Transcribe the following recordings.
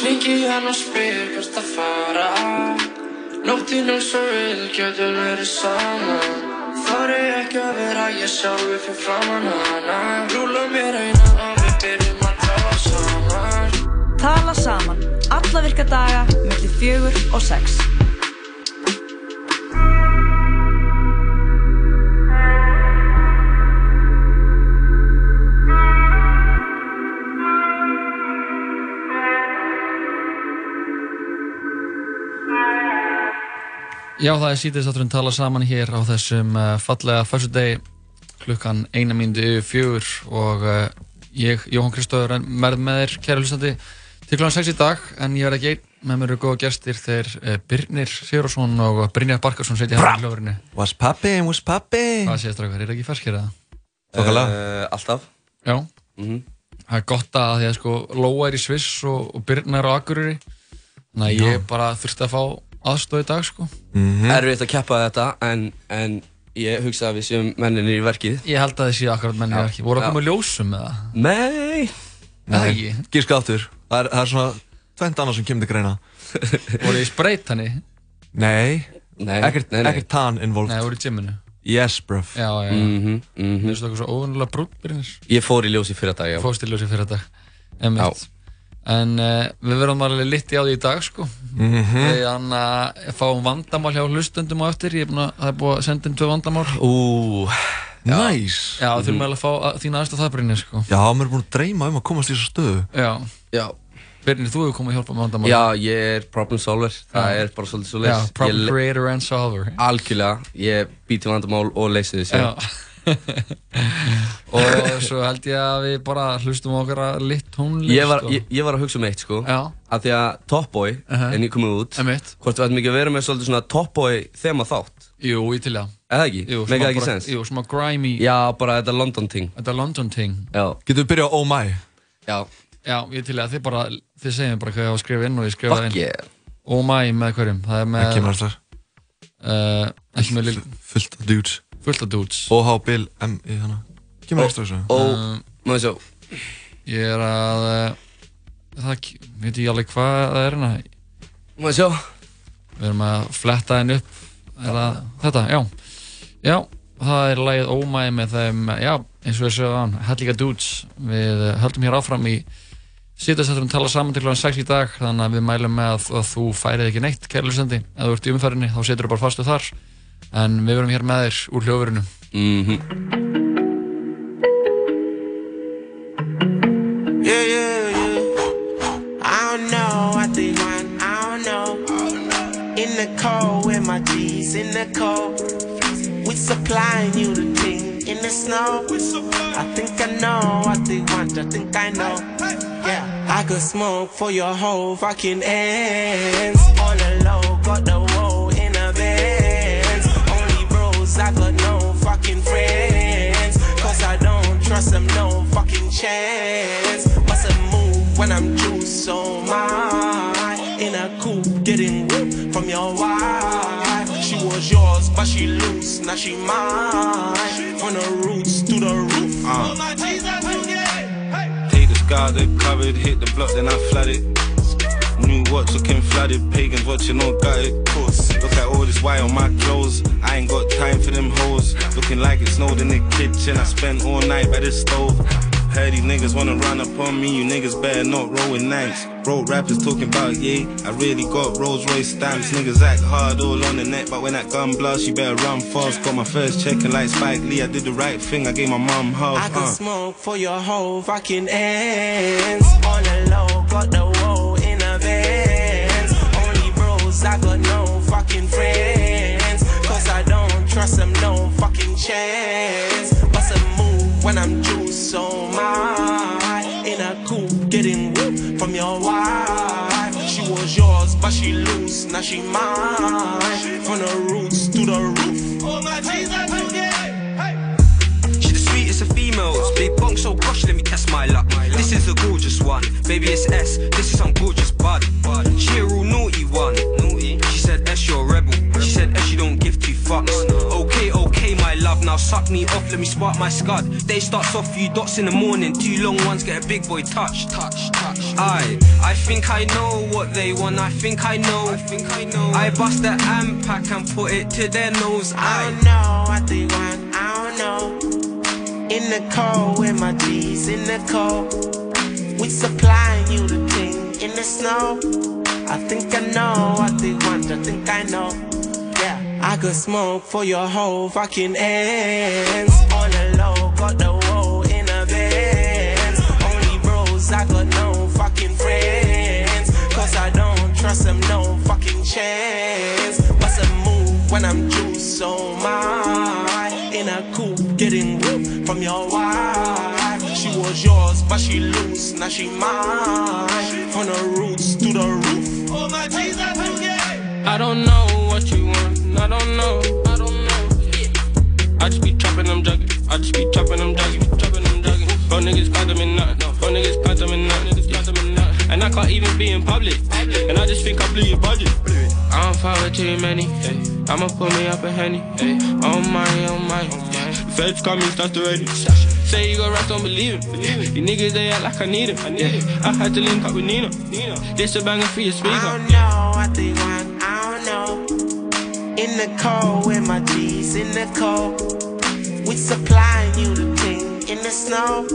Hringi hann og spyr hvert að fara Nóttin er svo vil, getur verið saman Þar er ekki að vera ég sjálfi fyrir framann hana. Rúla mér eina og við byrjum að tala saman. Tala saman, alla virka daga, millir fjögur og sex. Já, það er síðan tala saman hér á þessum uh, fallega fyrstudegi klukkan eina mínúti yfir fjögur og uh, ég, Jóhann Kristóður, er með með þér, kæra hlustandi, til klukkan 6 í dag en ég er ekki einn, með mér eru góða gestir þeir uh, Birnir Sigurðarsson og Brynjar Barkarsson setja hérna í hljóðurinni. What's poppin', what's poppin'? Hvað séð strákar, er það ekki ferskir eða? Þokkalega. Uh, alltaf. Já, Mhm. það er gott að því að sko Lóa er í Sviss og, og Birnir er á Akureyri þannig að ég bara þurfti að fá aðstóð í dag sko. Mhm. Erfitt að keppa þetta, en, en ég hugsa að við séum menninir í verkið. Ég held að þið séu akkurat menn í Já. verki. Voru að Já. koma ljósum með það? Nei. Eða ekki? Gíska aftur. Það er, það er svona tvent annað sem kemur til greina. Voru þið í spreyt henni? Nei. Nei. Ekkert, nei, nei. ekkert tan involved. Nei, voru í gyminu? Yes, bruv. Já, já, já. Mhm, mhm. Þú veist það eitthvað svo óvunnulega brúnbyrnir? Ég fór í ljós í fyrra dag, já. Fóst í ljósi fyrir dag. En uh, við verðum alveg litti á því í dag, sko. Mhm. Við hann að fáum vandamál hjá hlustundum á eftir. Ég er búinn að, það er búið að senda inn tvö vandamál. Ú, Nice. Já, þurfum alveg að fá að, þína aðstof það, Brynir, sko. Já, mér er búin að dreyma um að komast í þessu stöðu. Já. já. Brynir, þú hefur komið að hjálpa með vandamál. Já, ég er problem solver. Það Já. er bara svolítið svo leys. problem creator and solver. Algjörlega. Ég býti vandamál og leysi þessu. Og svo held ég að við bara hlustum á okkar að litt tónlist. Ég var, og- ég, ég var að hugsa um eitt, sko. Já. Af því að Top Boy Uh-huh. er nýkomið út. Emitt. Hvort við ættum ekki að vera með svolítið svona Top Boy þema þátt. Jú, ég til það. Eða ekki? Jú, það ekki sens? Jú, smá grimy. Já, bara þetta London ting. Þetta London ting. Já. Getur við byrjað á Oh My? Já. Já, ég til að þið bara, þið segjum bara hvað ég á að skrifa inn og ég skrifa Fuck inn. yeah. Oh my, með hverjum? Það er með... Það kemur alltaf. Uh, ekki með lill... Fullt dudes. Fullt af dudes. OH Bill M í hana. Kemur ekstra þessu. Um, maður sjá. Ég er að... Uh, það, veit ég alveg hvað það er hérna. Maður sjá. Við erum að fletta henni upp. Er það þetta? Já. Já, það er lagið Oh my með þeim, já, eins og við séum aðan, Helliga Dudes. Við höldum hér áfram í síðastætturum tala saman til kl. 6 í dag þannig að við mælum með að, að þú færið ekki neitt kærlusendi, ef þú ert í umferðinni þá setur þú bara fastu þar en við verum hér með þér úr hljóðverinu Mhm. Yeah, yeah, yeah. I don't know what they want. I don't know. In the cold with my G's in the cold. We supplying you the thing in the snow. I think I know what they want. I think I know. Yeah, I could smoke for your whole fucking ends. On the low, got the woe I got no fucking friends. Cause I don't trust them, no fucking chance. What's a move when I'm juiced so my In a coupe, getting whooped from your wife. She was yours, but she loose, now she mine. From the roots to the roof. Uh. Take the sky, they covered, hit the block, then I flooded. New watch looking flooded, pagans watching all gutted. Look at all this white on my clothes. I ain't got time for them hoes. Looking like it snowed in the kitchen. I spent all night by the stove. Heard these niggas wanna run up on me, you niggas better not roll with ninths. Broke rappers talking about yeah, I really got Rolls Royce stamps. Niggas act hard all on the net, but when that gun blast, you better run fast. Got my first check and like Spike Lee, I did the right thing, I gave my mom half. I can uh. smoke for your whole fucking ends. On the low, got the Bros, I got no fucking friends. Cause I don't trust them, no fucking chance. What's a move when I'm juiced so my In a coupe, getting whooped from your wife. She was yours, but she loose, now she mine. From the roots to the roof. Oh my Jesus, She the sweetest of females. Big bong, so gosh, let me test my luck. This is a gorgeous one. Baby, it's S. This is some gorgeous bud. She a real naughty one. Two fucks. Okay, okay, my love. Now suck me off, let me spark my scud. Day starts off, few dots in the morning. Two long ones get a big boy touch. Touch, touch. I, I think I know what they want. I think I know. I think I know. I bust the amp pack and put it to their nose. I I. don't know what they want, I don't know. In the cold with my G's in the cold. We supplying you the thing in the snow. I think I know what they want, I think I know. Yeah, I could smoke for your whole fucking ends. On the low, got the woe in a Benz. Only bros, I got no fucking friends. Cause I don't trust them, no fucking chance. What's a move when I'm juiced so my In a coupe, getting whipped from your wife. She was yours, but she loose, now she mine. From the roots to the roof. Oh my Jesus, I don't know want. I don't know. I don't know. I just be trapping them jugging. I just be trapping them jugging. Trapping them jugging. Fuck niggas got them in nothing. No, fuck niggas got them in got nothing. And I can't even be in public. And I just think I blew your budget. I don't fuck too many. I'ma put me up a henny. Oh my, oh my, oh my. Feds me, start the radio. Say you go rap, don't believe it. You niggas, they act like I need them. Yeah. I had to link up with Nina. This a banger for your speaker. I don't know I don't know. In the cold with my G's in the cold. We supplying you the thing in the snow.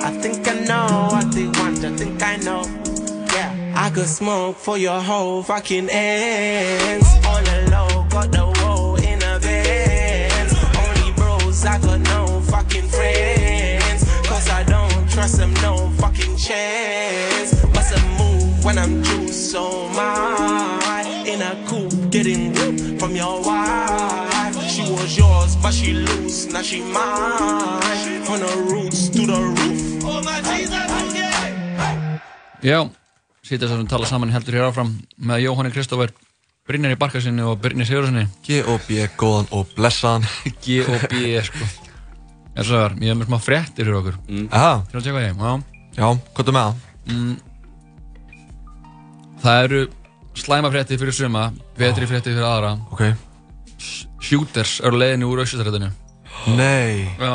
I think I know what they want, I think I know. Yeah, I could smoke for your whole fucking ends. The low, got the woe in a Benz. Only bros, I got no fucking friends. Cause I don't trust them, no fucking chance. What's a move when I'm juiced so my In a coupe, getting was yours, but she loose, now she mine. From the roots to the roof. Oh my Jesus, yeah. Já, sýtast að við tala saman heldur hér áfram með Jóhanni Kristófer Brynjar í Barkarsinni og Brynjar Sigurðarsinni G og B, góðan og blessaðan. G og B, sko. Er svo þar, ég hef með smá fréttir fyrir okkur. Aha, Til að tjekka ég, já. Já, hvað er með það? mm, Það eru slæma fréttir fyrir suma Betri fréttir fyrir aðra. Ok Shooters eru leiðinni úr auksustrættinu Nei Já,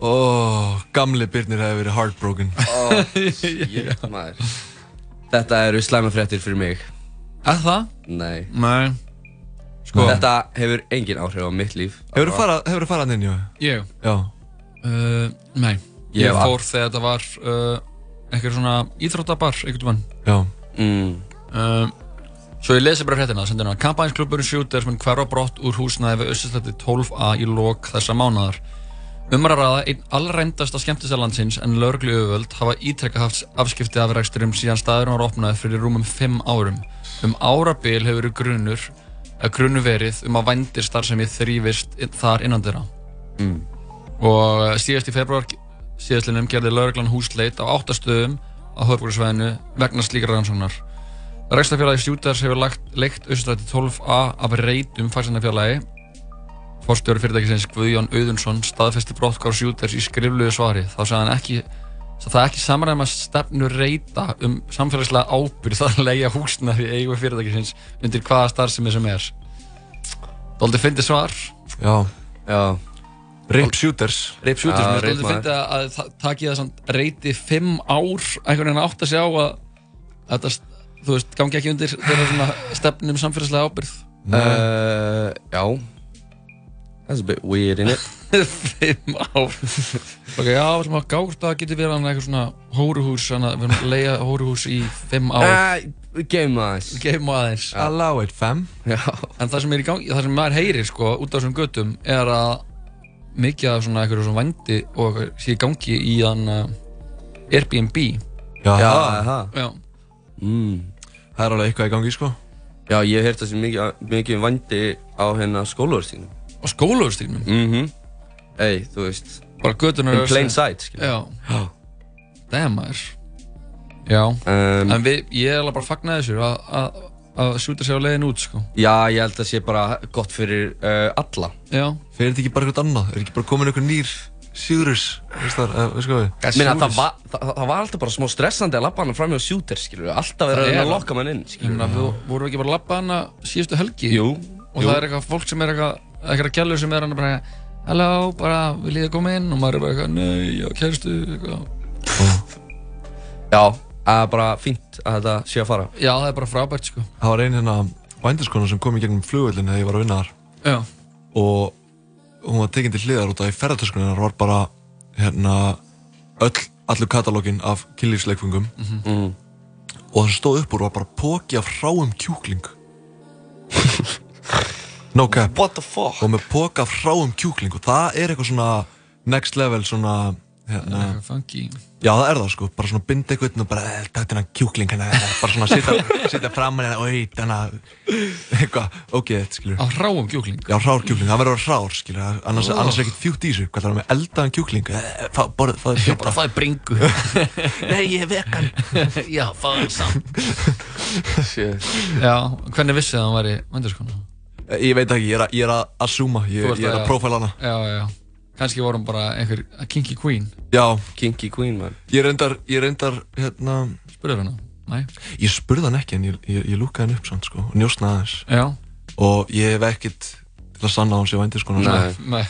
Ó, gamli Birnir hefði verið heartbroken Oh, shit, maður. Þetta eru slæma fréttir fyrir mig. er það? Nei. Nei Sko, Þetta hefur engin áhrif á mitt líf. Hefur þú farað, hefurðu farað inn, jú? ég Já uh, Nei, Ég ég var- fór þegar þetta var uh, eitthvað svona íþróttabar einhvern veginn Já Mm. Um, svo ég lesi bara fréttina. Sendir hana Kampænsklubburinn Shooters mun hverfa brott úr húsnæði við Össustætti 12a í lok þessa mánadar Umar að ræða einn allrændasta skemmtisælandsins en lögreglu yfirvöld hafa ítrekka haft afskipti af reksturum síðan staðurinn var opnaði fyrir rúmum 5 árum. Um árabil hefur að grunur verið um að vændir starfsemi þrýfist þar innan þeirra Mm. og síðast í februar síðastlinum gerði lauruglan húsleit á áttastöðum á höfbruksvæðinu vegna slíkar rannsóknar. Rækstafélagi Sjútars hefur lagt, leikt Östrætti 12a af reytum farsendafélagi. Forstjóri fyrirtækisins Guðjón Auðunsson staðfesti brottkár Sjútars í skrifluðu svari. Þá sagði hann ekki svo það ekki samræma stefnu reyta um samfélagslega ábyrgð að leigja húsnaði í eigu fyrirtækisins undir hvaða starfsemi sem er. Dóldi fyndi svar. Já Já. Rip Shooters Rip Shooters, Já, mér Rip stóði maður. fyndi að það taki það reyti fimm ár einhvern veginn átt að sjá að að þetta, þú veist, gangi ekki undir þeirra svona stefnum samfélagslega ábyrgð Uh, já. That's a bit weird, innit? fimm ár ok, já, við ætlum að gátt að geti verið hann eitthvað svona hóruhús þannig að við erum að leia hóruhús í fimm ár Uh, game aðeins. gefum aðeins Allow it, fam Já. en það sem er í gangi, það sem maður heyrir sko, út á þessum göttum er að mikið af svona eitthvað svona vændi og sé í gangi í þann uh, Airbnb Já, Já, það. já, Mm. Það er alveg eitthvað í gangi, sko Já, ég hef heyrt þessi mikið, mikið vandi á hérna skólaverðstíðinu. og skólaugustíknum Mhm. Ey, þú veist, bara göttunar in plain sight, skilja. já, Já. damn maður já, Um, en við, ég er alveg bara fagna þessu að, að, sjúta sig á leiðin út sko já, ég held að sé bara gott fyrir uh, alla. já, Fyrir þetta ekki bara eitthvað annað? Er ekki bara komin eitthvað nýr Það, eh, veist hvað við? Minna, það, var, það, það var alltaf bara smá stressandi að labba hana fram hjá shooter, skilur við. Alltaf Það verið að er reyna að það. lokka mann inn, ég skilur meina, við. við vorum við ekki bara að labba hana síðustu helgi Jú. og það er eitthvað fólk sem er eitthvað eitthvað gælur sem er hann bara halló, bara viljið þið koma inn og maður er bara eitthvað, nei, já, kæristu eitthvað Já, Það er bara fínt að þetta sé að fara. Já, það er bara frábært sko. Það var ein hérna bændiskona sem kom í gegnum flugvöldin þegar ég var að vinna þar Já. og hún var tekinn til hliðar út af í ferðartöskunni var bara hérna öll, allur katalógin af kynlífsleikfungum. Mm. og það sem stóð upp úr var bara póki af hráum kjúkling no cap What the fuck? og með póka af hráum kjúkling og það er eitthvað svona next level svona hérna, já það er það sko bara svona binda eitthvað og bara eh, takk þennan kjúkling hérna, bara svona sitja, sitja fram hérna og eit hérna eitthvað, ok, þetta skilur Á hráum kjúkling? Já, hrár kjúkling, það verður að vera hrár, skilur, annars, Oh. annars er ekkert fjútt í þessu, hvað það er með eldaðan kjúkling, Eh, fá, borð, fáðu Já, pita. bara er bringu. Nei, ég er vegan. Já, er samt. Já, hvernig vissið það að hann væri vændiskona? Eh, Ég veit ekki, ég er að, assúma, ég, ég er að prófæla hana. Já, já. Kannski vorum bara einhver kinky queen. Já. Kinky queen, man. Ég reyndar, ég reyndar, hérna... Spurður hana? Nei. Ég spurði hann ekki, en ég, ég, ég lúkaði hann upp samt, sko, og njóstnaði aðeins. Já. Og ég hef ekkert til að sanna á hann sé vændis, sko. Nei, nei.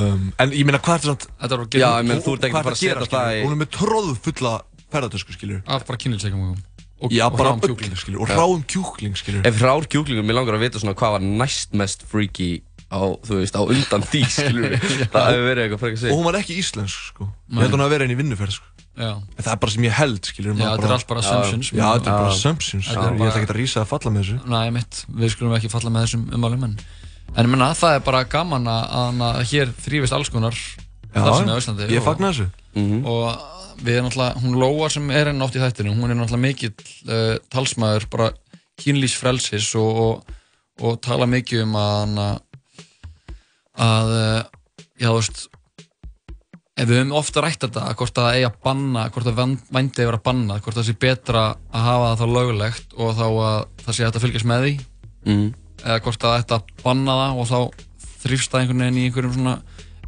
Um, en ég meina, hvað er þetta samt... Þetta var Já, ég meina, þú ert ekki hvað að fara að setja það í- Hún er með tróðu fulla ferðartösku, skilur. Af bara kynlífsleikum og Já, og bara kjúkling. skilur, og Já. hráum kjúkling, skilur. Ef hrár kjúklingur, mér langar að vita svona hvað var næst mest freaky á, þú veist, á undan því, skilur við. það hefur verið eitthvað frekar Og sig. hún var ekki íslensk, sko. Ég held hún að vera henni í vinnuferð, sko. Já. En það er bara sem ég held, skilur Já, þetta er allt bara assumptions. Já, þetta er bara Já. assumptions Ég er ætla ekki að rísa að falla með þessu Nei, mitt, við skulum ekki falla með þessum umálum en, en ég menna, það er bara gaman að, að hér þrýfist alls konar Já, starfsemi á Íslandi ég og- fagna þessu. Mhm. og við erum náttúrulega, hún Lóa sem er enn oft í þættinu, hún er náttúrulega mikill uh, talsmaður bara kynlýsfrelsis og, og, og tala mikið um að að uh, já, þú veist ef við höfum ofta rætt þetta hvort að það eigi að banna, hvort að vændi að vera bannað, hvort það sé betra að hafa það þá lögulegt og þá að það sé að fylgjast með því Mm. eða hvort að þetta banna það og þá þrýfst það einhvern veginn í einhverjum svona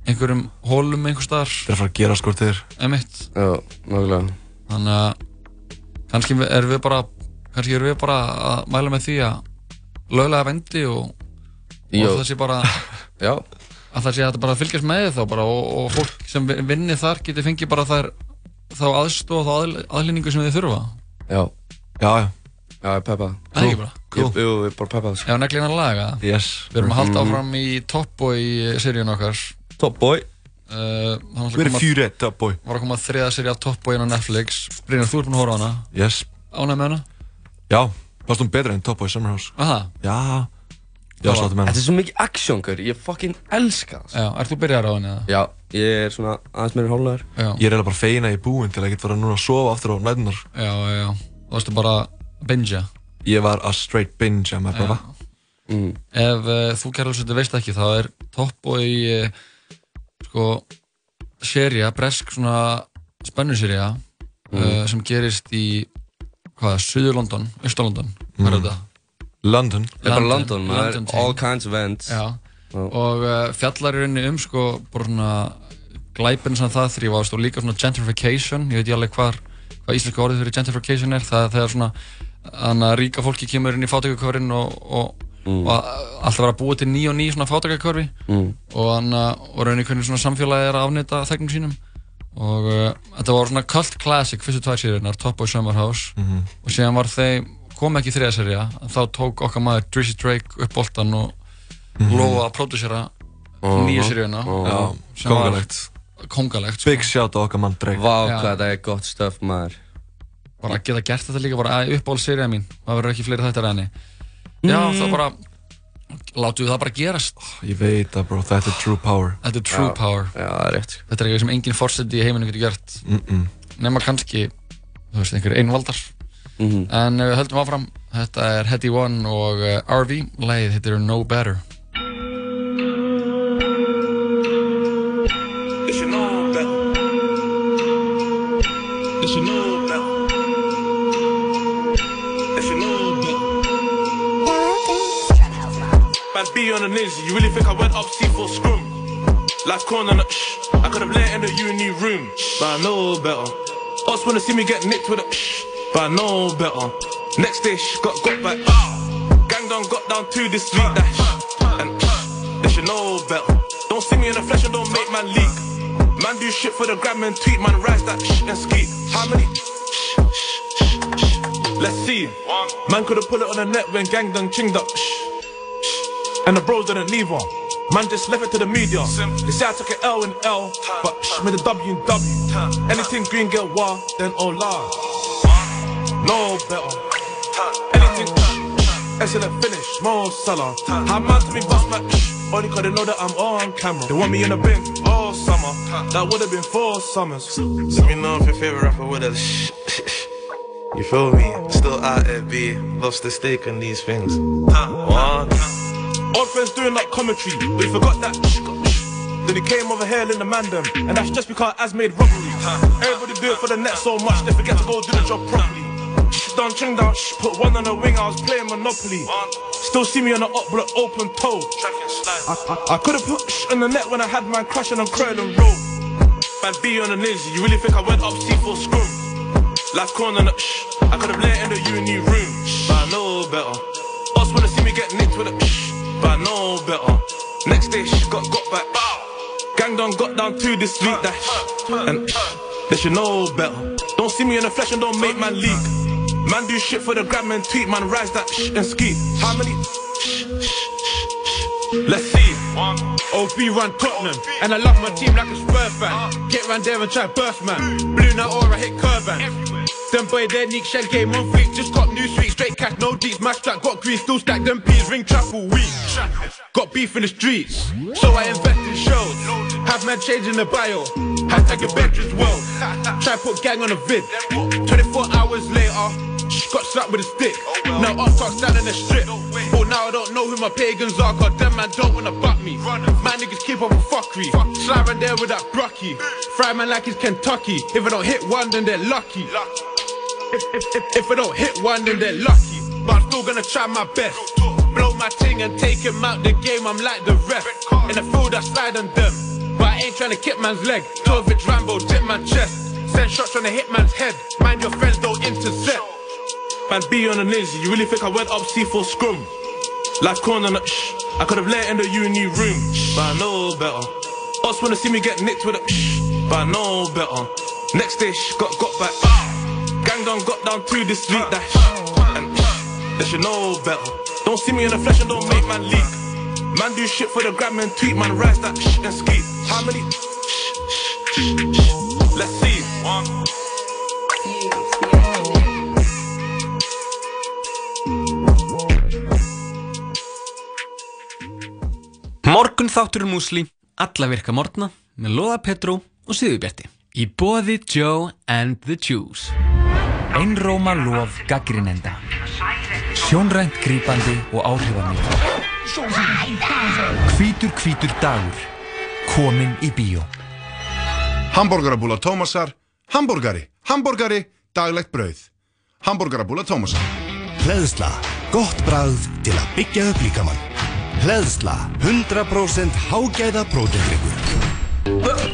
einhverjum hólum einhver staðar Það er að fara að gera skort þér Emitt Já, nákvæmlega. Þannig að kannski erum við bara kannski erum við bara að mæla með því að löglega vendi og, og það sé bara Já. að það sé að þetta bara fylgjast með þá bara og, og fólk sem vi- vinni þar geti fengið bara þær þá aðstof og þá aðl- aðlýningu sem þið þurfa Já. Já, já. Já, ég peppa. Það er ekki bara. Jú, við erum bara peppað. Ef neglina laga Yes. Við erum að halda Mhm. áfram í Top Boy seríun okkar Top Boy Við erum fjúrið, Top Boy Var að koma þriða seríu af Top Boy inn á Netflix Brynjar, þú ert búinn að horfa á hana Yes Ánægð með hana? Já, fannst hún betra en Top Boy Summer House Aha. Já Já, með Þetta er svo mikið action, gaur. Ég fucking elska það. Já, ert þú byrjar á henni eða? Já, ég er svona aðeins meira hólnaður. Já. Ég er eiginlega bara ég er búinn til að ég get fara núna að sofa aftur á nætunar Já, já, já Þú varstu bara að bingea Ég var að straight binge að maður bara Mm. Ef uh, þú kærlega veist ekki þá er Top Boy uh, sko seria, bresk svona spennuseria Mm. uh, sem gerist í hvað, Suður London, Östur London hvað er Mm. þetta? London. Er London, er London all kinds of ends. Já, og uh, fjallar í rauninni um sko bara svona glæpinn sem það þrýfast og líka svona gentrification. Ég veit ég alveg hvað, hvað íslenska orðið fyrir gentrification er. Það er svona þannig að ríka fólki kemur inn í fátækakörfin og, og, Mm. og alltaf vera búið til ný og ný svona fátækakörfi Mm. og þannig að rauninni hvernig svona samfélagi er að afnýta þegnum sínum. Og uh, þetta var svona cult classic fyrstu tvær sériunar, Top Boy Summer House. Mhm. og síðan var þeim kom ekki þriða serja, þá tók okkar maður Drizzy Drake upp boltan og Mhm. lofa að pródúsera Mhm. nýju sem var kongulegt kongulegt sko. Big shout á okkar mann Drake Vá, Já. hvað það er gott stöf, maður. bara að geta gert þetta líka bara að uppáhald seríða mín það verður ekki fleiri þættir að henni já, það bara látum við það bara gerast Ég veit það bro, þetta er true power þetta er true Já. power Já, er rétt. þetta er eitthvað sem enginn fórseti í heiminu getur gert mm -mm. nema kannski þú veist, einhver einvaldar Mhm. en ef við höldum áfram þetta er Hetty One og uh, RV lagið heitir No Better They should know better. They should know better. They should know better. Man, be on the ninja. You really think I went up C for scrum? Like corn on a shh. I could have let in the uni room, but I know better. Us wanna see me get nicked with a shh, but I know better. Next dish, shh, got got back. Ah, gang done got down to this that shh. And shh, they should know better. Don't see me in the flesh and don't make man leak. Man do shit for the gram and tweet, man rise that shh and skeet. How many shh, shh, Let's see. Man could've pulled it on the net when gang done chinged up. Shh, shh. And the bros didn't leave her. Man just left it to the media. They say I took an L and L, but shh, made a W and W. Anything green get war, then oh la. No better. Anything excellent finish, Mo Salah. How man to me bust my only cause they know that I'm on camera. They want me in the bin all summer. That would've been four summers. Let me know if your favorite rapper would have shh. You feel me? Still out there, B. Lost the stake on these things. One. Old friends doing like commentary, but he forgot that. Then he came over here in the man them, and that's just because Az made robbery. Everybody do it for the net so much, they forget to go do the job properly. Shh, Done ching down, shh, put one on the wing, I was playing Monopoly. Still see me on the up block, open toe. I, I, I could've put shh in the net when I had man crashing on Croydon Road. Bad B on the ninja, you really think I went up C4 scrum? Life corner on the shh, I could've let in the uni room, but I know better. Us wanna see me get nicked with a shh, but I know better. Next day, shh, got got back. Gang done got down to this week, that shh, and shh, they should know better. Don't see me in the flesh and don't make man leak. Man do shit for the gram and tweet, man rise that shh and ski. How many? Let's see. OB run Tottenham, and I love my team like a Spurs fan. Get round there and try burst man. Blue now or I hit Curban. Them boy their Nick Shell game on fleek, just got new sweet, straight cash, no deets, match track, got grease, still stack them peas, ring trap all week. Got beef in the streets, so I invest in shows. Have man changing the bio, hashtag your bedroom's well. Try put gang on a vid, 24 hours later, got slapped with a stick. Now I'm start standing the strip. But now I don't know who my pagans are, cause them man don't wanna buck me. My niggas keep up with fuckery. Slide there with that brucky. Fry man like it's Kentucky. If I don't hit one, then they're lucky. If, if, if, if I don't hit one, then they're lucky. But I'm still gonna try my best. Blow my ting and take him out the game, I'm like the ref. In the field, I slide on them. But I ain't trying to kick man's leg. 12 inch Rambo, dip my chest. Send shots on the hit man's head. Mind your friends don't intercept. Man be on the ninja, you really think I went up C4 scrum? Life corner shh, I could've let in the uni room, but I know better. Us wanna see me get nicked with a shh, but I know better. Next day, shh, got got back. Gang done got down to this week, that shh, and shh, they know better. Don't see me in the flesh and don't make man leak. Man do shit for the gram and tweet, man rise that shh and ski. How many? Shh, shh, shh. Morgun þátturinn músli, alla virka morgna með Lóða Petró og Sigurbjarti. Í boði Joe and the Juice. Einróma lof gaggrinenda Sjónrænt grípandi og áhrifamikið Hvítur hvítur dagur. Komin í bíó. Hamborgarabúla Tómasar, hambúrgari, hambúrgari, daglegt brauð. Hamborgarabúla Tómasar. Hleðsla, gott bragð til að byggja upp líkamann. Hleðsla, 100% hágæða prótendryggur.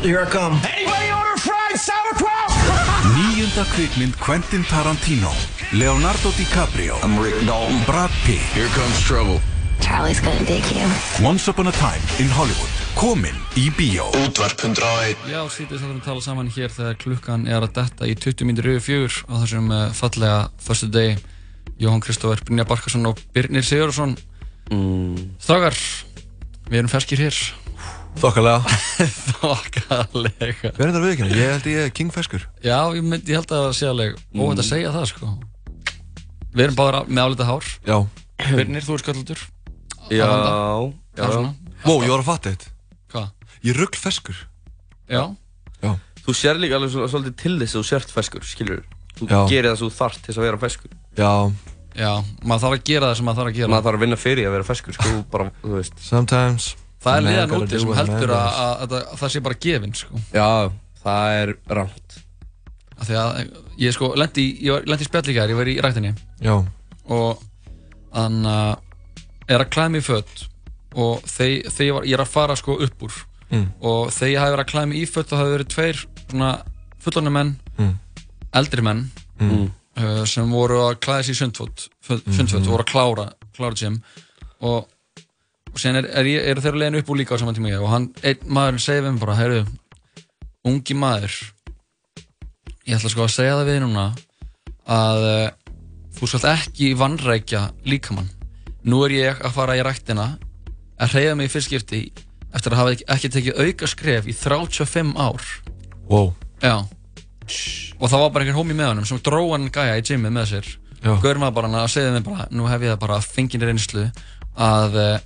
Here I come. Anybody order fried sauerkraut? Níunda kvikmynd Quentin Tarantino Leonardo DiCaprio I'm Rick Dalton Brad Pitt Here comes trouble Charlie's gonna dig you. Once upon a time in Hollywood Komin í bíó Útvarp 101 Já, sítið þáttum að tala saman hér þegar klukkan er að detta í 20 mínútur yfir fjögur á þessum uh, fallega förstu degi Jóhann Kristófer, Brynja Barkarsson og Birnir Sigurðarsson mm. Strákar, við erum ferskir hér. Þokkalega. Þokkalega. Við erum þetta viðkynna, ég held ég er kingfeskur Já, ég, mynd, ég held að það sé alveg óvænt að Mm. segja það sko. Við erum báðar með álita hár. Já. Birnir, þú er sköldur Já, já. Já. Wow, ég var að fatta þetta Hvað? Ég er ruggfeskur Já. Þú sér líka alveg svolítið til þess að þú sért feskur, skilur Þú Já. gerir það sem þú þarft til þess að vera feskur Já Já, maður þarf að gera það sem maður þarf að gera Maður þarf að vinna fyrir að vera feskur, sko, bara, þú veist Sometimes Það er liðan úti sem heldur að, að, að, að það sé bara gefinn sko. Já, það er Því að ég sko lendi, í- ég var, lendi í spjall í gær, ég var í rættinni Já Og hann uh, er að klæða mig í fött Og þegar þegar ég, var, ég er að fara sko upp úr Mm. Og þegar ég hafi verið að klæða mig í fött þá hafi verið tveir svona fullorðni menn Mm. Eldri menn Mm. Uh, Sem voru að klæða sig í sundfött Mhm. Sundfött og voru að klára, klára gym. Og og síðan er, er, ég- eru þeir að leiðin upp úr líka á saman tíma ég. Og hann, einn maður segir við mig bara heyrðu, ungi maður ég ætla sko að segja það við núna að uh, þú skalt ekki vannrækja líkamann. Nú er ég að fara í ræktina að hreyða mig í fyrst skipti eftir að hafa ekki, ekki tekið auka skref í 35 ár. Wow. já og það var bara einhver hómi með honum sem dróð hann gæja í gymið með sér. Já. Gaurin var bara hann að segja mér bara nú hef ég það bara fengið reynslu að uh,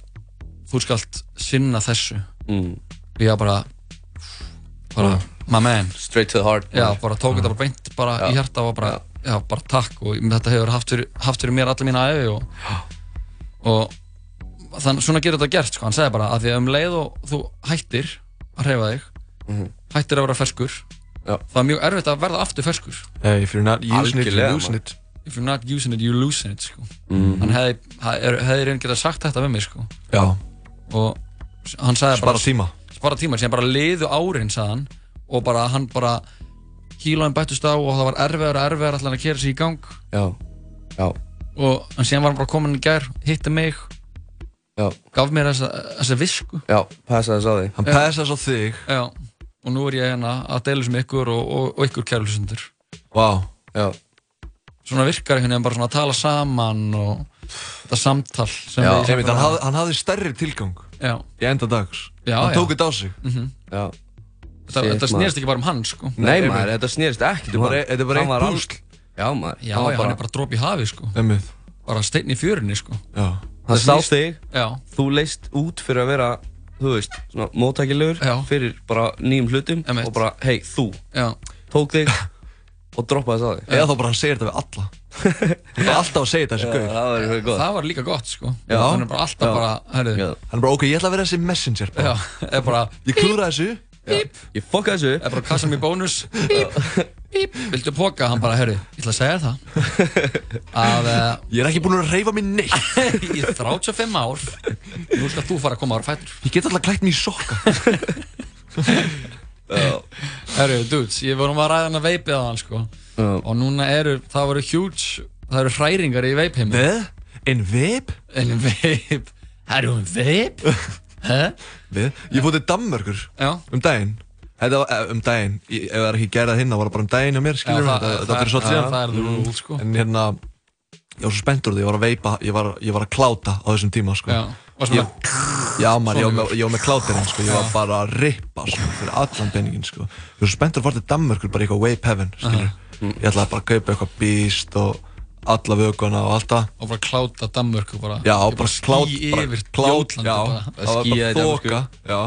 þú skalt sinna þessu. Mm. og ég bara bara, my man. Straight to the heart. Já, bara tók þetta bara beint bara í hjarta og bara, já. bara takk og þetta hefur haft fyrir, haft fyrir mér allir mína æfi og, og þannig svona getur þetta gert sko, hann segði bara að því að um leið og þú hættir að hreyfa þig Mhm. hættir að vera ferskur Já. það er mjög erfitt að verða aftur ferskur Hey, if you're not using it, you're losing it. if you're not using it, you're losing it sko. Mhm. hann hefði hef, hefði reynd getað sagt þetta við mig sko. Og hann sagði Spara bara tíma. spara tíma, sem bara liðu árin sagði hann og bara hann bara kílóin bættust á og það var erfiðar og erfiðar allan að kera sig í gang Já, já og en síðan var hann bara komin í gær hitti mig Já. gaf mér þessa, þessa visku Hann þess á þig og nú er ég hérna að deila sem ykkur og, og, og ykkur kærlusundur Vá Já. Svona virkar einhvern veginn bara svona að tala saman og þetta samtal sem Já, við- einmitt, hann, hafði, hann hafði stærri tilgang Já. í enda dags. Já, Hann já. tók þetta á sig. Mhm. Já. Þetta, þetta snerist ekki bara um hann sko. Nei maður, þetta snerist ekki Þetta er bara- þetta er bara eitt púsl. Já maður. Já, hann var já, hann er bara dróp í hafi sko. Einmitt. Bara steinn í fjörunni sko. Já. Hann sá þig. Já. Þú leist út fyrir að vera Þú veist, svona móttækilegur Fyrir bara nýjum hlutum Emmett. Og bara, hei, þú. Já. Tók þig Og droppaði þess að þig. Eða þá bara hann segir þetta við alla. Hann er alltaf að segja þetta þessi Já, gaur. það var eitthvað gott. Það var líka gott sko. Já. Hann er bara alltaf Já. bara, herru Hann er bara, ok, ég ætla að vera þessi messenger bara. Já, er bara Ég klúra þessu. Bíp Ég fokka þessu. Er bara kassa mér bónus. Bíp Bíp. Viltu póka? Hann bara, herru, ég ætla að segja það. Að uh, Ég er ekki búinn að reyfa mig neitt. Í 35 ár. Nú skal þú fara að koma ára fætur. Ég get alltaf klætt mér í sokka. Herru, dudes, ég vorum að ræða hann að veipið á hann sko Og núna eru, það voru huge Það eru hræringar í veipheimum. Veð? En veip? En veip. Herru, en veip? Hæ? Við? Ég fótt til Danmörkur um daginn Þetta var eh, um daginn, ef það er ekki gerað hinn, það var það bara um daginn hjá mér, skilur Já, við, það- þetta, það- fyrir svo já, síðan. það er the rule, sko. En hérna, ég var svo spenntur því, ég var að veipa, ég var, ég var að kláta á þessum tíma, sko. Já, varstu Ég- Já, maður, ég var með, ég var með klátirinn, sko, ég var bara að rippa, sko, fyrir allan peningin, sko. Ég var svo spenntur að fara til Danmörkur, bara eitthvað vape heaven, skilur Ég ætlaði bara að kaupa eitthvað beast og alla vöguna og allt það. Og bara kláta Danmörku bara Já, Ég bara klát, bara yfir já, bara. það var bara þoka, já,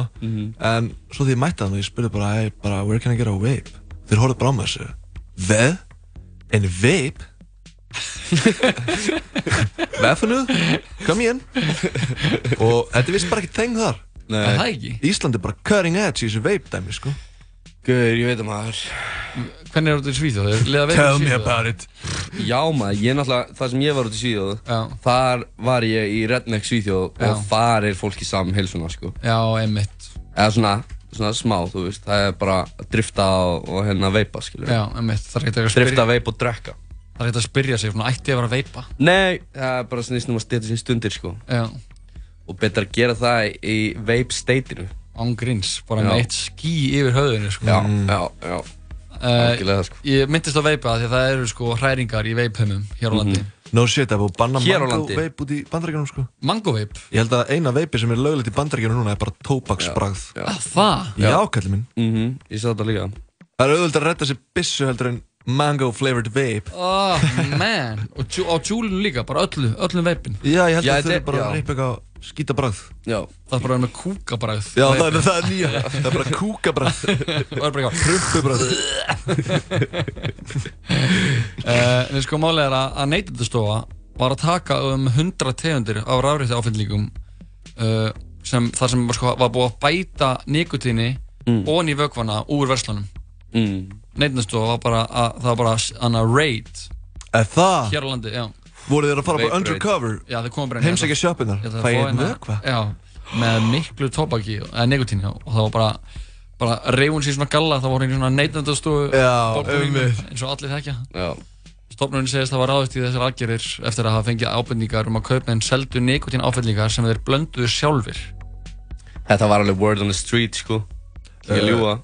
en svo því ég mætti það og ég spurði bara, hey, bara, where can I get a vape? Þeir horfðu bara á mig þessu, veð? En vape? Vefnuð? Come in Og þetta vist bara ekki þeng þar Nei. Það ekki? Ísland er bara cutting edge í þessu vape dæmi, sko Guður, ég veit að maður Hvernig er þetta í Svíþjóð? Þeir liða veip í Tell me Svíþjóð? about it Já maður, ég náttúrulega, það sem ég var út í Svíþjóð Já. Þar var ég í Redneck Svíþjóð Já. Og þar er fólk í saman heilsuna sko Já, einmitt Eða svona, svona smá, þú veist Það er bara að drifta og, og hérna veipa, skilur Já, einmitt Það er ekkert að Drifta, veipa og drekka Það er ekkert að spyrja sig, svona ætti ég að vera að veipa Nei, það er bara snýst um að steta sín stundir sko Já. Og betra að gera það í vape stateinu Ángríns, bara Já. með eitt ský yfir höfðinu sko. Já, já, já Algjörlega, sko. Ég myndist á veipa því að það eru sko hræringar í veipheimum hér á landi No shit, það er búið að banna Hér á mango landi? vape út í bandaríkjunum, sko Mango vape? Ég held að eina veipi sem er löglegt í bandaríkjunum núna er bara tóbaksbragð Já. Ah, það? Já, kallið minn Mhm, ég sá þetta líka Það er auðvitað að redda sér bissu heldur en mango flavored vape Oh man Og á djúlinu líka, bara öllu, öllum veipin Já, ég held Já, að þau eru bara reypa eitthvað skítabragð. Já. Það er bara með kúkabræð Já, það er, það er nýja. Það er bara kúkabragð. Það er bara eitthvað Prumpubragð. Uh, En sko málið er að, að neytendastofa var að taka um 100 tegundir af rafrætti áfendlíkum uh, sem, þar sem var, sko, var búið að bæta nikotíni mm. og í vökvana úr verslunum. Mm. Neytendastofa var bara að, það var bara að raid Er það? hér á landi, já Voru þeir að fara bara undercover? Já, Heimsækja þetta. sjoppinnar? Ég ætla að Fæ ég fá einn hérna- vökva? Já, með miklu tóbaki eða nikotíni og það var bara bara reyfun sér svona galla það voru einu svona Já, einmitt. eins og allir þekkja Já Stofnunin segist að það var ráðist í þessar aðgerðir eftir að hafa fengið ábendingar um að kaupmenn seldu nikotín áfællingar sem þeir blönduðu sjálfur. Þetta var alveg word on the street sko Ég Eh, ljúa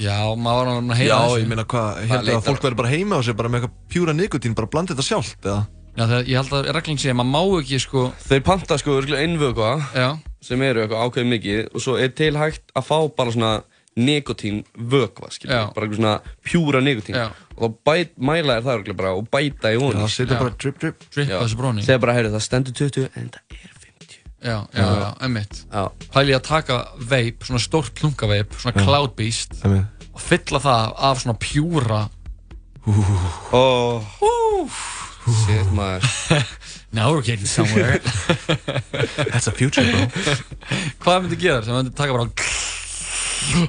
Já, maður var að heyra Já, þessu. ég meina hvað, Það hérna að fólk verður bara heima á sig bara með eitthvað pjúra nikotín, bara blanda þetta sjálft, eða? Já, þegar ég held að reglum sé að maður má ekki sko Þeir panta sko einvögva Já. sem eru eitthvað ákveðið mikið og svo er til hægt að fá bara svona nikotín vögva, skilur, Já. bara eitthvað svona pjúra nikotín Já. og þá bæt, mæla er það örgulega bara og bæta í honi Já, setja bara drip, drip. Drip á þessu bróni. Segja bara, heyrðu, það stendur 20 en það er 50 Já, já, já, emmitt Já. Pæli að taka veip, svona stórt klunkaveip svona Já. cloud beast Einmitt. og fylla það af svona pjúra Oh. Shit, maður Now we're getting somewhere. That's a future, bro. Hvað myndi gera? Þér sem myndi taka bara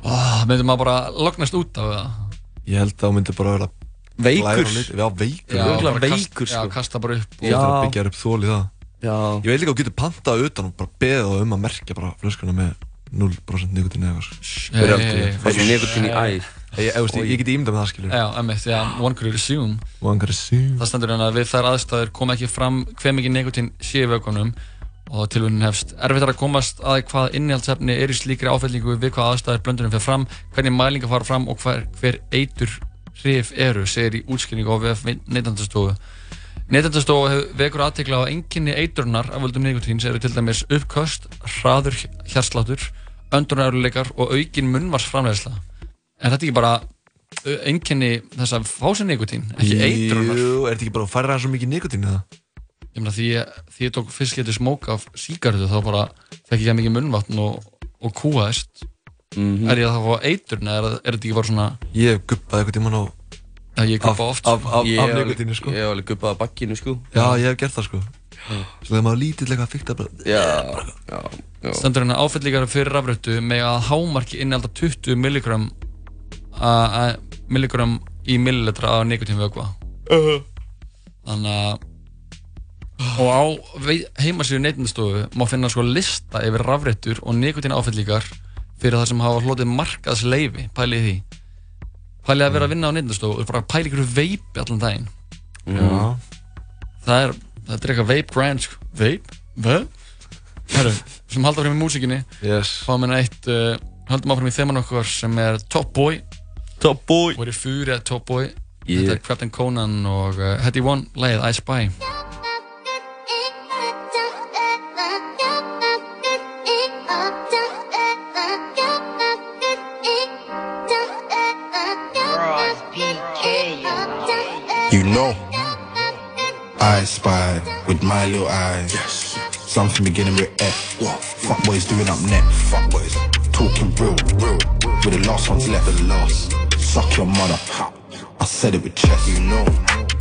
oh, myndi maður bara lognast út af það? Ég held að það myndi bara vera Veikur. Já, veikur Já, bara veikur, kast- já, kasta bara upp og- Ég þarf að byggja upp þól í það. Já. Ég veit líka að þú getur pantað utan og bara beðið þá um að merkja bara flöskuna með 0% nikotín eða eitthvað Hey, hey, hey. Svona nikotín í æð Ég, ég, ég, ég get ímyndað með það skilur Já, emmitt, já, one could assume One could assume Það stendur hérna að við þær aðstæður kom ekki fram hver mikið nikotín sé í vökunum og tilvunnin hefst erfitt er að komast að hvað innihaldsefni er í slíkri áfellingu við hvað aðstæður blöndunum fer fram, hvernig mælingar fara fram og hver, hver eitur hrif eru, segir í útskýringu á neytandastofu. Neytandastofu vekur aðtekla á enginni eiturnar af völdum nikotíns eru til dæmis uppköst, hraður hjarsláttur, öndunaröruleikar og aukin munnvarsframlegsla. Er þetta ekki bara enginni þess að fá sér nikotín, ekki eitrunar? Jú, er þetta ekki bara að það svo mikið nikotín eða? Ég meina því ég, því ég tók fyrst getið smók af síkartu þá bara fekk ég ekki mikið munnvatn og, og kúaðist Mhm. Er ég að það fá eiturna er, er þetta ekki bara svona Ég hef guppaði eitthvað tíman á Já, ég guppa oft Af, af, Ég af hef nikotínu sko Ég hef alveg guppað á bakkinu sko Já, ég hef gert það sko Svo þegar maður lítill eitthvað fyrkt að bara Já, já, já Stendur hérna áfellíkar fyrir rafrötu með að hámarki innelda 20 milligram milligram í millilitra af nikotínvögva Uh-huh. Þannig að og á heimasíðu neytindastofu má finna sko lista yfir rafrættur og nikotín áfellíkar fyrir það sem hafa hlotið markaðsleifi pælið í því pælið að vera að vinna á neytindastofu og bara pælið ykkur veipi allan daginn Já. það er það er eitthvað vape brand sko. vape? Hvað? Herru, sem halda áfram í músikinni yes. fáum hérna eitt uh, höldum áfram í þeman okkar sem er Top Boy Top Boy og er fyrir að Top Boy Yeah. þetta er Captain Conan og uh, Hetty One lagið I Spy You know, I spy with my little eyes. Yes. Something beginning with F. What? Fuck boys doing up net. Fuck boys talking real, real. With the last ones left, the last. Suck your mother. Ha. I said it with chest. You know,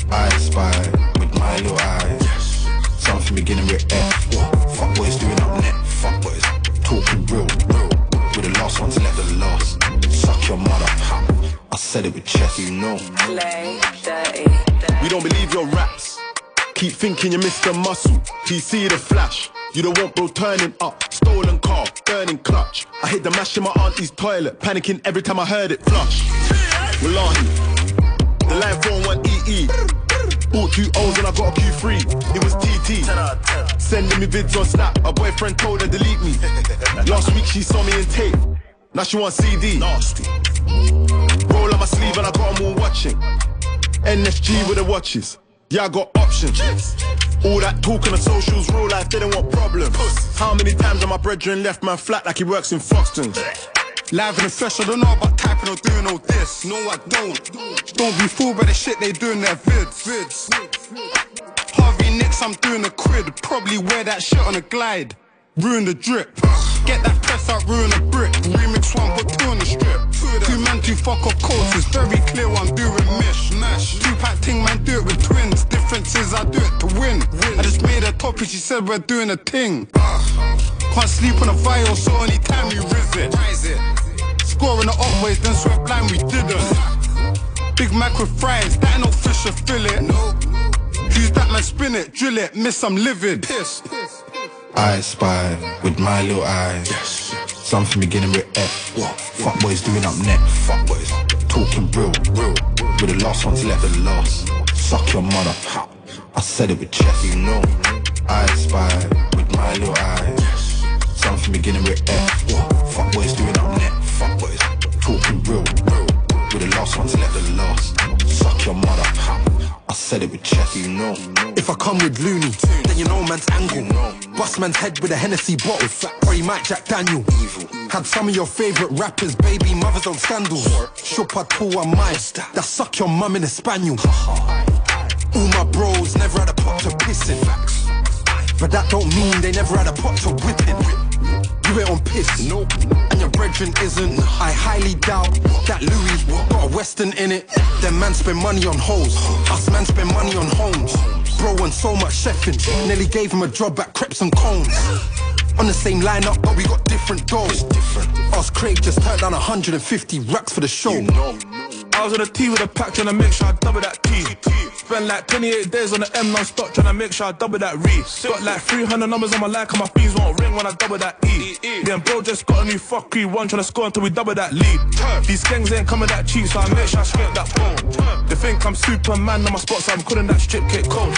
I spy with my little eyes. Yes. Something beginning with F. What? Fuck boys doing up net. Fuck boys talking real, real. With the last ones left, the last. Suck your mother. Ha. I said it with chest. You know. We don't believe your raps. Keep thinking you're Mr. Muscle. PC the flash. You don't want bro turning up. Stolen car, burning clutch. I hit the mash in my auntie's toilet. Panicking every time I heard it flush. Wallahi. The line phone one EE. Bought two O's and I got a Q3. It was TT. Sending me vids on Snap. My boyfriend told her delete me. Last week she saw me in tape. Now she want CD. Nasty. Roll on my sleeve and I got them all watching. NSG with the watches. Yeah, I got options. All that talk on the socials, real life, they don't want problems. How many times have my brethren left man flat like he works in Foxtons? Live in the flesh, I don't know about typing or doing all this. No, I don't. Don't be fooled by the shit they do in their vids. vids. Harvey Nicks, I'm doing a quid. Probably wear that shit on a glide. Ruin the drip. Get that out, ruin a brick. Remix one, put two on the strip. Two man, two fuck off coats. It's very clear what I'm doing mish. Two pack ting, man, do it with twins. Difference is I do it to win. I just made a topic, she said we're doing a thing. Can't sleep on a vial, so anytime we rise it. Scoring the up ways, then sweat blind, we didn't. Big Mac with fries, that ain't no fish or fillet. Who's that man, spin it, drill it, miss, I'm livid. Piss. I spy with my little eyes. Yes. Something beginning with F. What? Fuck boys doing up net. Fuck boys talking real, real. With the last ones left, the last. Suck your mother. I said it with chest. You know, I spy with my little eyes. Yes. Something beginning with F. What? Fuck boys doing up net. Fuck boys talking real, real. With the last ones left, the last. Suck your mother. I said it with chest, you know. If I come with loony, then you know man's angle. Bust man's head with a Hennessy bottle, or he might Jack Daniel. Had some of your favorite rappers, baby mothers on scandals. Pull one mine, that suck your mum in a spaniel. All my bros never had a pot to piss in. But that don't mean they never had a pot to whip in. You ain't on piss, nope. And your brethren isn't. I highly doubt that Louis got a Western in it. Them man spend money on hoes. Us man spend money on homes. Bro and so much chefing. Nearly gave him a job at Crepes and Cones. On the same lineup, but we got different goals. Us Craig just turned down 150 racks for the show. I was on the T with a pack trying to make sure I double that T. Spent like 28 days on the M non-stop trying to make sure I double that re. Got like 300 numbers on my line, and my fees won't ring when I double that E. And bro just got a new fuckery one trying to score until we double that lead. These gangs ain't coming that cheap, so I make sure I scrape that bone. They think I'm Superman on my spot, so I'm calling that strip kick cold.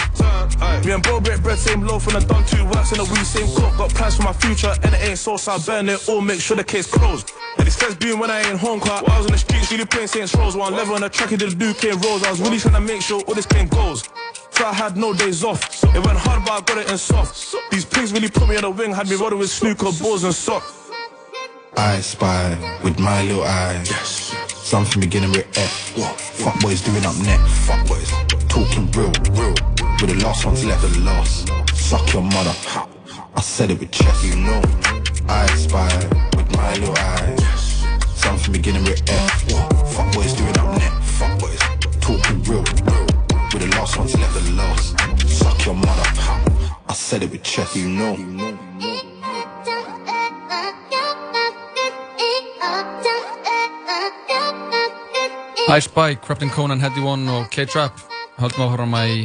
Me and bro break bread, same loaf, and I done two works in a week, same cook. Got plans for my future, and it ain't so, so I burn it all, make sure the case closed. And these feds being when I ain't home, cause I was on the streets really playing Saints Rose. One level on the track, he did a Duke and Rose. I was really trying to make sure all this goes. So I had no days off. It went hard, but I got it in soft. These pigs really put me on the wing, had me rolling with snooker, balls, and sock. I spy with my little eyes. Yes. Something beginning with F. Fuck boys doing up net. Fuck boys talking real, real. With the last ones left, the last. Suck your mother. I said it with chest, you know. I spy with my little eyes. Something beginning with F. Fuck boys doing ones the last. Suck your mother. I said it with chest, you know. Ice Spy, Crafton Conan, Heady One og K-Trap höldum áhverjum að í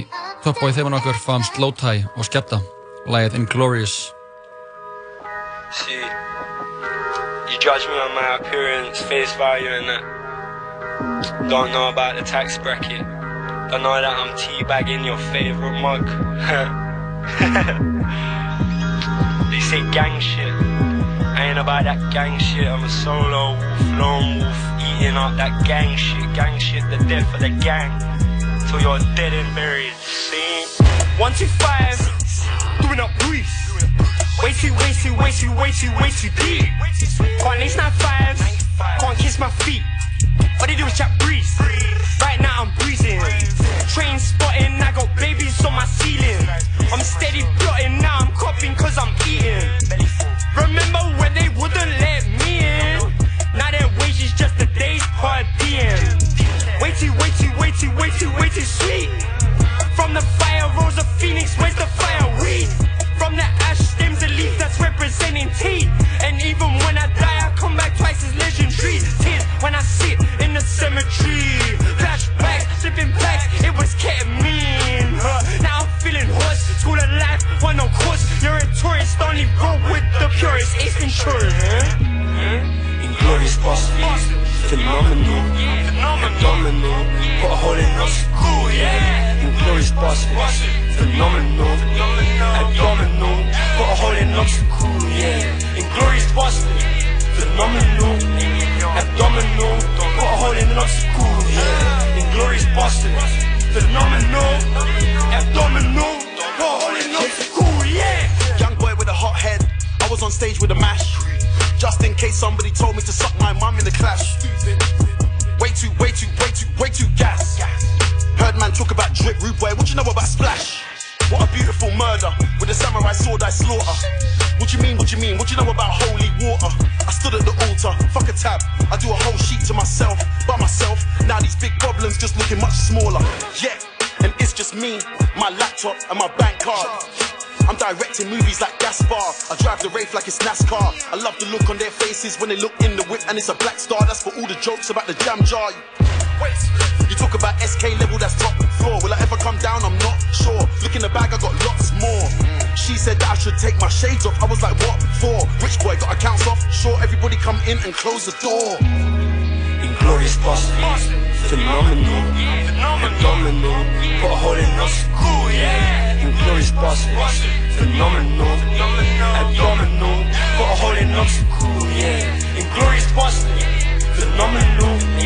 toppbói þeimun okkur fáum Slowtie og Skepta lagið Inglorious See, you judge me on my appearance, face value, and that. Don't know about the tax bracket. Don't know that I'm teabagging your favorite mug. they say gang shit. I ain't about that gang shit. I'm a solo wolf, lone wolf, eating up that gang shit. Gang shit, the death of the gang. Till you're dead and buried. See? One, two, five. Doing up Greece. Way too, way too, way too, way too, way too deep. Can't lace fives, can't kiss my feet. All they do is chat breeze. Right now I'm breezing. Train spotting, I got babies on my ceiling. I'm steady plotting, now I'm coughing cause I'm eating. Remember when they wouldn't let me in? Now their wages just a day's per diem. Way too, way too, way too, way too, way too sweet. From the fire rose a phoenix, where's the fire weed? From the ash stems a leaf that's representing teeth. And even when I die, I come back twice as legendary. When I sit in the cemetery. Flashback, sipping back, it was ketamine. Huh. Now I'm feeling hoarse, school of life, one no course. You're a tourist, only roll with the purest. Ace Ventura, huh? Inglorious bastards, phenomenal, abdominal, put a hole in your school, yeah. Inglorious bastards, phenomenal, abdominal, put a hole in your school, yeah. Inglorious bastards, phenomenal, abdominal, put a hole in your school, yeah. Inglorious bastards, phenomenal, abdominal, put a hole in your school, yeah. Young boy with a hot head. I was on stage with a mash. Just in case somebody told me to suck my mum in the clash. Way too, way too, way too, way too gas. Heard man talk about drip, rude boy. What you know about splash? What a beautiful murder with a samurai sword I slaughter. What you mean? What you mean? What you know about holy water? I stood at the altar, fuck a tab. I do a whole sheet to myself, by myself. Now these big problems just looking much smaller. Yeah, and it's just me, my laptop, and my bank card. I'm directing movies like Gaspar. I drive the Wraith like it's NASCAR. I love the look on their faces when they look in the whip and it's a black star. That's for all the jokes about the jam jar. Wait, you talk about SK level, that's top floor. Will I ever come down? I'm not sure. Look in the bag, I got lots more. She said that I should take my shades off. I was like, what for? Rich boy got accounts off. Sure, everybody come in and close the door. Inglorious bastards, phenomenal, abdominal, put a hole in your school, yeah. Inglorious bastards, phenomenal,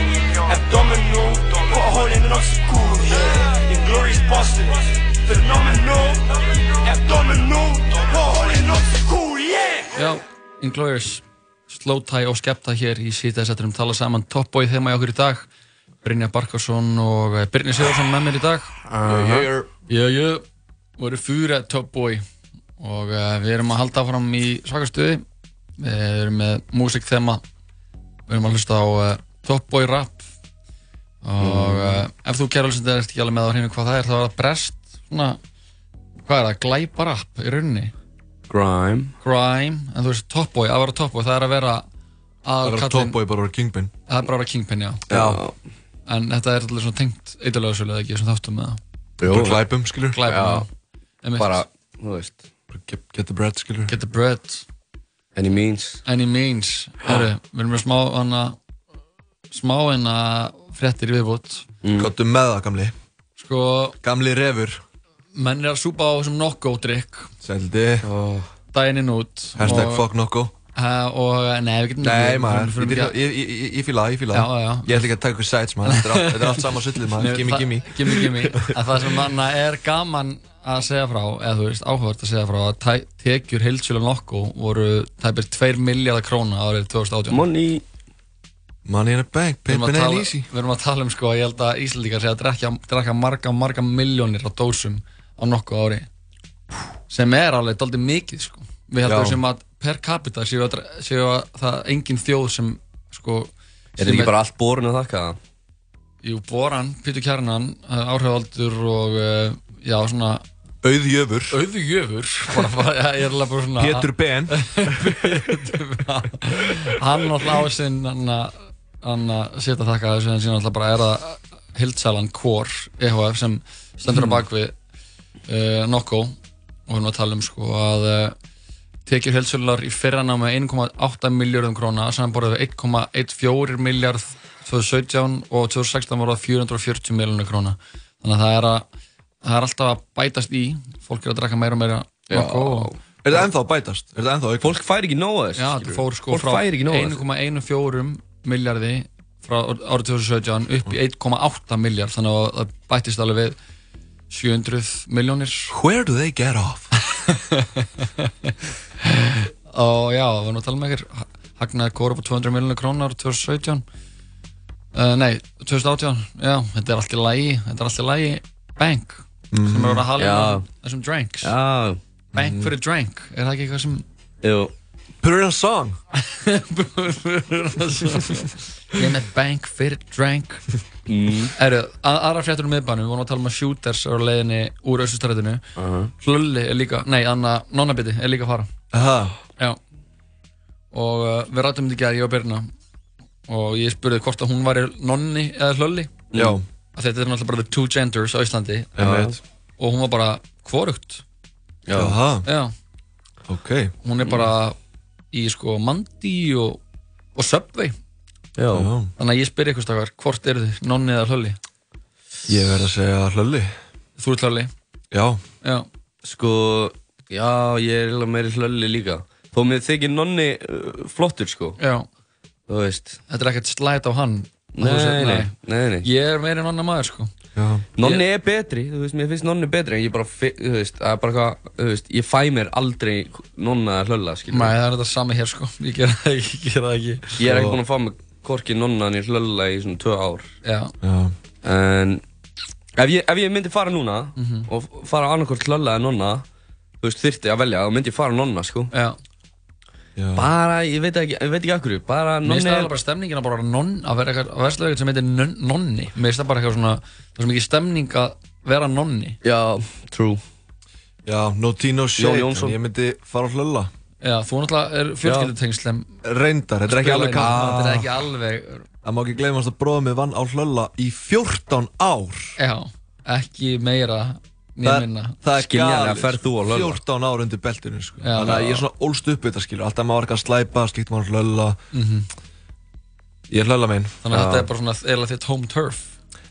Abdominal Put a hole in an obstacle yeah. Inglorious Boston Phenomenal Abdominal Put a hole in an obstacle yeah. Já, Inglorious Slótæ og Skepta hér í síðaðsættunum tala saman Topboy þegar maður okkur í dag. Brynja Barkarsson og eh, Brynja Sigurðarsson með mér í dag. Uh-huh. Jö, jö. Jö, jö. Við erum fyrir Topboy og eh, við erum að halda fram í svakastuði Við erum með músikþema. Við erum að hlusta á eh, Topboy rap og uh, ef þú kæra alveg ert ekki alveg með á hreinu hvað það er þá er það brest svona, hvað er það, glæpa rap í rauninni? Grime. Grime, en þú veist Topboy, að vera Topboy það er að vera er að Topboy bara að vera Kingpin. Það er bara að vera Kingpin, já. Já. En þetta er alltaf svona tengt eitthvað eða ekki, svona þáttum með það? Bara glæpum, skilur Glæpum, já. Bara, þú veist. Get, get the bread, skilur Get the bread. Any means. Any means. Herru, við erum með smá hana smá hana fréttir í viðbútt mm. Gottum með það, gamli. Sko Gamli refur. Menn er að súpa á þessum Nocco-drykk Seldi. Oh. Daginn inn út Hashtag og- fuck Uh, og nei, við getum Nei, maður, ég, fíla það, ég fíla Já, það. Ég ætla ekki að taka ykkur sites, maður. Þetta er allt, sama sullið, maður. Gimme, gimme. Gimme, gimme. Það sem manna er gaman að segja frá eða þú veist, áhugavert að segja frá að tekjur heilsjölu nokku voru tæpir 2 miljardar króna árið 2018 Money Money in a bank, pimpin' ain't easy. Við erum að tala um sko, ég held að Íslandíkar segja að drekja, drekka marga, marga miljónir á dósum á nokku ári sem er alveg doldið mikið sko. Við heldum sem að per capita séu að, séu að það er engin þjóð sem sko Er þetta ekki bara allt borin að þakka það? Jú, Boran, Pítur Kjarnan, áhrifaldur og uh, já, svona Auðjöfur. Auðjöfur? Bara, bara, ég alveg bara svona Pétur Ben. Hann á sinn hann að- hann að setja þakka þessu en síðan náttúrulega bara er það Hildsalan Core EHF sem stendur á Hmm. bakvið uh, Nokko og við erum að tala um sko að uh, tekjur heilsular í fyrra náma 1,8 miljardum króna saman borðið við 1,14 miljard 2017 og 2016 voru það 440 miljonar króna þannig að það er, að, það er alltaf að bætast í fólk er að drakka meira og meira Nokko og Er það ennþá að bætast? Er það ennþá aukast? Fólk fær ekki nóg að þessu Já, fór sko Fólk frá fær ekki nóg að þessu 1,14 miljardi frá árið 2017 upp í 1,8 miljard þannig að það bættist alveg við 700 miljónir Where do they get off? og já, við erum að tala með ykkur hagnaði kóra på 200 miljónir krónar 2017 uh, nei, 2018 já, þetta er allt í lagi þetta er allt í lagi bank sem er að hala Já. þessum drinks. Já. Bank for a drink, er það ekki eitthvað sem Jú Put it in a song. Ég er með bank fyrir drank. Mm. Eru, að, aðra fréttur um miðbænum, við vorum að tala um að shooters á leiðinni úr uh -huh. Hlulli er líka, nei, Anna, Nonnabiti er líka að fara. Aha. Já. Og uh, við rættum þetta í gær, ég og Birna. Og ég spurði hvort að hún væri Nonni eða Hlulli. Já. Þetta er náttúrulega bara the two genders á Íslandi. Og hún var bara hvorugt. Já. Já. Ok. Hún er bara í sko Mandi og, og Subway. Já. Þannig að ég spyr ykkur stakar, hvort eru þið, Nonni eða Hlulli? Ég verð að segja hlölli. Þú ert Hlulli? Já. Já. Sko, já, ég er meiri hlölli líka. Þó mér þykir nonni uh, flottur, sko. Já. Þú veist. Þetta er ekkert slæt á hann. Nei, nei, nei, nei. Ég er meira nonna maður sko. Nonni er betri, þú veist, mér finnst nonni betri En ég bara, þú veist, það er bara hvað Þú veist, ég fæ mér aldrei nonna að hlölla, skilur Nei, það er þetta sami hér sko Ég gera það ekki, ég gera það ekki Ég er ekki búinn að fá mig hvorki nonna en ég hlölla í svona tvö ár Já. Já. En ef ég, ef ég myndi fara núna Mhm. og fara annarkort hlölla eða nonna Þú veist, þyrfti að velja, þá myndi ég fara nonna, sko Já. Já. Bara, ég veit ekki, ég veit ekki akkur Bara Mér nonni finnst það bara stemningin að bara non, að vera eitthvað, að versla eitthvað sem heitir nonni. Mér finnst það bara eitthvað svona Það er svo mikið stemning að vera nonni. Já, true. Já, no tea, no shade Jón Jónsson. Ég myndi fara á hlölla. Já, þú náttúrulega er fjölskyldutengslem Reyndar, þetta er ekki alveg Þetta er ekki alveg Það má ekki gleymast að bróða mig vann á hlölla í 14 ár. Já, ekki meira Mér Það, er galið, ferð þú á hlölla. 14 ár undir beltinu sko. Já. Þannig að ég er svona ólst upp þetta skilur Alltaf maður ekki að slæpa, slíkt maður hlölla Mhm. Ég er hlölla minn Þannig að þetta er bara svona eða þitt home turf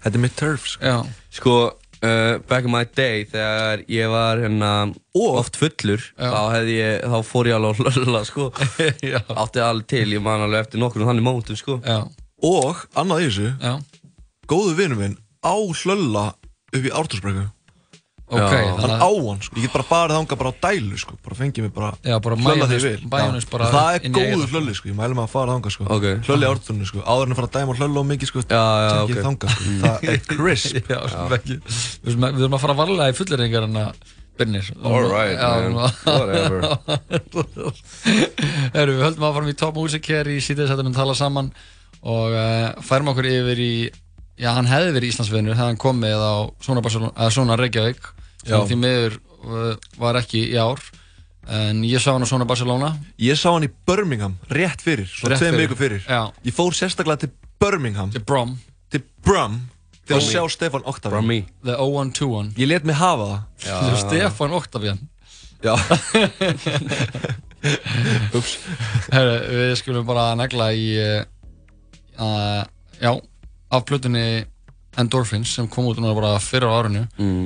Þetta er mitt turf sko. Já Sko, uh, back in my day þegar ég var hérna oft fullur þá, hefði ég, þá fór ég alveg að hlölla sko. átti alveg til, ég man alveg eftir nokkur þannig mótum sko. Já. Og, annað í þessu Já. Góðu vinur minn á hlölla upp í Ártúrsbrekku Ok, hann þannig á að- hann sko. ég get bara farið þangað bara á dælu sko. bara fengið mig bara Já, bara hlölla því majónes- vil. Og það er eyrað. hlölli sko. ég mælu mig að fara þangað sko. Ok. hlölli ártunni sko. áður en að fara að dæma hlölli á mikið sko. Já, já, tekið ok. þangað sko. það er crisp Já, við þurfum að- við þurfum að fara varlega í fulleringar en að Birnir Alright, man. Whatever. Heru, Við höldum að fara í top music hér í síðan tala saman og uh, færum okkur yfir í já, hann hefði verið Íslandsvinnur þegar hann komið á svona, svona Reykjavík. Sem Já. því miður uh, var ekki í ár. En ég sá hann á svona Barcelona. Ég sá hann í Birmingham rétt fyrir svona tveim fyrir. viku fyrir. Já. ég fór sérstaklega til Birmingham. Til Brom. Til Brum til að sjá Stefan Octavian Brummy. The 0121 ég let mig hafa það. Stefán Octavian Já. Ups. Herru, við skulum bara negla í uh, Já, af plötunni Endorphins sem kom út núna bara fyrir á árinu mm.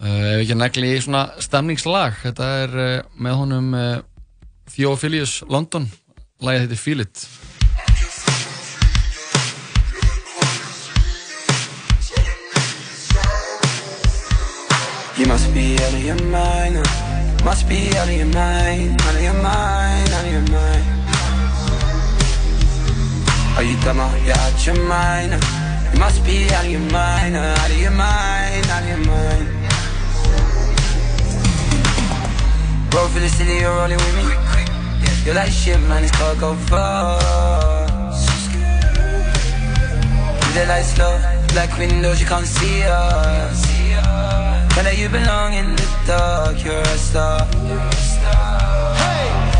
uh, Ef ekki negli í svona stemningslag Þetta er uh, með honum uh, Theophilus London Lagið heitir Feel It You must be out of your mind. Must be out of your mind. Out of your mind. Out of your mind. Are you dumb? or You're out your mind. You must be out of your mind. Out of your mind. Out of your mind. Roll for the city, you're rolling with me. You're like shit, man. It's gotta go fast. With the lights low, black windows, you can't see us. But that you belong in the dark, you're a star.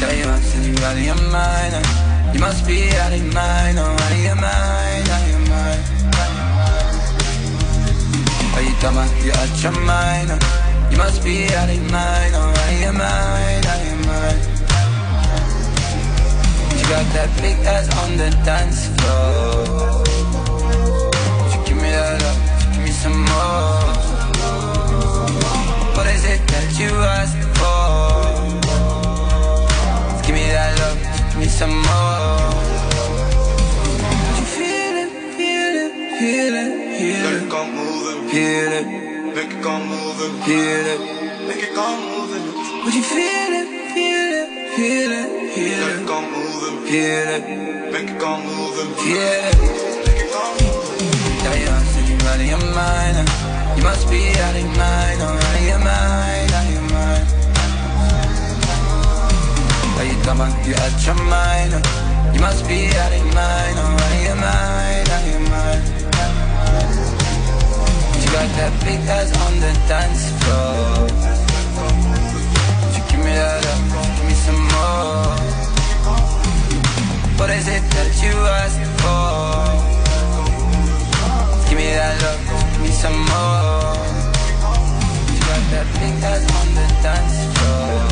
Yeah, you must be out of your mind. uh, You must be out of your mind, oh, out of your mind, out of your mind. Are you dumb? or You out your mind? uh, You must be out of your mind, oh, out of your mind, out of your mind. You got that big ass on the dance floor. Would you give me that up? Would you give me some more? You ask for? Give me that love, give me some more. Would you feel it, feel it, feel it, feel it? Feel it. Make it go moving. Feel it. Make it go moving. Would you feel it, feel it, feel it, feel it? Go moving. Feel it. Make it go moving. Feel it. Make it go moving. Yeah, yeah, said you out of your mind. uh, You must be out of your mind, oh, out of your mind, out of your mind. Are you dumb? or You out your mind? uh, You must be out of your mind, oh, out of your mind, out of your mind. You got that big ass on the dance floor. Would you give me that up? Give me some more. What is it that you ask for? Give me that love, give me some more. You got that big ass on the dance floor.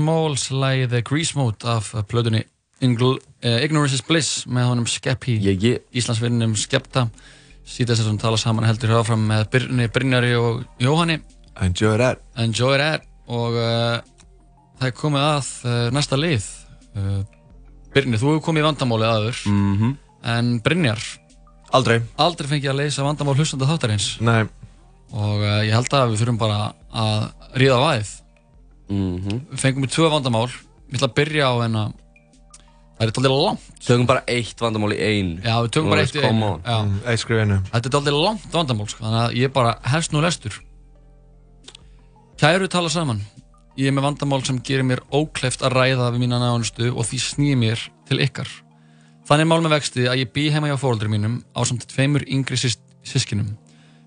Smalls lægið Grease Mode af plötunni uh, Ignorance is Bliss með honum Skeppi yeah, yeah. Íslandsvinnum Skepta. Síðan hún tala saman heldur hér áfram með Brynni, Brynjari og Jóhanni. Enjoy that. Enjoy that. Og uh, það er komið að uh, næsta lið. Uh, Brynni, þú hefur komið í vandamáli aður mm -hmm. en Brynjar? Aldrei. Aldrei fengið að leysa vandamál hlustanda þáttarins? Nei. Og ég held að við þurfum bara að ríða á aðið mm -hmm. við fengum við tvö vandamál. Við ætla að byrja á henn að það er alltaf langt. Tökum bara eitt vandamál í einu já, við tökum bara eitt í einu. Já. Eitt skrif einu. Þetta er alltaf langt vandamál sko, þannig að ég bara helst nú lestur. Kæru tala saman. Ég er með vandamál sem gerir mér ókleft að ræða við mína nánustu og því snýð mér til ykkar. Þannig er mál með vexti að ég bý heima hjá fóreldrum mínum á samt tveimur yngri sískinum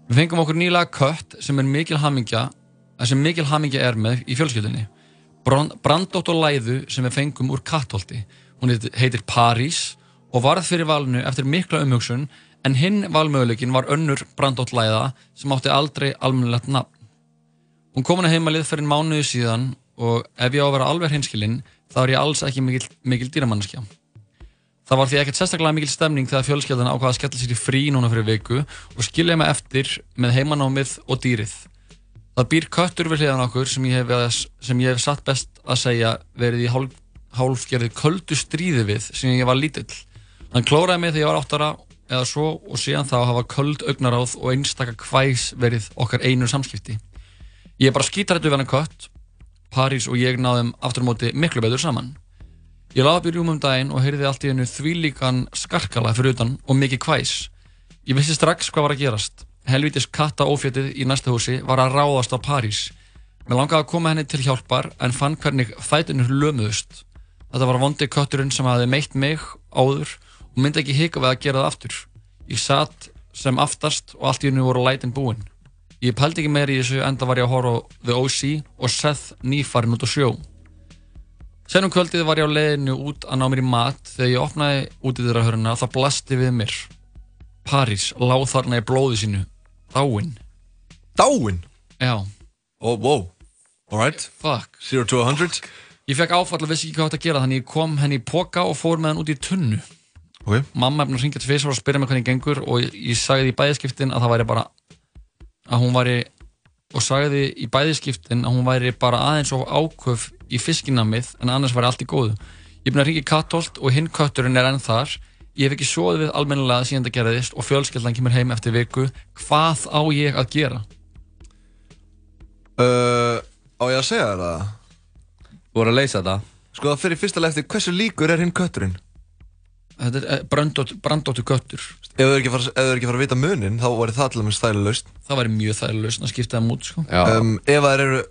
við fengum okkur nýlega kött sem er mikil hamingja sem mikil hamingja er með í fjölskyldunni. Brand- brandótt og læðu sem við fengum úr kattholti. Hún heitir, París og varð fyrir valinu eftir mikla umhugsun en hinn valmöguleikin var önnur brandótt læða sem átti aldrei almennilegt nafn. Hún kom hana heimalið fyrir mánuði síðan og ef ég á að vera alveg hinskilinn þá er ég alls ekki mikil, mikil dýramannskja Það var því ekkert sérstaklega mikil stemning þegar fjölskyldan ákvaða að skella sér í frí núna fyrir viku og skilja mig eftir með heimanámið og dýrið. Það býr köttur við hliðan okkur sem ég hef, sem ég hef satt best að segja verið í hálf, hálfgerði köldu stríði við sem ég var lítill. Hann klóraði mig þegar ég var áttara eða svo og síðan þá hafa köld augnaráð og einstaka kvæs verið okkar einu samskipti. Ég bara skítrættu við hann kött, París og ég náðum aftur á móti miklu betur saman. Ég laði upp í rúmum daginn og heyrði allt í hennu þvílíkan skarkala fyrir utan og mikið kvæs. Ég vissi strax hvað var að gerast. Helvítis katta ófjötið í næsta húsi var að ráðast á París. Mér langaði að koma henni til hjálpar en fann hvernig fætunir lömuðust. Þetta var vondi kötturinn sem hafði meitt mig áður og myndi ekki hika við að gera það aftur. Ég satt sem aftast og allt í hennu voru lætin búinn. Ég pældi ekki meira í þessu enda var ég að horfa á The OC og Seth nýfarinn út á sjó. Senum kvöldið var ég á leiðinu út að ná mér í mat þegar ég opnaði út í þeirra höruna það blasti við mér. París láð þarna í blóði sínu. Dáinn. Dáinn? Já. Oh, wow. Alright. Fuck. Zero to a hundred. Ég fekk áfall og vissi ekki hvað átt að gera þannig ég kom henni í poka og fór með hann út í tunnu. Ok. Mamma búin að ringja til fyrst og spyrja mig hvernig gengur og ég, ég sagði í bæðiskiptin að það væri bara að hún væri og sagði í bæðiskiptin að hún væri bara aðeins og áköf í fiskinamið en annars væri allt í góðu. Ég er búin að ringja í kattolt og hinn kötturinn er enn þar. Ég hef ekki sóðið við almennilega síðan það gerðist og fjölskeldan kemur heim eftir viku. Hvað á ég að gera? Uh, á ég að segja þér það? Þú voru að leysa þetta? Sko það fyrir fyrsta leið eftir hversu líkur er hinn kötturinn? Þetta er eh, brandóttu, brandóttu köttur. Ef þú er ekki ekki fara að vita munin þá væri það til dæmis þægilegust. Það væri mjög þægilegust að skipta það mút sko. Um, ef það eru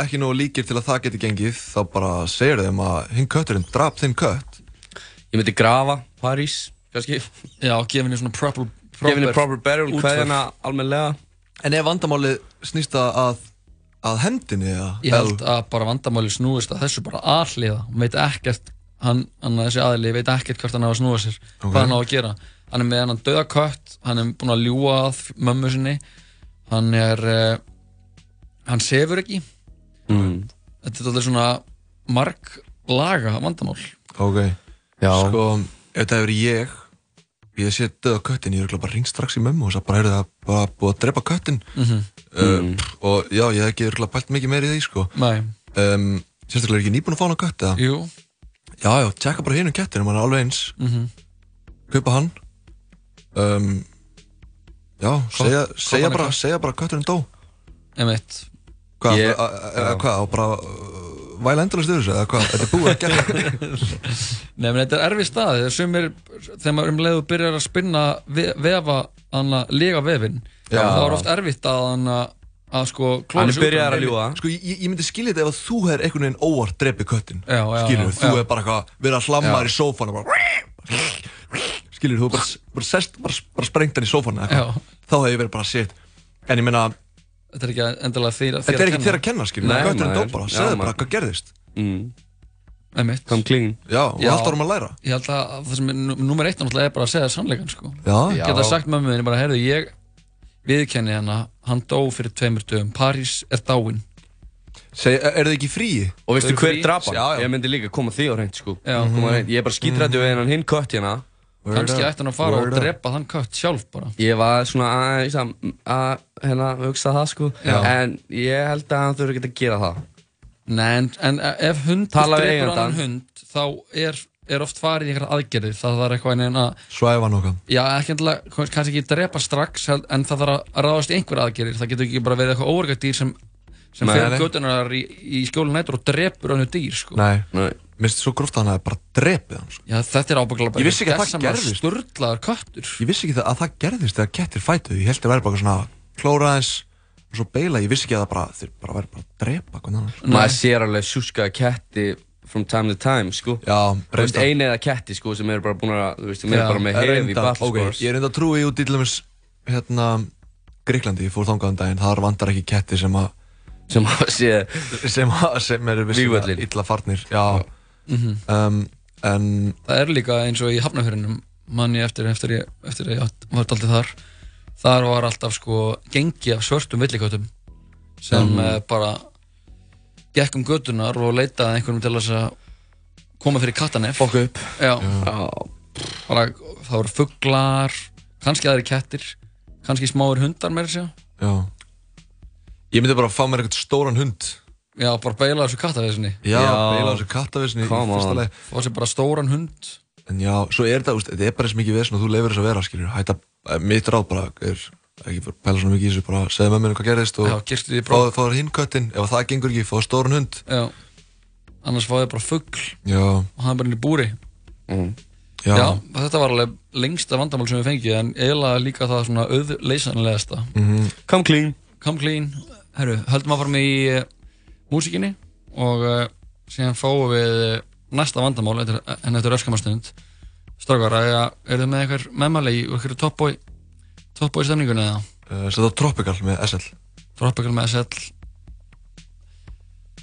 ekki nógu líkir til að það geti gengið þá bara segir þeim að hinn kötturinn drap þinn kött. Ég myndi grafa París, kannski. Já, gefa henni svona proper, Gefa henni proper burial, útför. hvað hérna almennilega. En ef vandamálið snýst það að, að hendinni eða? Ég held að bara vandamáli snúist að þessu bara aðliða. Hún veit ekkert, hann, hann þessi aðli veit ekkert hvert hann á að snúa sér, Ok. hvað hann á að gera. Hann er með hann döða kött, hann er búinn að ljúa að mömmu sinni, hann er, uh, hann sefur ekki. Mm. Þetta er alveg svona marg laga vandamál. Ok. Já. Sko, ef þetta hefur ég, ég sé döða köttin, ég er bara ringt strax í mömmu og þess að bara er það bara búið að drepa köttin Mhm. uh, og já, ég hef ekki pælt mikið meir í því sko Nei. um, sérstaklega er ekki nýbúin að fá hana kött eða? Jú Já, já, tjekka bara hinum kettinum, hann er alveg eins Mhm. kaupa hann um, já, segja, segja, bara, segja bara kötturinn dó Emitt Hvað, hvað, á bara væla endalast yfir þessu, eða hvað, þetta er búið að gera Nei, menn þetta er erfið stað þegar sumir, þegar maður um leiðu byrjar að spinna ve vefa, hann að lega vefin Já. þá er oft erfitt að hann að að sko klóna sig út úr hann. Sko, ég, ég myndi skilja þetta ef að þú hefur einhvern veginn óvart drepið köttin Já, já, Skilur, já, þú hefur bara eitthvað verið að hlamma Já. þér í sófan og bara Skilur, þú hefur bara, bara sest, bara, bara sprengt hann í sófan eða eitthvað. Þá hefur ég verið bara shit En ég meina, Þetta er ekki endilega þér, þér þetta er ekki þér að kenna, skilur Nei, maður. bara, Já, segðu bara maður. hvað gerðist mm. Einmitt. Come clean Já, og alltaf erum að læra Ég held að það sem er númer eitt náttúrulega er bara að segja sannleikan sko. Já. Geta Já. sagt mömmu þinni bara, heyrðu, ég viðkenni hana, hann dó fyrir tveimur dögum, París er dáin Seg, er þið ekki frí? Og veistu hver frí? drap hann? Já, já. Ég myndi líka koma því á hreint sko Kannski ætti hann að fara og drepa þann kött sjálf bara. Ég var svona aðeins að, að hérna, hugsa það sko. Já. En ég held að hann þurfi ekki að gera það. Nei, en, en ef hund Tala við drepur eigandann. annan hund þá er, er oft farið í einhverja aðgerðir. Það þarf eitthvað en að Svæfa nokkað Já, ekki endilega, kannski ekki drepa strax en það þarf að ráðast í einhverja aðgerðir. Það getur ekki bara verið eitthvað óvergat dýr sem sem Nei, fyrir nei. götunar í, í skjólun nættur og drepur önnu dýr sko. Nei, minnst svo gróft að hann hefði bara drepið hann sko. Já, þetta er ábygglega bara Ég vissi ekki að það gerðist. sturlaður köttur. Ég vissi ekki það, að það gerðist þegar kettir fætuðu Ég held að það væri bara svona klóra eins og svo beila, ég vissi ekki að það bara þeir bara væri bara að drepa hvernig annars Maður sér alveg sjúskaða ketti from time to time sko. Já, Þú veist, eini eða ketti sko sem eru bara búin að Þú veist, sem eru bara með hef í ok, scores. Ég er enda að trúi út í til dæmis hérna um daginn. Þar vantar ekki ketti sem að sem að sé sem, að, sem eru vissulega Vígvöllin. illa farnir. Já, Mhm. um, en Það er líka eins og í hafnafjörunum manni eftir, eftir, ég, eftir ég var alltaf þar þar var alltaf sko gengi af svörtum villiköttum sem mm. bara gekk um götunar og leitaði að einhvernum til að koma fyrir kattanef. Fokka upp. Já, Já. Bara, það voru fuglar kannski aðri kettir kannski smáir hundar meira sér Já. Ég myndi bara að fá mér eitthvað stóran hund Já, bara beila þessu kattavisni Já, beila þessu kattavisni í fyrsta on. leið Fá sér bara stóran hund. En já, svo er þetta, þetta er bara eins mikið vesn og þú leifir þess að vera, skiljur Hætta, eh, mitt ráð bara er ekki að pæla svona mikið í þessu, bara segja með mér hvað gerðist og Já, girtu því próf. fá fá þér hinn köttin, ef það gengur ekki, fá þér stóran hund. Já, annars fá þið bara fugl. Já. Og hann er bara inn í búri. Mm. Já. Já, þetta var alveg lengsta vandamál sem við fengið en eiginlega líka það svona auðleysanlegasta. Mhm. Come clean. Come clean. Herru, höldum áfram í uh, músikinni og uh, síðan fáum við uh, næsta vandamál en þetta er öskamastund Strákar, er, þið með eitthvað meðmæli í eitthvað toppbói toppbói stemningunni eða? Uh, Svo það Tropical með SL Tropical með SL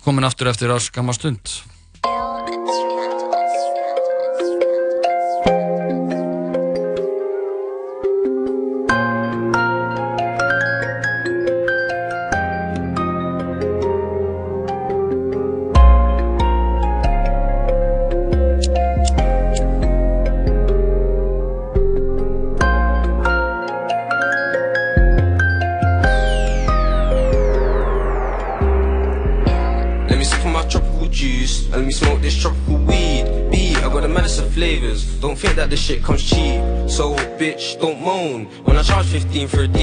komin aftur eftir öskamastund flavors. Don't think that this shit comes cheap. So, bitch, don't moan when I charge 15 for a D.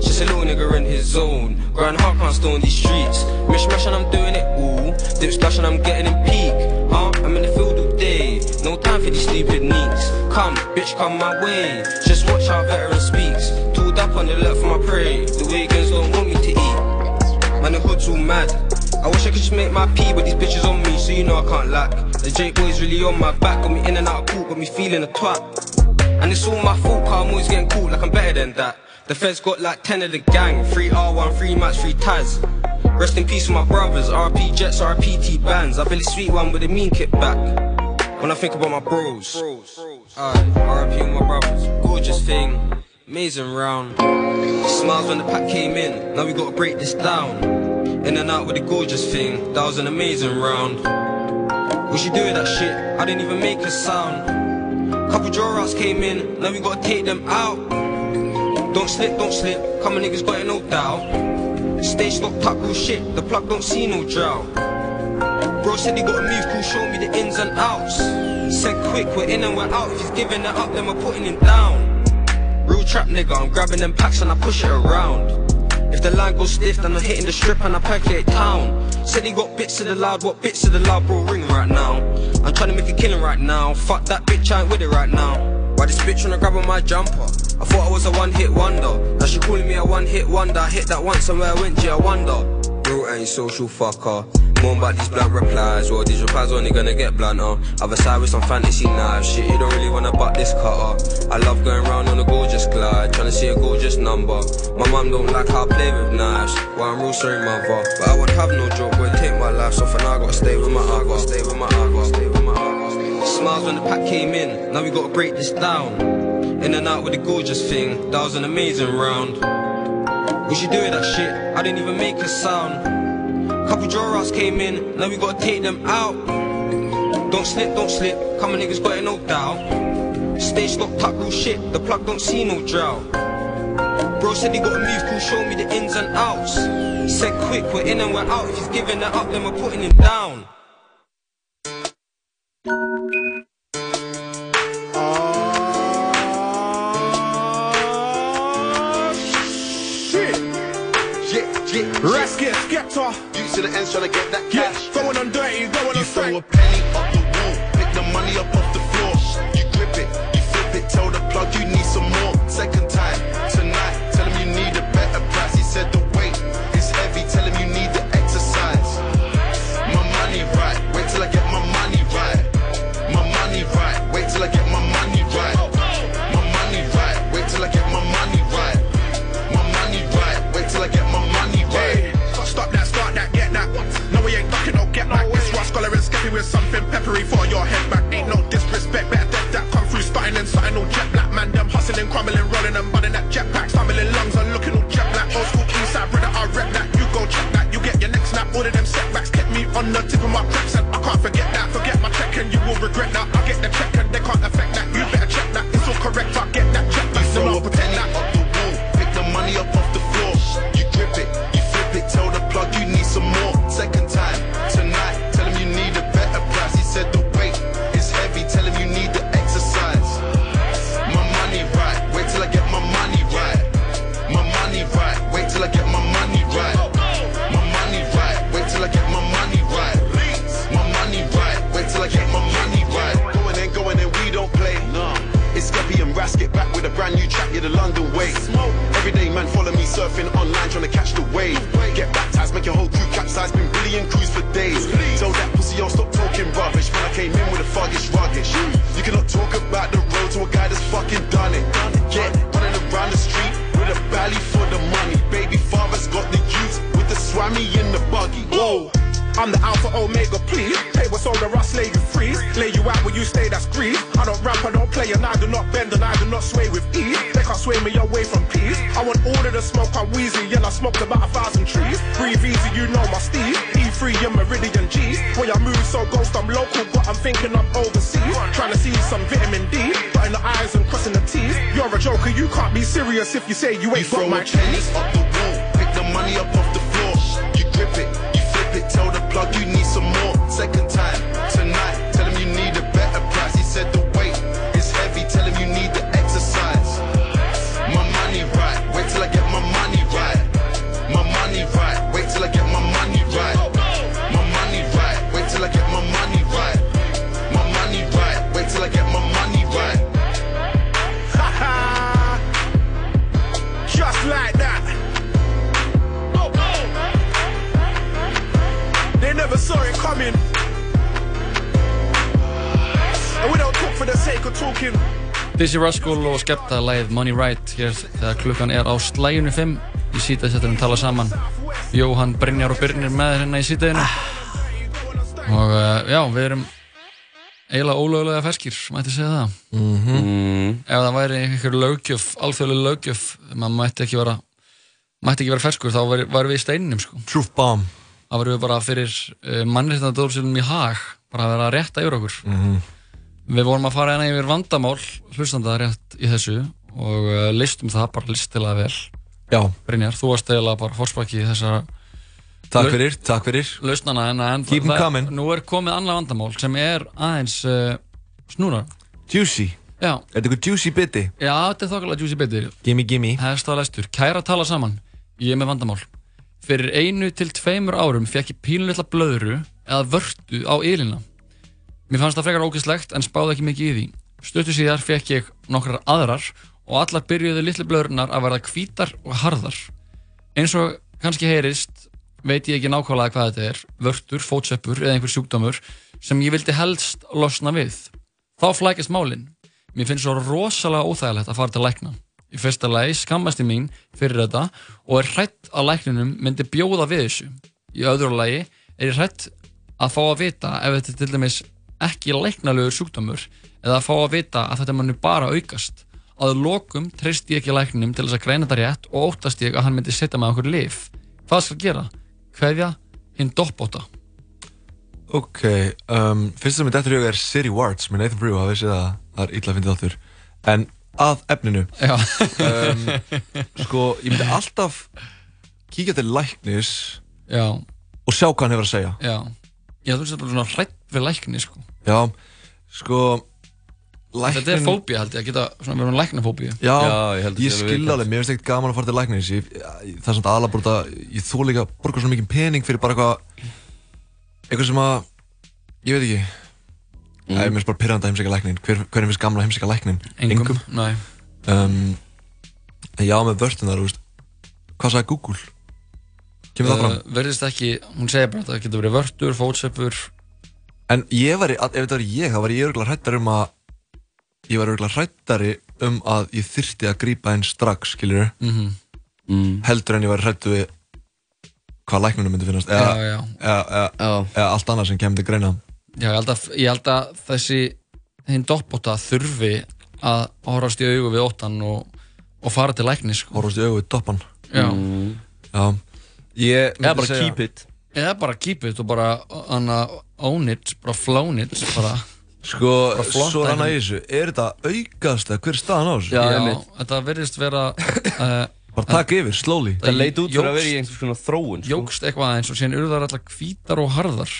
Just a little nigga in his zone. Grind hard, can't stay on these streets. Mish mash and I'm doing it all. Dip splash and I'm getting in peak. Huh? I'm in the field all day. No time for these stupid neeks. Come, bitch, come my way. Just watch how veteran speaks. Tooled up on the left for my prey. The Wiggins don't want me to eat. Man, the hood's all mad. I wish I could just make my pee, but these bitches on me, so you know I can't lack. The Jake boy's really on my back, got me in and out of court, got me feeling a twat. And it's all my fault, cause I'm always getting caught like I'm better than that. The feds got like 10 of the gang, 3 R1, 3 match, 3 Taz. Rest in peace with my brothers, RP Jets, RP T bands. I feel Billy Sweet one with a mean kick back. When I think about my bros, Aye, RP with my brothers, gorgeous thing, amazing round. Smiles when the pack came in, now we gotta break this down. In and out with the gorgeous thing, that was an amazing round. What she do with that shit? I didn't even make a sound. Couple draw outs came in, now we gotta take them out. Don't slip, don't slip, come on niggas got it no doubt. Stay stocked up, shit, the plug don't see no drought. Bro said he gotta move, cool, show me the ins and outs. Said quick, we're in and we're out. If he's giving it up, then we're putting him down. Real trap nigga, I'm grabbing them packs and I push it around. If the line goes stiff, then I'm hitting the strip and I percolate town. Said he got bits of the loud, what bits of the loud, bro, ring right now. I'm trying to make a killing right now. Fuck that bitch, I ain't with it right now. Why this bitch wanna grab on my jumper? I thought I was a one hit wonder. Now she calling me a one hit wonder. I hit that once and where I went, yeah, I wonder. Bro ain't social fucker. More about these blunt replies, or these replies only gonna get blunter. Other side with some fantasy knives, shit, you don't really wanna butt this cutter. I love going round on a gorgeous glide, trying to see a gorgeous number. My mum don't like how I play with knives, well I'm real sorry mother. But I would have no joke, would take my life, so for now I gotta stay with my I stay with my I stay with my I Smiles when the pack came in, now we gotta break this down. In and out with the gorgeous thing, that was an amazing round. We should do it that shit, I didn't even make a sound. Couple draw outs came in, now we gotta take them out. Don't slip, don't slip, come on niggas got it no doubt. Stay stocked up, real shit, the plug don't see no drought. Bro said he gotta move, cool, show me the ins and outs. Said quick, we're in and we're out. If he's giving it up, then we're putting him down. Skepta. You to the ends trying to get that cash. Going on dirty, going You on throw a penny up with something peppery for your head back. Ain't no disrespect, better dead that come through, starting and starting all jet black. Man, them hustling, crumbling, rolling and bunning that jetpack. Stumbling lungs and looking all jet black. Old school inside, side, brother, I rep that. You go check that, you get your next snap. All of them setbacks kept me on the tip of my cracks, and I can't forget that. Forget my check, and you will regret that. I get the check, and they can't affect that. You better check that, it's all correct. I get that check back, so pretend penny that. Till I get my money right. My money right, wait till I get my money right. My money right, wait till I get my money right. Going in, going in, we don't play. It's Skeppy and Rasket back with a brand new track, yeah, the London way. Everyday man follow me surfing online trying to catch the wave. Get baptized, make your whole crew capsize, been billion crews for days. Tell that pussy, yo, stop talking rubbish. Man, I came in with a fuggish ruggish. You cannot talk about the road to a guy that's fucking done it. Get running around the street with a belly for the money. Got the youth with the swammy in the buggy. Whoa. I'm the Alpha Omega, please. Pay what's on the rust, lay you free. Lay you out where you stay, that's greed. I don't ramp, I don't play, and I do not bend, and I do not sway with ease. They can't sway me away from peace. I want all of the smoke, I'm wheezy, and I smoked about a thousand trees. Breathe easy, you know my Steve. E3 and Meridian G's. Boy, I move so ghost, I'm local, but I'm thinking I'm overseas. Trying to see some vitamin D, but in the eyes and crossing the T's. You're a joker, you can't be serious if you say you ain't Throw got my penny up the wall, money up off the floor. You grip it, you flip it, tell the plug you need some more. Second coming. And we don't talk for the sake of talking. Dizzy Rascal og skemmta lægið Money Right hér þegar klukkan er á slæjunni 5 í sítaðsettunum tala saman Jóhann, Brynjar og Byrnir með hérna í sítaðinu og uh, já, við erum eiginlega ólögulega ferskir, mætti segja það Mm. ef það væri einhver löggjöf, alþjóðlega löggjöf maður mætti ekki vera mætti ekki vera ferskur, þá væri, væri við í steininum sko. Truth bomb þá væri við bara fyrir uh, mannréttandadóðsölum í hag bara að vera að rétta yfir okkur Mhm. Við vorum að fara hérna yfir vandamál hlustanda rétt í þessu og uh, listum það bara listilega vel. Já. Brynjar, þú varst eiginlega bara fórspaki í þessar Takk fyrir, takk fyrir. lausnana en, en Keep 'em það- coming. nú er komið annað vandamál sem er aðeins uh, snúra. Juicy. Já. Er þetta eitthvað juicy biti? Já, þetta er þokkalega juicy bitir. Gimme, gimme. Hesta lestur. Kæra tala saman. Ég er með vandamál. Fyrir einu til tveimur árum fekk ég pínulitla blöðru eða vörtu á ylina. Mér fannst það frekar ógislegt en spáði ekki mikið í því. Stöttu síðar fekk ég nokkrar aðrar og allar byrjuðu litlu blöðrunar að verða hvítar og harðar. Eins og kannski heyrist veit ég ekki nákvæmlega hvað þetta er, vörtur, fótsöppur eða einhver sjúkdómur sem ég vildi helst losna við. Þá flækist málinn. Mér finnst svo rosalega óþægilegt að fara til lækna. Í fyrsta lagi skammast ég mín fyrir þetta og er hrætt að lækninum myndi bjóða við þessu. Í öðru lagi er ég hrætt að fá að vita ef þetta er til dæmis ekki læknalegur sjúkdómur eða að fá að vita að þetta muni bara aukast. Að lokum treyst ég ekki lækninum til þess að greina þetta rétt og óttast ég að hann myndi setja með okkur lif. Hvað skal gera? Kveðja, hinn doppóta. Ok, um, fyrst sem ég dættur í huga er City Wards með Nathan Brew, það er illa að finna þáttur. En að efninu. Já. um, sko, ég myndi alltaf kíkja til læknis Já. og sjá hvað hann hefur að segja. Já. Já, þú veist bara svona hrætt við lækni, sko. Já, sko, læknin... Þetta er fóbía, held ég, að geta svona verið með læknafóbíu. Já, ég, skil alveg, mér finnst ekkert gaman að fara til læknis ég, ég, það er bara þetta ég þó líka að borga svona mikið pening fyrir bara eitthvað eitthvað sem að ég veit ekki mm. ég finnst bara pyrranda að heimsækja læknin hver, hvernig finnst gamla að heimsækja læknin? Engum, nei. um, já, með vörtunar, þú veist hvað sagði Google? kemur það fram? Uh, verðist ekki, hún segir bara að það getur verið vörtur, fótsöppur. En ég væri, ef þetta væri ég, þá væri ég örgulega hrættar um að ég væri örgulega hrættari um að ég þyrfti að grípa einn strax, skiljur Mhm. Mm. heldur en ég væri hrættu við hvað læknunum myndi finnast eða, Já, já. Eða, eða, eða allt annað sem kemur til greina Já, ég held að, ég held að þessi hinn doppóta þurfi að horfast í augu við óttan og, og fara til læknis, sko. Horfast í augu við doppan? Já. Mm. Já. Ég Eða myndi segja- Eða bara keep it og bara hana, own it, bara flown it, bara. Sko, bara svo hann að þessu, er þetta aukast eða hver er staðan á þessu? Já, þetta verðist vera uh, Bara taka yfir, slowly. Það leit út fyrir að vera í einhvers konar þróun sko. Jógst eitthvað aðeins og síðan urðar allar hvítar og harðar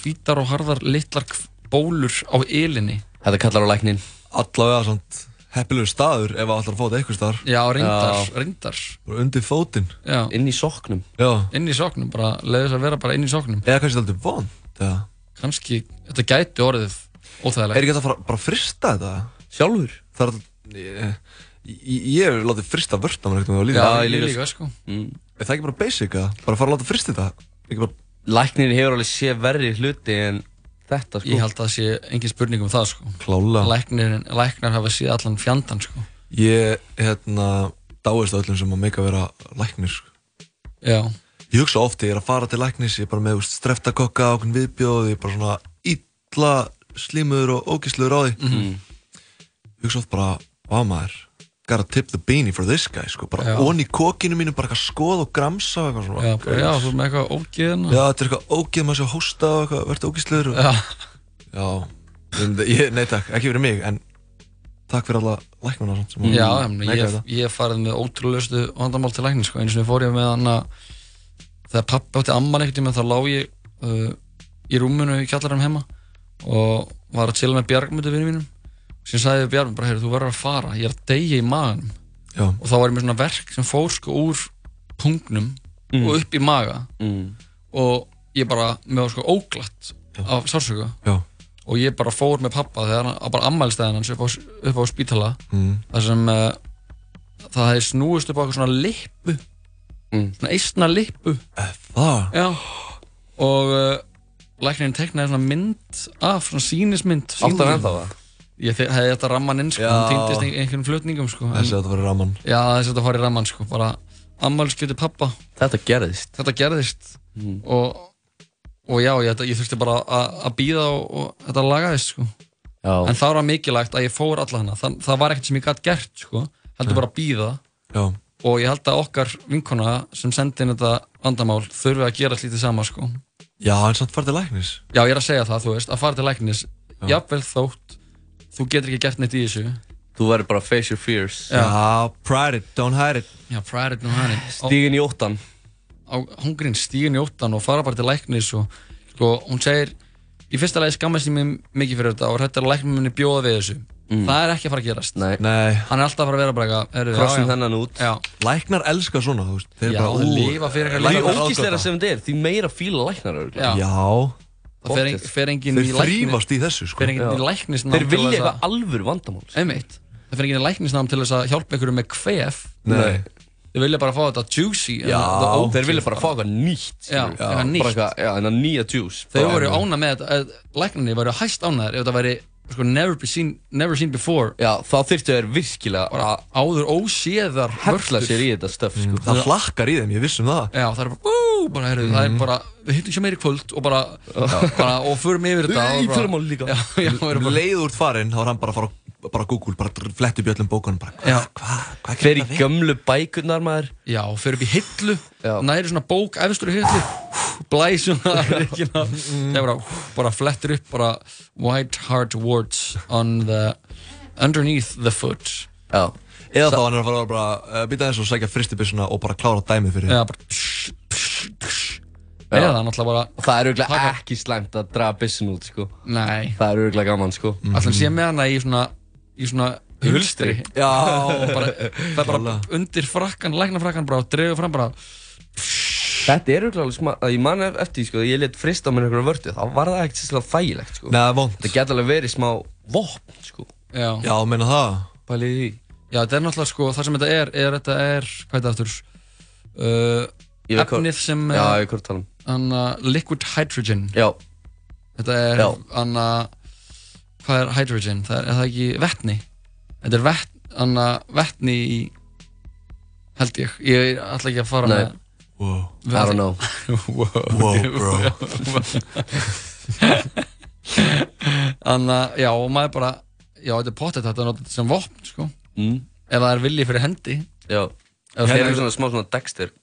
Hvítar og harðar litlar bólur á ylinni Þetta kallar á læknin Allavega svona heppilegur staður ef það ætlar að fóta eitthvað staðar Já, reyndar, reyndar Bara undir fótinn Já. Inn í soknum Já Inn í soknum, bara leiði þess að vera bara inn í soknum Eða kannski þetta er vond eða? Kannski, þetta gæti orðið óþægilegt Er ekki þetta að fara bara að frista þetta? Sjálfur? Það er ég, ég, ég hef látið frista vörta mér eitthvað lífi Já, ég líka, líka, sko. mm. Er það ekki bara basic að bara fara að láta frista þetta? Ekki bara Læknir hefur alveg sé verri hluti en þetta sko Ég held að það sé engin spurning um það sko Klálega. Læknir, læknar hafa séð allan fjandan sko Ég, hérna, dáist á öllum sem að meika vera læknir sko. Já Ég hugsa oft, ég er að fara til læknis, ég er bara með streftakokka á okkur viðbjóð, ég er bara svona illa slímuður og ógísluður á því. Mhm. Ég hugsa oft bara, vá maður, gotta tip the beanie for this guy, sko, bara onni í kokinu mínu, bara eitthvað skoð og gramsa eitthvað svona. Já, bara, já, með eitthvað ógeðina Já, þetta er eitthvað ógeð, maður sé að hósta og eitthvað, verður ógísluður. Og... Já. Já, ég, ég- nei takk, ekki fyrir mig, en takk fyrir alla læknuna og svona sem Já, að ég, ég, farið með ótrúlegustu vandamál til læknis sko. eins og ég fór ég með hann að þegar pappi átti amman einhvern tíma þá lá ég uh, í rúmunu í kjallarum heima og var að chilla með Bjargmundu vinnu mínum síðan sagði við Bjargmund bara, heyrðu, þú verður að fara ég er að deyja í maganum Já. og þá var ég með svona verk sem fór sko úr pungnum Mm. og upp í maga mm. og ég bara, mér var sko óglatt af sársöku Já. og ég bara fór með pappa þegar hann, bara ammælstæðin hans upp á, upp á spítala Mm. þar sem uh, það hefði snúist upp á eitthvað svona lippu mm. svona eistna lippu Það? Já og uh, læknirinn teknaði svona mynd af svona sínismynd sýndi- ennþá það? Ég hefði þetta ramman inn sko, Já. hann týndist ein- einhverjum flutningum sko. En- Þessi að þetta var ramman. Já, þessi að þetta fari í ramman sko, bara ammælskjöti pappa. Þetta gerðist. Þetta gerðist. Mm. og, og já, ég, ég þurfti bara að að býða og, og þetta lagaðist sko. Já. En það var mikilvægt að ég fór alla hana. Það, það var ekkert sem ég gætt gert sko. Heldur bara að býða Já. og ég held að okkar vinkona sem sendi inn þetta vandamál þurfi að gera slítið sama sko. Já, en samt farið til læknis. Já, ég er að segja það, þú veist, að fara til læknis jafnvel þótt þú getur ekki gert neitt í þessu Þú verður bara face your fears Já. Já, pride it, don't hide it Já, pride it, don't hide it Stígin í óttan á hungrin stígin í óttan og fara bara til læknis og sko, hún segir í fyrsta lagi skammast ég mig mikið fyrir þetta og þetta er að læknum minni bjóða við þessu Mm. það er ekki að fara að gerast Nei. Nei hann er alltaf að fara að vera bara eitthvað já. þennan út Já. Læknar elska svona, þú veist Þeir Já, bara, þeir ú, lifa fyrir eitthvað Því læknar ógísleira sem þetta er, því meira fíla læknar örugglega. Já. Já það fer, fer enginn Þeir í læknis þrífast í þessu, sko. fer enginn í læknisnám Þeir til vilja þess að- eitthvað alvöru vandamál. Einmitt. Það fer enginn í læknisnám til þess að hjálpa einhverju með kvef. Nei. þeir vilja bara fá þetta juicy Já, oat þeir vilja bara fá eitthvað nýtt Já, eitthvað Bara nýtt. eitthvað, Já, en að nýja juice. Bara- voru ána með þetta, læknarnir voru hæst ánæður ef þetta væri sko, never, be seen, never seen before Já, þá þyrftu þeir virkilega bara áður óséðar vörtur. sér í þetta stöf sko. Það hlakkar í þeim, ég viss um það Já, það er bara, ú, bara, heyrðu, það er bara, við hittum sér meiri kvöld og bara, bara og förum yfir þetta Í og bara- fyrramál líka. Já, já, við erum bara, leið úr farin, þá er hann bara að fara á- bara Google, bara flett upp í öllum bókunum bara, já, hvað Fer gerir í gömlu bækurnar maður. Já, fyrir upp í hillu, næri svona bók, efstur í hillu, blæs svona, er bara, bara flettir upp, bara, white heart warts on the, underneath the foot. Já. Eða þá hann er að fara að bara uh, býta þess og sækja fristibissuna og bara klára dæmið fyrir Já, bara, psh, psh, psh. Eða náttúrulega bara, það er auðvitað ekki slæmt að draga bissin út sko. Nei, Það er auðvitað gaman sko. Alltaf sé með hana í svona í svona hulstri? Bara, það er bara undir frakkan, læknafrakkan bara og dregur fram bara Þetta er auðvitað alveg smá að Ég man eftir því sko ég let frista á mér einhverju vördu Þá var það ekkert sérstilega þægilegt sko. Nei, er vond Það geta alveg verið smá vopn sko. Já, Já, meina það. Pælið í því. Já, þetta er náttúrulega sko, það sem þetta er, er þetta er, hvað er þetta aftur? Uh, Efnið sem Já, ég er hvort tala um. Anna, liquid hydrogen. Já. Þetta er, Já. anna Hvað er hydrogen? Það er, er það ekki vetni? Þetta er vet, anna, vetni í held ég, ég ætla ekki að fara Nei. með Wow I don't know wow, Wow, bro. Þannig að, já, og maður bara Já, þetta er pottet þetta að nota þetta sem vopn, sko mm. Ef það er vilji fyrir hendi Já Ef Það það er svona smá svona Dexter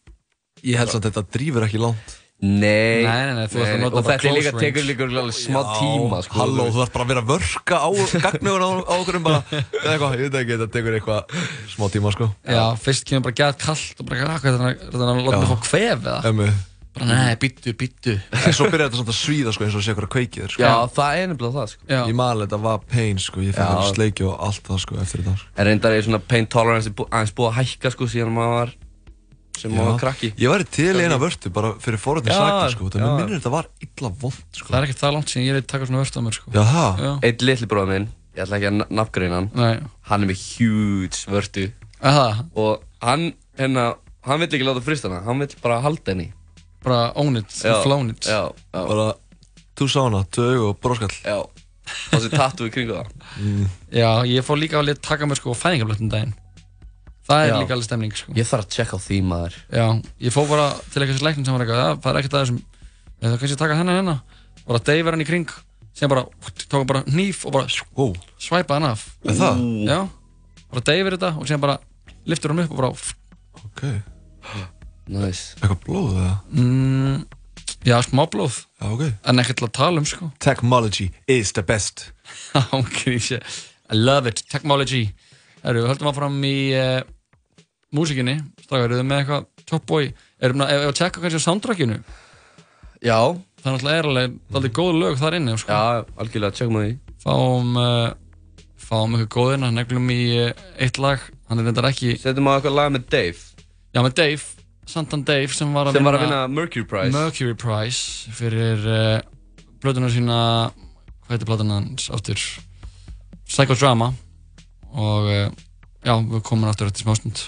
Ég held samt að þetta drífur ekki langt Nei. Nei, nei, nei, Og þetta er líka, tekur líka alveg smá tíma sko Halló, þú þarf bara að vera að vörka á gagnugun á, okkur um bara Eða eitthvað, ég veit ekki, þetta tekur eitthvað smá tíma sko. Já, fyrst kemur bara gæt kallt og bara, "Ah, hvað þetta er þetta að láta mig fá kvef eða? Bara, nei, býttu, býttu En svo byrjar þetta samt að svíða sko eins og sé eitthvað kveikið sko. Já, það er nefnilega það sko. Já, Ég alveg, þetta var pain sko, ég að sleikja og allt það sko eftir þetta. Sko. En reyndar er svona pain tolerance aðeins búið að hækka sko síðan maður var sem maður var krakki. Ég væri til eina vörtu bara fyrir forrættin Já, sakir sko Það já. minnir þetta var illa vond sko. Það er ekkert það langt síðan ég er að taka svona vörst á mér, sko. Já? Já, Eitt litli bróð minn, ég ætla ekki að nafngreina hann. Nei, Hann er með huge vörtu. Það, Og hann, hérna, hann vill ekki láta frista hana. Hann vill bara halda henni. Bara own it, Já, flown it. Já, já, Bara, þú sá hana, tvö augu og bróskall já. Það sé tattu í kringu það. Já, ég fór líka að taka mér sko fæðingablöttum daginn Það er Já. líka alveg stemning, sko. Ég þarf að checka á því maður. Já, ég fór bara til eitthvað læknum sem var eitthvað, "Ja, það er ekkert að þessum. Það er kannski að taka hennar hennar Bara deyfir hann í kring Sem bara, tók bara hníf og bara Ó, svæpa hann af. Er það? Já, bara deyfir þetta og sem bara liftur hann upp og bara Ok. Nice. Eitthvað blóð eða? mm, Já, smá blóð. Já, ok. En ekkert til að tala um, sko. Technology is the best. Ángrísi I love it, technology. Erum við höldum áfram í uh, músikinni Strákar, eru þið með eitthvað Top Boy? Erum við að tjekka kannski á soundtrackinu? Já, Það er náttúrulega er alveg Aldrei góð lög þar inni, sko. Já, algjörlega, checkum á því. Fáum uh, Fáum eitthvað góðina Neglum í uh, eitt lag. Hann er reyndar ekki Settum á eitthvað lag með Dave. Já, með Dave Santan Dave sem var að Sem vinna var að vinna Mercury Prize. Mercury Prize fyrir uh, plötuna sína hvað heitir plötuna hans aftur? Psychodrama. Og uh, já, við komum aftur eftir smástund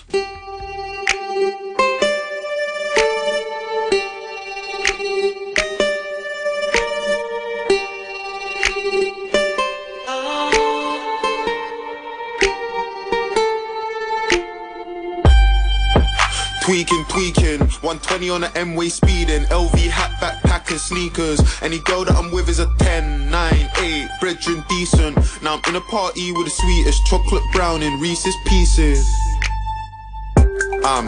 Tweaking, tweaking, 120 on the M-way speeding, LV hat, and sneakers. Any girl that I'm with is a 10, 9, 8, brethren decent. Now I'm in a party with the sweetest chocolate brown in Reese's Pieces. I'm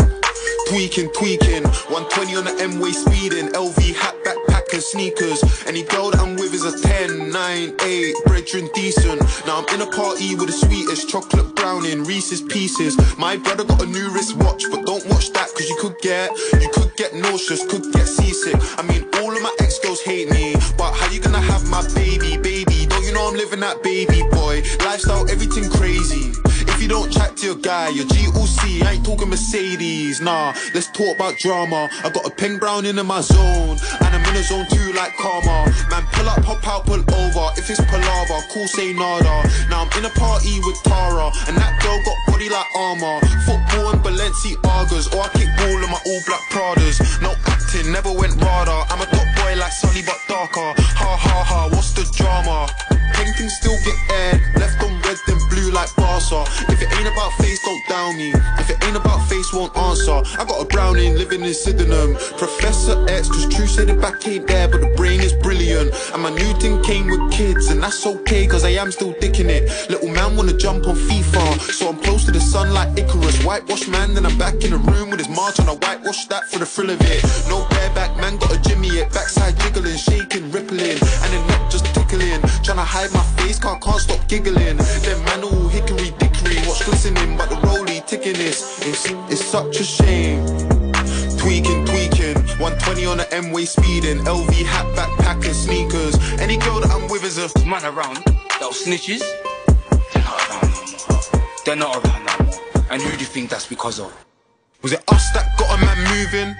tweaking, tweaking, 120 on the M-way speeding, LV hat, backpack and sneakers. Any girl that I'm with is a 10, 9, 8, brethren decent. Now I'm in a party with the sweetest chocolate browning, Reese's pieces. My brother got a new wristwatch, but don't watch that cause you could get, you could get nauseous, could get seasick. I mean, all of my ex girls hate me, but how you gonna have my baby, baby? Don't you know I'm living that baby boy? Lifestyle, everything crazy. If you don't chat to your guy, your GOC, I ain't talking Mercedes. Nah, let's talk about drama. I got a pink brown in my zone, and I'm in a zone too like karma. Man, pull up, hop out, pull over. If it's palava, cool, say nada. Now I'm in a party with Tara, and that girl got body like armor. Football and Balenciagas, or I kick ball in my all black Pradas. No acting, never went radar. I'm a top boy like Sunny but darker. Ha ha ha, what's the drama? Paintings still get aired, left on red then blue like Barca. If it ain't about face, don't down me. If it ain't about face, won't answer. I got a browning living in Sydenham. Professor X, cause true say the back ain't there, but the brain is brilliant. And my new thing came with kids, and that's okay, cause I am still dicking it. Little man wanna jump on FIFA, so I'm close to the sun like Icarus. Whitewash man, then I'm back in the room with his march, and I whitewash that for the thrill of it. No bareback man, got a Jimmy it, backside jiggling, shaking, rippling, and then neck just tickling. Tryna hide my face, can't, can't stop giggling. Then man all hickory dickory, watch glistening, but the rollie ticking is, it's, it's such a shame. Tweaking, tweaking, 120 on the M-way speeding, LV hat, backpack and sneakers. Any girl that I'm with is a man around. Those snitches, they're not around no more. They're not around no more. And who do you think that's because of? Was it us that got a man moving?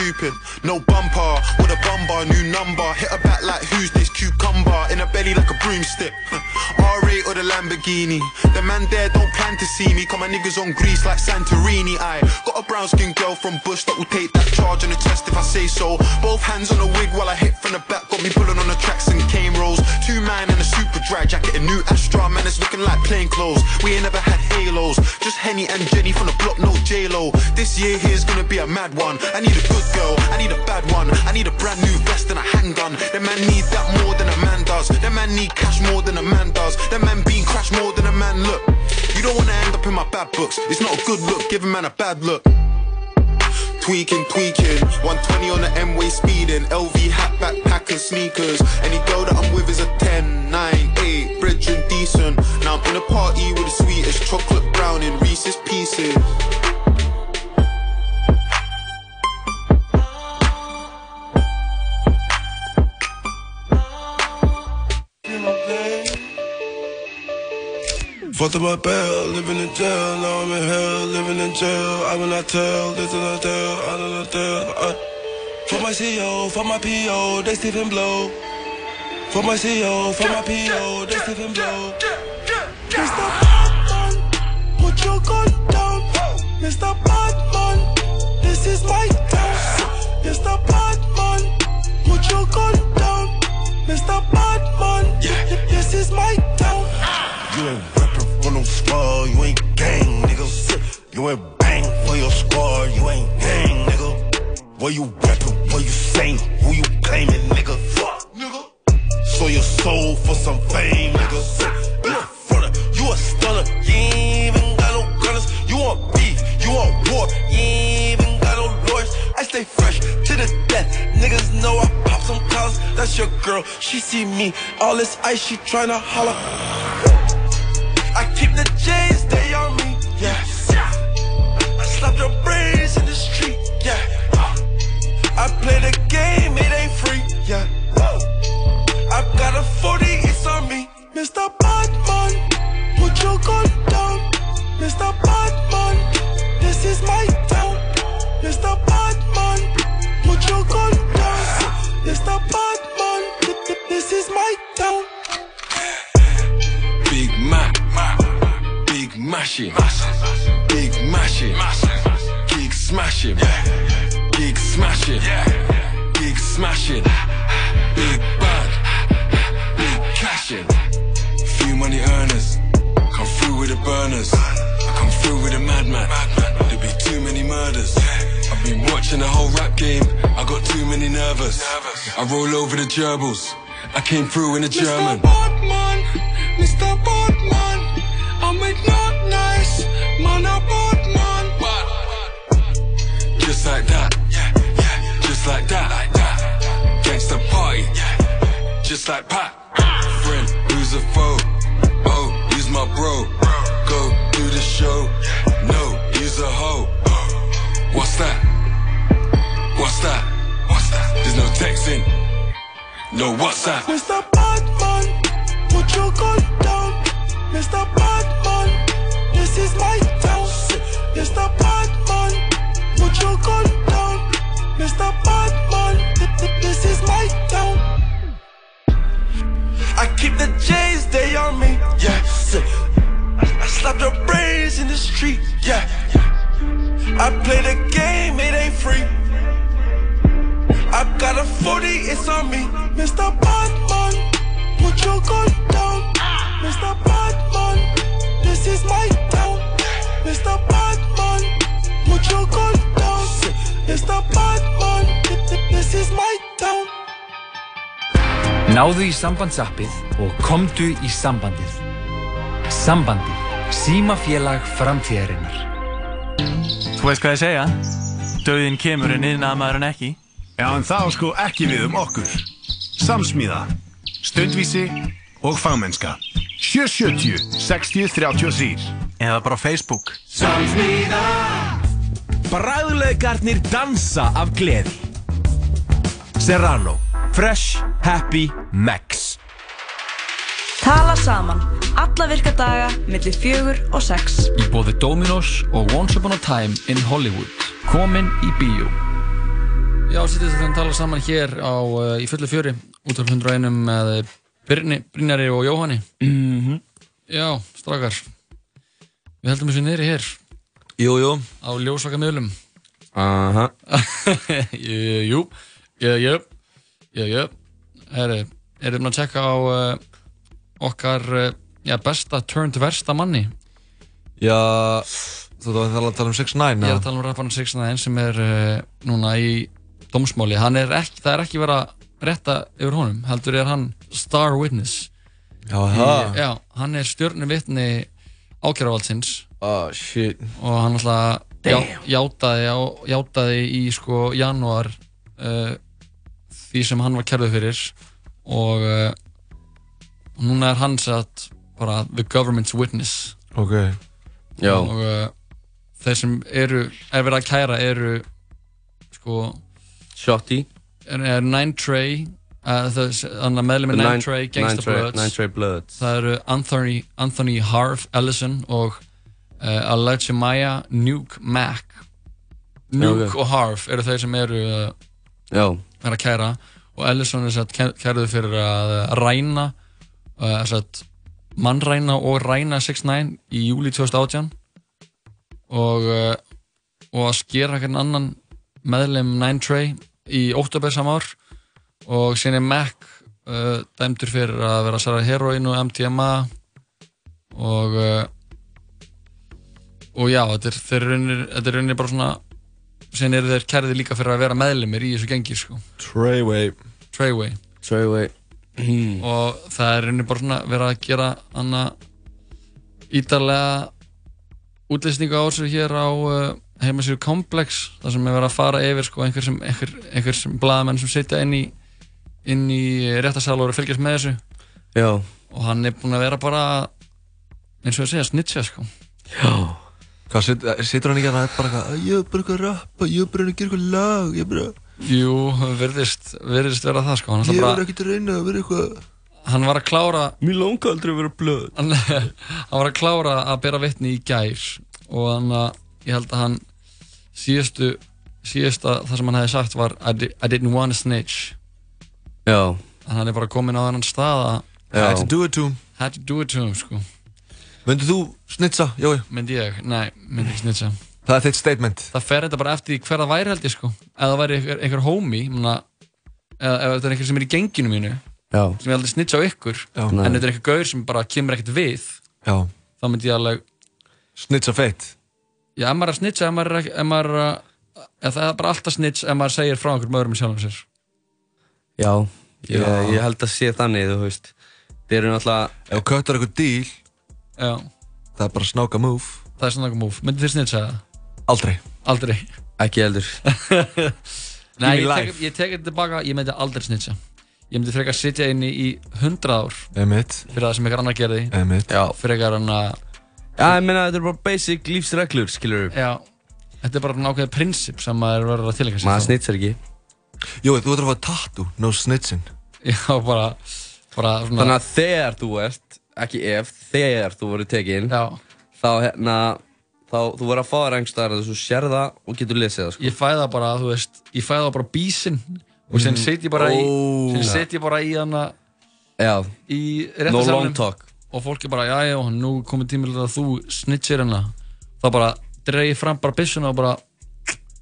Stupid, no bumper with a bumper, new number. Hit a back like who's this cucumber? In a belly like a broomstick. R8 or the Lamborghini. The man there don't plan to see me. Cause my niggas on grease like Santorini. I got a brown skin girl from Bush that will take that charge on the chest if I say so. Both hands on the wig while I hit from the back. Got me pulling on the tracks and cane rolls. Two man and a super dry jacket, a new Astra. Man, it's looking like plain clothes. We ain't never had halos. Just Henny and Jenny from the block, no J-Lo. This year here's gonna be a mad one. I need a good girl, I need a bad one. I need a brand new vest and a handgun. The man need that more than a man does. The man need cash more than a man does. The man being crashed more than a man look. You don't wanna end up in my bad books. It's not a good look, give a man a bad look. Tweaking, tweaking, 120 on the M-way speeding, LV hat, backpack and sneakers. Any girl that I'm with is a 10, 9, 8, brethren decent. Now I'm in a party jail. I will not tell, this is a tell, I will not tell. Uh, for my CEO, for my PO, they Stephen Blow. For my CEO, for my PO, they Stephen Blow. Mr. Batman, put your gun down. Mr. Batman, this is my town. Mr. Batman, put your gun down. Mr. Batman, this is my town. You ain't reppin' for no squad, you ain't gang. You ain't bang for your squad, you ain't gang, nigga. What you reppin', what you saying, who you claiming, nigga? Fuck, nigga. So your soul for some fame, nigga. You a fronter, you a stunner, you ain't even got no gunners. You want beef, you want war, you ain't even got no lawyers. I stay fresh to the death, niggas know I pop some collars. That's your girl, she see me, all this ice, she tryna holler. I keep the J's, they on me, yeah. Slap your brains in the street, yeah. I play the game, it ain't free, yeah. I got a 40, it's on me. Mr. Batman, put your gun down. Mr. Batman, this is my town. Mr. Batman, put your gun down. Mr. Batman, thi- thi- this is my town. Big Mac, Big Mashing, Big Mashing, Smashing, Gig Smashing, Gig Smashing, Big Bad, Big Cashing. Few money earners, come through with the burners. I come through with a madman. There'll be too many murders. I've been watching the whole rap game. I got too many nervous. I roll over the gerbils. I came through in a German. Mr. Batman, Mr. Batman, I make not nice, man a Batman. Just like that. yeah Just like that. Gangster party. yeah. Just like pop. Friend, who's a foe? Oh, he's my bro. Go do the show. No, he's a hoe. What's that? What's that? What's that? There's no texting. No WhatsApp. Mr. Batman, put your gun down. Mr. Batman, this is my town. Mr. Batman, put your gun down. Mr. Batman, th- th- this is my town. I keep the J's, they on me, yeah. I, slap the brains in the street, yeah. I play the game, it ain't free. I got a 40, it's on me. Mr. Batman, put your gun down. Mr. Batman, this is my town. Mr. Batman, put your gun down. Mr. Batman, th- th- this is my town. Náðu í sambandsappið og komdu í sambandið. Sambandið. Símafélag framtíðarinnar. Þú veist hvað ég segja? Dauðin kemur en yðnaðamaður en ekki. Já, en það á sko ekki við um okkur. Samsmíða, stundvísi og fagmennska. 770 60 33 Eða bara Facebook. Samsmíða Bræðulegarnir dansa af gleði Serrano Fresh, Happy, Max Tala saman. Alla virka daga millir fjögur og sex. Í bóði Dominos og Once Upon a Time in Hollywood. Komin í bíó. Já, sýttist að þeim tala saman hér á, uh, í fullu fjöri út af 101 með Brynni, Brynjari og Jóhanni. Mhm. Já, strákar. Við heldum þessu niðri hér. Jú, jú. Á ljósvaka miðlum. Aha. jú, jú, jú, erum við að tjekka á uh, okkar uh, já, besta turned versta manni. Já, þú þú ætti að tala um 6ix9ine Ég er að tala um rapparinn 6ix9ine sem er uh, núna í dómsmáli. Hann er ekki, það er ekki verið að rétta yfir honum. Heldur er hann star witness. Í- Já, hann er stjórnu vitni ákjæravaldsins. Oh, shit. Og hann alltaf já, játaði, á, játaði í sko janúar uh, því sem hann var kærðu fyrir og uh, núna er hann satt bara the government's witness. Ok. Já. Og uh, þeir sem eru, er verið að kæra eru sko Shotty er, er Nine Trey uh, þannig að meðlum er Nine- Trey, Gangsta Bloods. það eru Anthony, Anthony Harv Ellison og uh, Alexa Maya Nuke Mac. Nuke ok. og Harv eru þeir sem eru uh, Já. er að kæra. Og Ellison er satt kæruð fyrir að ræna uh, satt, mannræna og ræna 6ix9ine í júli 2018 og og að skera hvern annan meðlem 9 Trey í óttabæð sam ár. Og síðan er Mac uh, dæmdur fyrir að vera að særa heroin og MDMA og og já, þetta er, er raunir bara svona síðan eru þeir kærði líka fyrir að vera meðlemir í þessu gengi sko. Treyway. Treyway. Treyway. Og það er raunir bara svona verið að gera anna ítarlega útlýsningu á þessu hér á uh, heimasýru Complex þar sem er verið að fara yfir sko, einhver sem, einhver, einhver sem blaðamenn sem sitja inn í inn í réttasal og eru að fylgjast með þessu. Já. og hann er búinn að vera bara eins og að segja snitcha sko. Já Hvað, sit, situr hann ekki að það er bara eitthvað Ég er bara eitthvað að rappa, ég er bara að gera eitthvað lag Ég er bara, Jú, virðist, virðist vera það sko. Hann, ég er ekkert að reyna að vera eitthvað hann var að klára Mér langar aldrei að vera blöð. Hann, hann var að klára að bera vitni í gær og hann að ég held að hann síðustu síðusta það sem hann hefði sagt var I, di I didn't wanna snitch. Já. Hann er bara komin á þennan stað að. Had to do it to him. had to do it to him sko Myndið þú snitsa, Jói? myndi ég, nei, myndi ekki snitcha Það er þitt statement það fer þetta bara eftir því hver það væri held ég sko ef það væri einhver, einhver homie muna, eða ef þetta er einhver sem er í genginu mínu Já. sem ég aldrei snitcha á ykkur Já. en þetta er einhver gaur sem bara kemur ekkert við Já. þá myndi ég alveg Snitcha feitt já, ef maður er að snitcha ef maður er, ef maður er að ef það er bara alltaf snitch ef maður segir frá einhverjum öðrum en sjálfum sér Já, ég, Já. ég held að sé þannig, þú veist Þeir eru náttúrulega Ef köttar eitthvað díl Já. Það er bara snáka move. Það er eitthvað move. Myndið þið snitcha það? Aldrei. Aldrei. Ekki heldur. Nei, ég tek, ég tek þetta tilbaka Ég myndi aldrei snitcha ég myndi frekar sitja inni í 100 ár. Einmitt. fyrir það sem eitthvað annar gerði. Einmitt. Já. frekar hann að Já, ég meina þetta er bara basic lífsreglur, skilur já, þetta er bara svona ákveðið prinsip sem maður verður að tilengja Maður snitsar ekki. Jó, þú ættir að fá tattoo, no snitching Já, bara, bara svona Þannig að þegar þú ert, ekki ef, þegar þú verður tekinn. Þá hérna, þá þú verður að fá þér einhverstaðar að þú sér það og getur lesið það sko ég fæ það bara, þú veist, ég fæ það bara bísinn og sen Mhm. set ég bara í Ó. sen set ég bara í hana Já, í no réttarsalnum long talk og fólk er bara, já, já, nú komið tímilega að þú snitchir hana þá bara ég fram bara byssuna og bara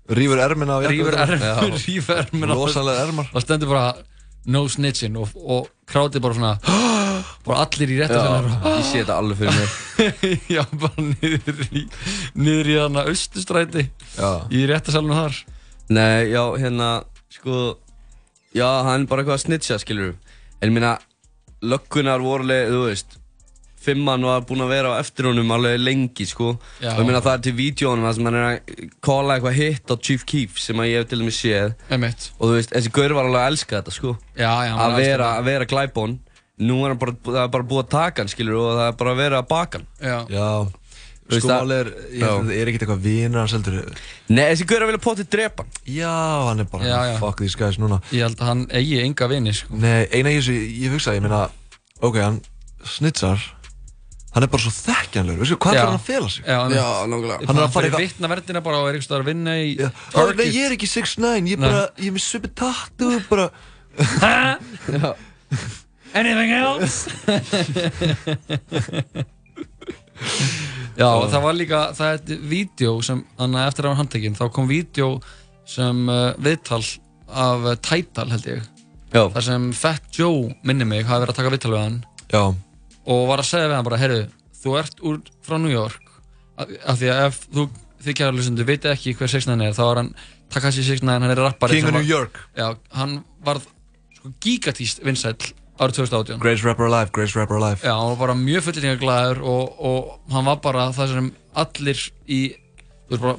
Rífur ermina á ermina Já. rífur ermina Rosalega ermar. það stendur bara no snitching og, og krátið bara svona bara allir í Já, ég sé þetta alveg fyrir mér. Já, bara niður í niður í hana austustræti í réttarsalunum þar. Nei, já, hérna, sko Já, hann bara eitthvað að snitcha, skilur En ég meina, löggunar voru alveg, þú veist Fimman var búinn að vera á eftir honum alveg lengi, sko. Já. Og ég meina, það er til vídjónum það sem hann er að kóla eitthvað hitt á Chief Keef sem að ég hef til dæmis séð. Einmitt. Og þú veist, þessi gaur var alveg að elska þetta, sko. Já, já, Að vera, að vera glæbón Nú er hann bara, það er bara búið að taka hann, skilur Og það er bara að vera að baka hann Já, Já, Þú veist sko það- málið er, ég held að það er ekkert eitthvað vinur hans heldur Nei, þessi gaur er að vilja potið drepa hann Já, hann er bara Já, já. fuck these guys núna ég held að hann eigi enga vini sko. Nei, eina í þessu, ég hugsa, ég meina Ok, hann snitsar Hann er bara svo þekkjanlegur, veistu, hvað Já. er hann að fela sig? Já, einmitt. nákvæmlega Hann er að fara eitthvað vitna verðina bara og er staðar að vinna í Ó, Nei, ég er ekki 6'9, ég er bara, ég er með svipi tattoo, bara Já. Anything else? Já, og það var líka, það er vídeo sem, þannig að eftir að hann handtekinn, þá kom vídeo sem uh, viðtal af uh, Tidal held ég. Já. Þar sem Fat Joe, minni mig, hafi verið að taka viðtal við hann. Já. Og var að segja við hann bara, heyrðu, þú ert úr frá New York, af, því að ef þú, þið kæra hlustendur, veitir ekki hver 6ix9ine er, þá er hann Takashi 6ix9ine, hann er rappari. King of var- New York. Já, hann varð sko, gigatíst vinsæll árið 2018. Greatest rapper alive, greatest rapper alive Já, hann var bara mjög fulltingaglæður og, og hann var bara það sem allir í, þú veist bara,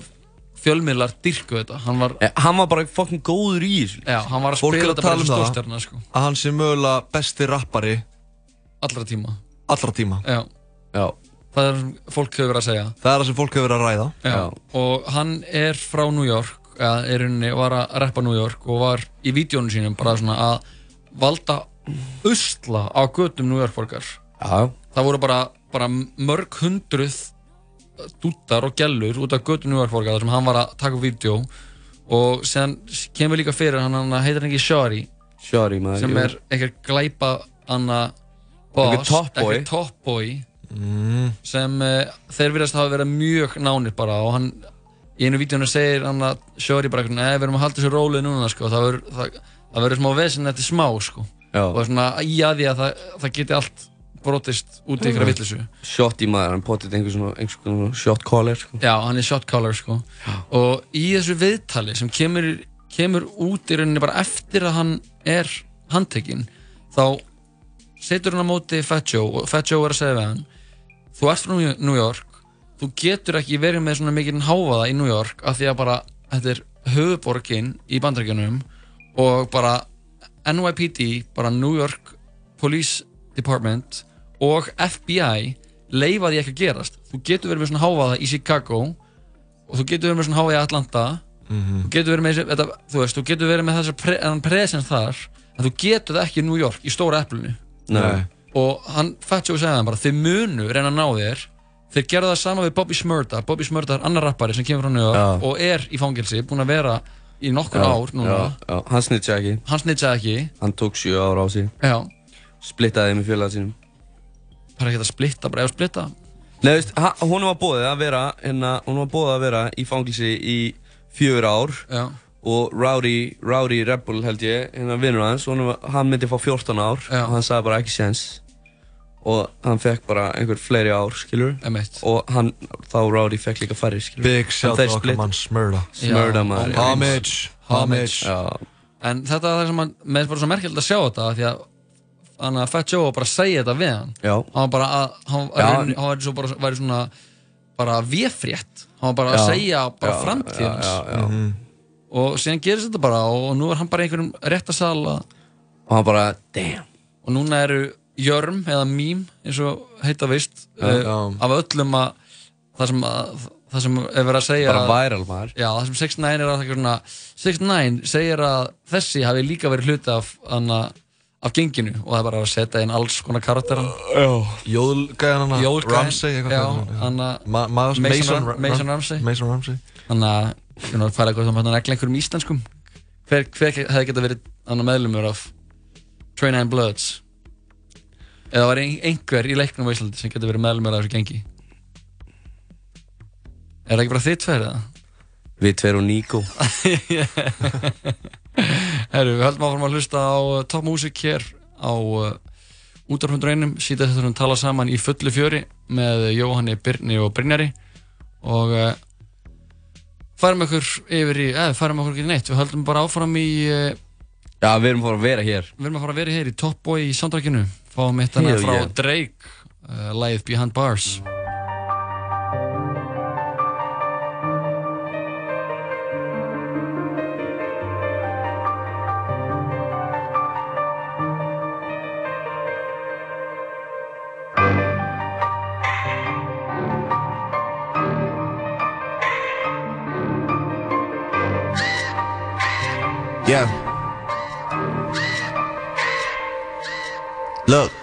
fjölmiðlar dyrku þetta. Hann var, Eh, Hann var bara fucking góður í þessu já, hann var að Fólk er spila að þetta bara tala um sem það stórstjarna, sko. að hann sé mögulega besti rappari Allra tíma. allra tíma Já. Já. Það er það sem fólk hefur verið að segja. Það er það sem fólk hefur verið að ræða Já. Og hann er frá New York, eða er rauninni, var að rappa New York og var í vídjónu sínum bara svona að valda usla á götum New York borgar. Já. Það voru bara, bara mörg hundruð dúttar og gellur út af York borgar þar sem hann var að taka upp vídeo og sen kemur líka fyrir hann, hann heitir hann ekki Shari Shari maður sem er eitthvað glæpa anna boss, top boy. eitthvað top boy mm. sem uh, þeir virðast hafa verið mjög nánir bara og hann í einu vídjónu segir hann að Shari bara eitthvað, neða við erum að halda þessu rólið núna sko, það verður það, það verður smá vesen eftir smá sko Já. og svona í að því að það, það geti allt brotist út í ykkur að villisu Shot í maður, hann potið einhver svona, einhver svona shot caller sko. Já, hann er shot caller sko og í þessu viðtali sem kemur, kemur út í rauninni bara eftir að hann er handtekinn þá setur hann á móti Fat Joe og Fat Joe er að segja við hann þú ert frá New York þú getur ekki verið með svona mikinn háfaða í New York af því að bara þetta er höfuborgin í bandrækjunum og bara NYPD, bara New York Police Department og FBI leifa því ekki að gerast. Þú getur verið með svona háfaða í Chicago og þú getur verið með svona háfaða í Atlanta. Mhm. þú getur verið með, þetta, þú veist, þú getur verið með þessar pre, presence þar en þú getur það ekki í New York, í stóra eplunni og hann, Fat Joe segði hann bara þið munu reyna að ná þér. Þeir gerðu það sama við Bobby Smurda. Bobby Smurda er annar rappari sem kemur frá New York Já. og er í fangilsi, búinn að vera í nokkur ár núna. Hann snitchaði ekki. Hann snitchaði ekki. Hann tók 7 ára á sig. Já. Splittaði í félaga sínum. Bara ekki að splitta, bara ef að splitta. Nei, veist, hún var bóðið að vera hérna, hún var bóðið að vera í fangilsi í fjögur ár. Já. og Rowdy, Rowdy Rebel held ég, hérna vinnur hans hann myndi fá 14 ár. Já. og hann sagði bara ekki séns og hann fekk bara einhver fleiri ár, skilur Emitt. og hann, þá Rowdy fekk líka færri, skilur Big shout Þeir out okkar mann Smurda. Smurda maður Homage, homage Já. en þetta er það sem hann, með bara svo merkilegt að sjá þetta því að hann að Fat Joe var bara að segja þetta við hann. Já. hann var bara að hann, hann, hann væri, svo bara, væri svona bara véfrétt hann var bara að Já. segja bara já, já, já. og síðan gerist þetta bara og nú er hann bara í einhverjum réttasal að og hann bara, damn. Og núna eru jörm eða mím eins og heita vist Já, uh, já. af öllum að það sem, að, það sem er verið að segja Bara að- viral, maður. já, það sem 6ix9ine er að það svona 6ix9ine segir að þessi hafi líka verið hluti af, anna, af genginu og það er bara að setja inn alls konar hana, Jóðgæðan, Ramsey Mason, Mason Ram- Ram- Mason Ramsey. Mason Ramsey. Þannig að ég er eitthvað sem hann negla einhverjum íslenskum. Hver, hver hefði geta verið annar meðlumur af Train and Bloods eða var ein, einhver í leiknum á Íslandi sem getur verið meðlumur af þessu gengi? Er það ekki bara þitt tveir eða? Við tveir og Nico. Herru, við höldum áfram að hlusta á uh, Top Music hér á uh, útarfundureinum, síðan þetta tala saman í fullu fjöri með Jóhanni, Birni og Brynjari. Og uh, færum okkur yfir í, eða færum okkur ekki neitt, við höldum bara áfram í uh, Já, við erum fór að vera hér. við erum að fara að vera hér í Top Boy í soundtrackinu fáum eitt Hell frá. Drake uh, Live Behind Bars Look,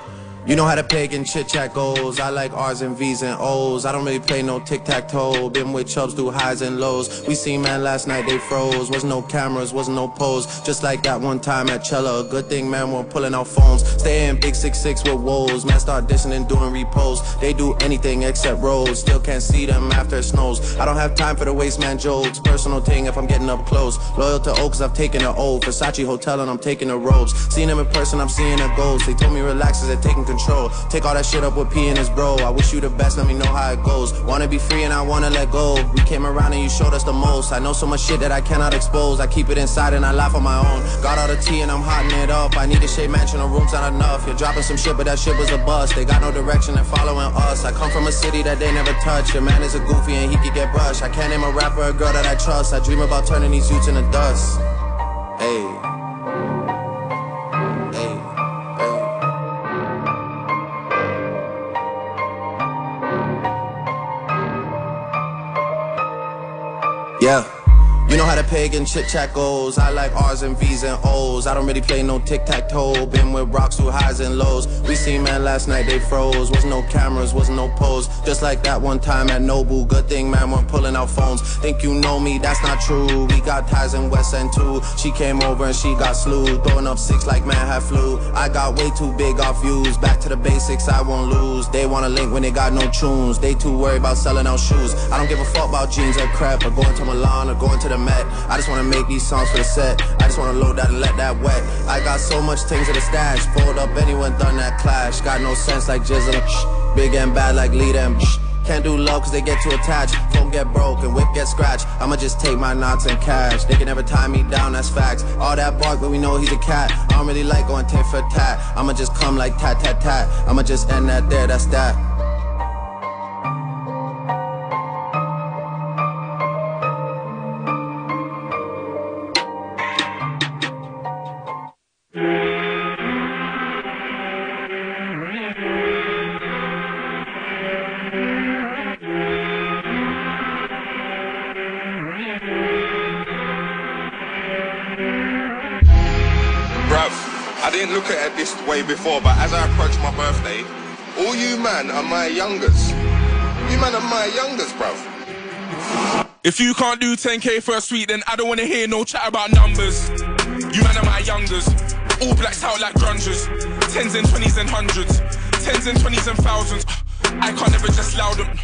you know how the pagan chit chat goes. I like R's and V's and O's. I don't really play no tic tac toe. Been with chubs through highs and lows. We seen man last night, they froze. Wasn't no cameras, wasn't no pose. Just like that one time at Cella. Good thing, man, we're pulling out phones. Stay in big six six with woes. Man, start dissing and doing repos. They do anything except roads. Still can't see them after it snows. I don't have time for the waste man jokes. Personal thing if I'm getting up close. Loyal to Oaks, I've taken an oath. Versace Hotel and I'm taking the robes. Seen them in person, I'm seeing a ghost. They told me relax as they're taking control. Take all that shit up with P and his bro. I wish you the best, let me know how it goes. Wanna be free and I wanna let go. We came around and you showed us the most. I know so much shit that I cannot expose. I keep it inside and I laugh on my own. Got all the tea and I'm hotting it up. I need a shade mansion, a room's not enough. You're dropping some shit, but that shit was a bust. They got no direction, they're following us. I come from a city that they never touch. Your man is a goofy and he could get brushed. I can't name a rapper a girl that I trust. I dream about turning these youths into dust. Hey. You know how the pagan chit chat goes. I like R's and V's and O's. I don't really play no tic tac toe. Been with rocks through highs and lows. We seen man last night, they froze. Wasn't no cameras, wasn't no pose. Just like that one time at Nobu. Good thing man weren't pulling out phones. Think you know me, that's not true. We got ties in West End too. She came over and she got slew. Throwing up six like man had flu. I got way too big off views. Back to the basics, I won't lose. They wanna link when they got no tunes. They too worried about selling out shoes. I don't give a fuck about jeans or crap. Or going to Milan or going to the Met. I just wanna make these songs for the set. I just wanna load that and let that wet. I got so much things in the stash. Fold up anyone done that clash. Got no sense like Jizzle. Big and bad like lead them. Can't do love cause they get too attached. Phone get broke and whip get scratched. I'ma just take my knots and cash. They can never tie me down, that's facts. All that bark, but we know he's a cat. I don't really like going tit for tat. I'ma just come like tat tat tat. I'ma just end that there, that's that. Way before, but as I approach my birthday, all you man are my youngest. You man are my youngest, bruv. If you can't do 10k for a suite, then I don't wanna hear no chat about numbers. You man are my youngers, all blacks out like grungers. Tens and twenties and hundreds, tens and twenties and thousands. I can't ever just loud them.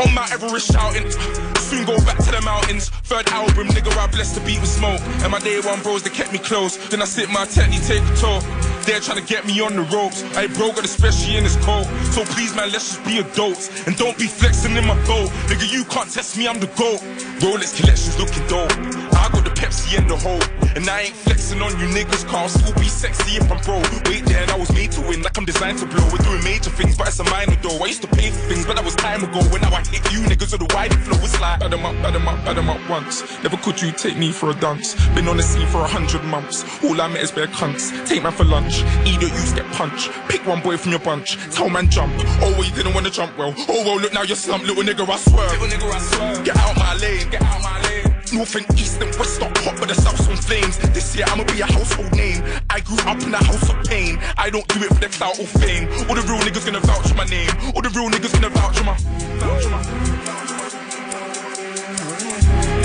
On Mount Everest shouting, soon go back to the mountains. Third album, nigga, I blessed the beat with smoke. And my day one bros, they kept me close. Then I sit my technique, take a tour. They're trying to get me on the ropes. I ain't broke it, especially in this cold. So please, man, let's just be adults. And don't be flexing in my boat. Nigga, you can't test me, I'm the GOAT. Rolex collections looking dope. I got the Pepsi and the whole. And I ain't flexing on you niggas, car still be sexy if I'm bro. Wait there, and I was made to win, like I'm designed to blow. We're doing major things, but it's a minor though. I used to pay for things, but that was time ago. When now I hit you niggas with the wide flow, it's like bad 'em up, bad 'em up, bad 'em up once. Never could you take me for a dance. Been on the scene for a hundred months. All I met is bare cunts. Take man for lunch, either you get punch. Pick one boy from your bunch, tell man jump. Oh well, you didn't wanna jump well. Oh well, look now you're slumped, little nigga, I swear. Little nigga, I swear. Get out my lane, get out my lane. North and east and west stop hot, but the south's on flames. This year I'ma be a household name. I grew up in a house of pain. I don't do it for the clout or fame. All the real niggas gonna vouch for my name. All the real niggas gonna vouch for my. Vouch my.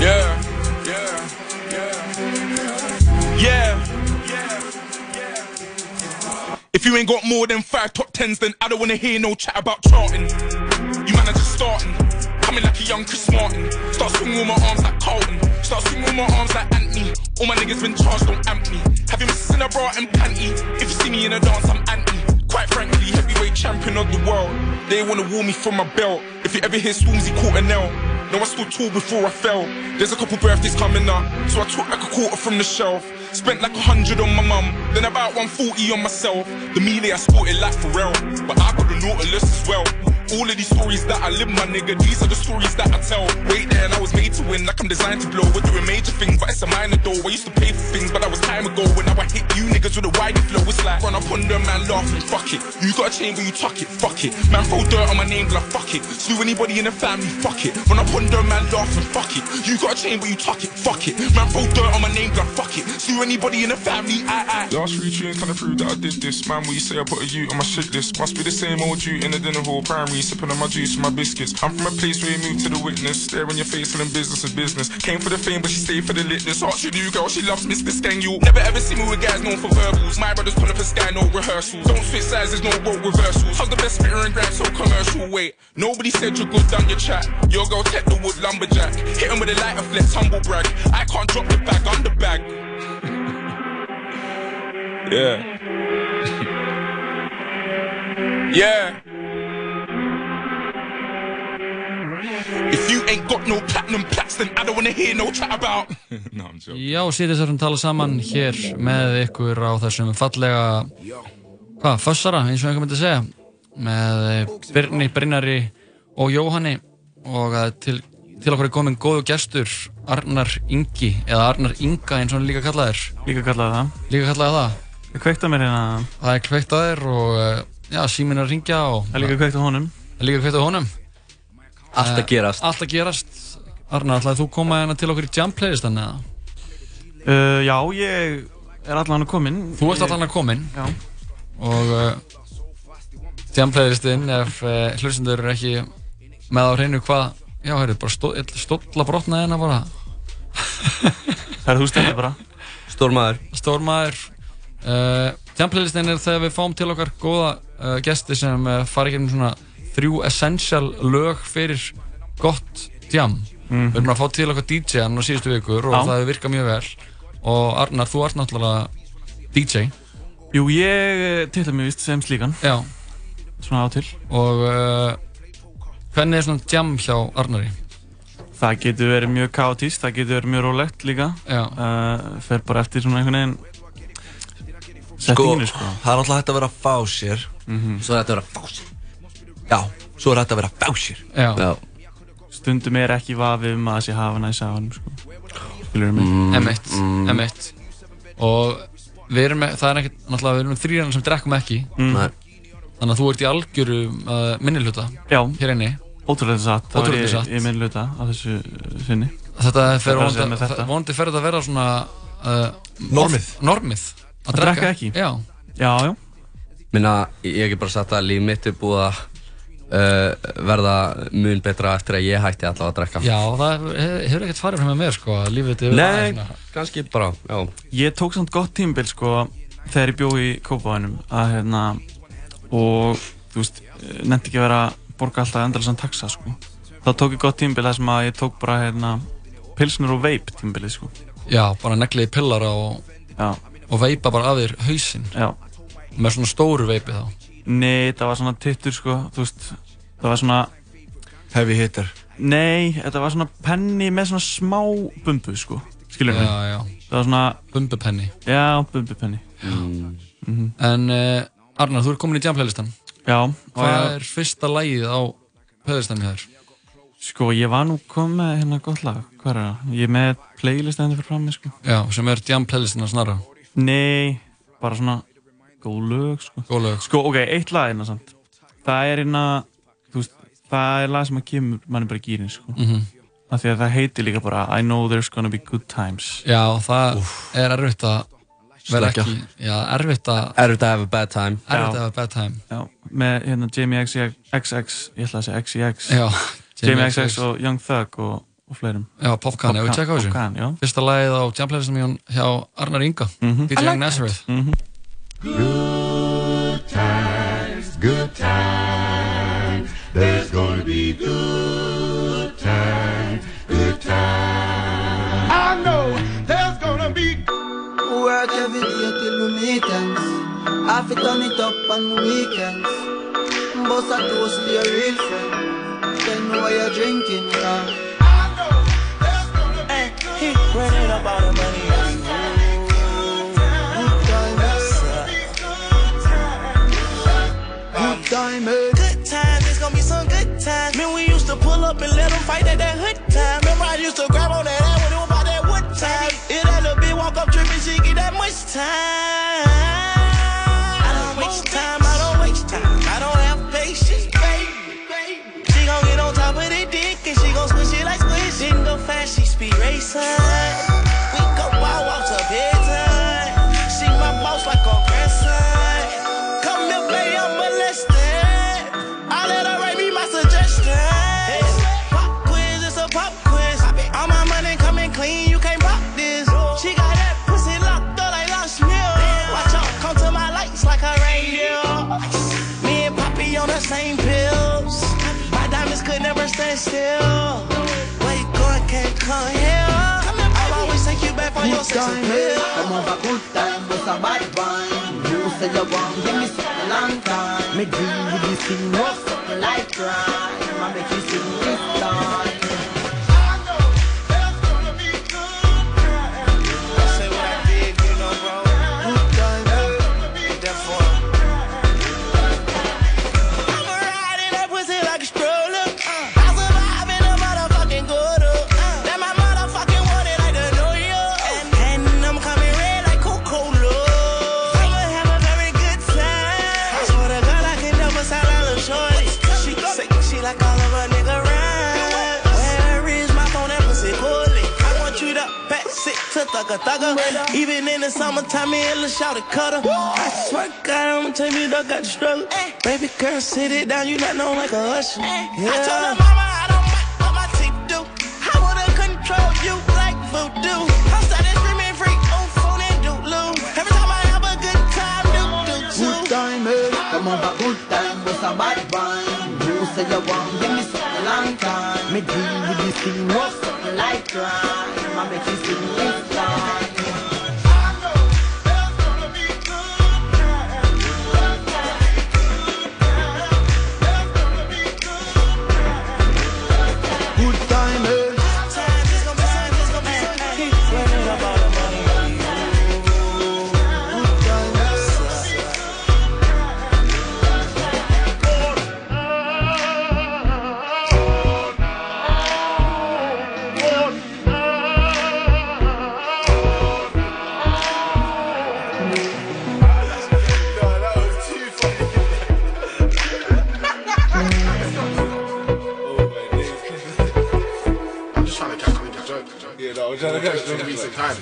Yeah, yeah, yeah, yeah. If you ain't got more than five top tens, then I don't wanna hear no chat about charting. You man are just starting. Coming like a young Chris Martin. Start swinging my arms like Carlton. Start swinging my arms like Anthony. All my niggas been charged, don't amp me. Have you missing a bra and panty? If you see me in a dance, I'm anti. Quite frankly, heavyweight champion of the world. They wanna woo me from my belt. If you ever hear Stormzy caught a nail. No, I stood tall before I fell. There's a couple birthdays coming up, so I took like a quarter from the shelf. Spent like a hundred on my mum, then about 140 on myself. The melee I sported like Pharrell, but I got the Nautilus as well. All of these stories that I live, my nigga, these are the stories that I tell. Wait there, and I was made to win, like I'm designed to blow. We're doing major things, but it's a minor though. I used to pay for things, but that was time ago. When now I hit you niggas with a wide flow, it's like run up on them, man, laughing, fuck it. You got a chain, but you tuck it, fuck it. Man, throw dirt on my name, like fuck it. Slew anybody in the family, fuck it. Run up on them, man, laughing, fuck it. You got a chain, but you tuck it, fuck it. Man, throw dirt on my name, like fuck it. Slew anybody in the family, I, I. Last three tunes kinda prove that I did this. Man, what you say I put a U on my shit list. Must be the same old you in the dinner hall, primary, sipping on my juice and my biscuits. I'm from a place where you move to the witness. Stare in your face, telling business is business. Came for the fame, but she stayed for the litness. Oh, Ask you new girl, she loves Mr. Skang. You never ever see me with guys known for verbals. My brothers pull for sky, no rehearsals. Don't switch sides, there's no role reversals. How's the best spitter and grind so commercial? Wait, nobody said you're good down your chat. Your girl tech the wood lumberjack. Hit him with a lighter flex, humble brag. I can't drop the bag, I'm the bag. yeah. yeah. If you ain't got no platinum plats, then I don't wanna hear no chat about. no. Já, sýtið þessum tala saman hér með ykkur á þessum fallega, hvað, fössara, eins og einhver myndi segja, með eh, Birni, Brynari og Jóhanni og að til, til okkur er komin góðu gestur, Arnar Ingi, eða Arnar Inga eins og hann líka kallaðir. Líka kallaði það. Líka kallaði það. Það kveikt að mér hérna. Það er kveikt að þér og, eh, já, síminn er að ringja og... Það er líka kveikt á honum. Það er líka kveikt á honum. Allt að Eh, gerast. Allt að gerast. Arnar, ætlaði þú koma hérna til okkur í jam playlistan eða? Uh, já, ég er allan að komin. Þú ert allan að komin. Já. Og uh, jam playlistin, ef uh, hlustendur eru ekki með á hreinu hvað, já, heyrðu, bara stó, stólla brotna hérna bara. Það er þú stendur bara. Stór maður. Stór maður. Uh, jam playlistin er þegar við fáum til okkar góða uh, gesti sem uh, fara í gegnum svona þrjú essential lög fyrir gott jam. Mhm. Við erum að fá til okkar DJ-an á síðustu vikur og Já. það hefur virkað mjög vel. Og Arnar, þú ert náttúrulega DJ. Jú, ég titla mig vist sem slíkan. Já. Svona á til. Og uh, hvernig er svona jam hjá Arnari? Það getur verið mjög kaotíst, það getur verið mjög rólegt líka. Já. Uh, fer bara eftir svona einhvern veginn Sko, settinginu, sko. það er náttúrulega hægt að vera að fá sér Mhm. Svo er þetta að vera að fá sér Já, svo er hægt að vera sér Já. Já. Stundum er ekki vafið um að sé hafa næs af hann, sko. Skilur mig? Mm. M1, M1 og við erum með, það er ekkert, náttúrulega við erum með þrýrana sem drekkum ekki Mm. Nei. þannig að þú ert í algjöru uh, minnilhuta Já. hér inni Ótrúlega satt, það var Ótrúlega ég, satt. ég minn luta á þessu sinni. Þetta fer er að segja vonandi, með þetta. vonandi fer þetta að vera svona uh, Normið. oft- Normið Að drekka ekki? Já Já, já Minna, ég hef ekki bara sagt að líf mitt er búið að uh, verða mun betra eftir að ég hætti allavega að drekka. Já, það hefur ekkert farið frá með mér sko að lífið þetta Nei, kannski bara, já. Ég tók samt gott tímbil sko þegar ég bjó í Kópavænum að hérna og þú veist, nefndi ekki að vera borga alltaf endalasan taxa sko. Þá tók ég gott tímbil þar sem að ég tók bara hérna pilsnur og veip tímbilið sko. Já, bara negliði pillara og, Já. og veipa bara af þér hausinn. Já. með svona stóru veipi þá Nei, það var svona tittur sko, þú veist, það var svona Heavy hitter Nei, þetta var svona penni með svona smá bumbu sko skilur mig. Já, já. Það var svona... Bumbupenni. Já, bumbupenni. Mhm. En uh, Arnar, þú ert komin í jam playlistan. Já. Hvað og- er fyrsta lagið á playlistan hjá þér? Sko, ég var nú komið með hérna gott lag. Hvað er það? Ég er með playlist henni fyrir frammi, sko. Já, sem er jam playlistin að snarra. Nei, bara svona góð lög, sko. Góð lög. Sko, ok, eitt lag hérna samt. Það er hérna, þú veist, það er lag sem að kemur manni bara í gýrin, sko. Mhm. Af því að það heitir líka bara I know there's gonna be good times. Já, það er erfitt að vera ekki, já, erfitt að Erfitt að have a bad time Erfitt að have a bad time Já, með hérna Jamie XX, ég ætla að segja XEX. Já, Jamie XX XX. og Young Thug og, og fleirum. Já, Popcan, ef við tjekka á þessu. Fyrsta lagið á jam playlistan hjá, hjá Arnar Inga Mhm. DJ Young Nazareth Mhm. Good times, good times. There's gonna be good times, good times. I know there's gonna be Work every day till we meet ends. I fit turn it up on weekends. Boss a toast to your real friend. Then why you drinking, yeah. He running up all the money on times. Good time, Good times, it's gonna be some good times. Man, we used to pull up and let them fight at that hood time. Remember, I used to grab on that ass when it was about that wood time. It that little bitch walk up tripping, she get that much time. Still. Where you going, can't come. I'll always take you back for your sex. Come good time. You say you want, give me long time. Me like crime. I make you sing this time. Thugger thugger. Even in the summertime, me and Lil Shawty cutter. I swear to God, I'ma tell you, dog got the struggle. Baby girl, sit it down, you not know like a usher. Yeah. I told her mama I don't mind what my teeth do. I wanna control you like voodoo. I'm started screaming freak on phone and doodloo. Every time I have a good time, do do too. Good time, eh? Come have a good time, but a bad wine. You say you want, give me something long time. Me deal with this thing, no something like crime. I make you sing this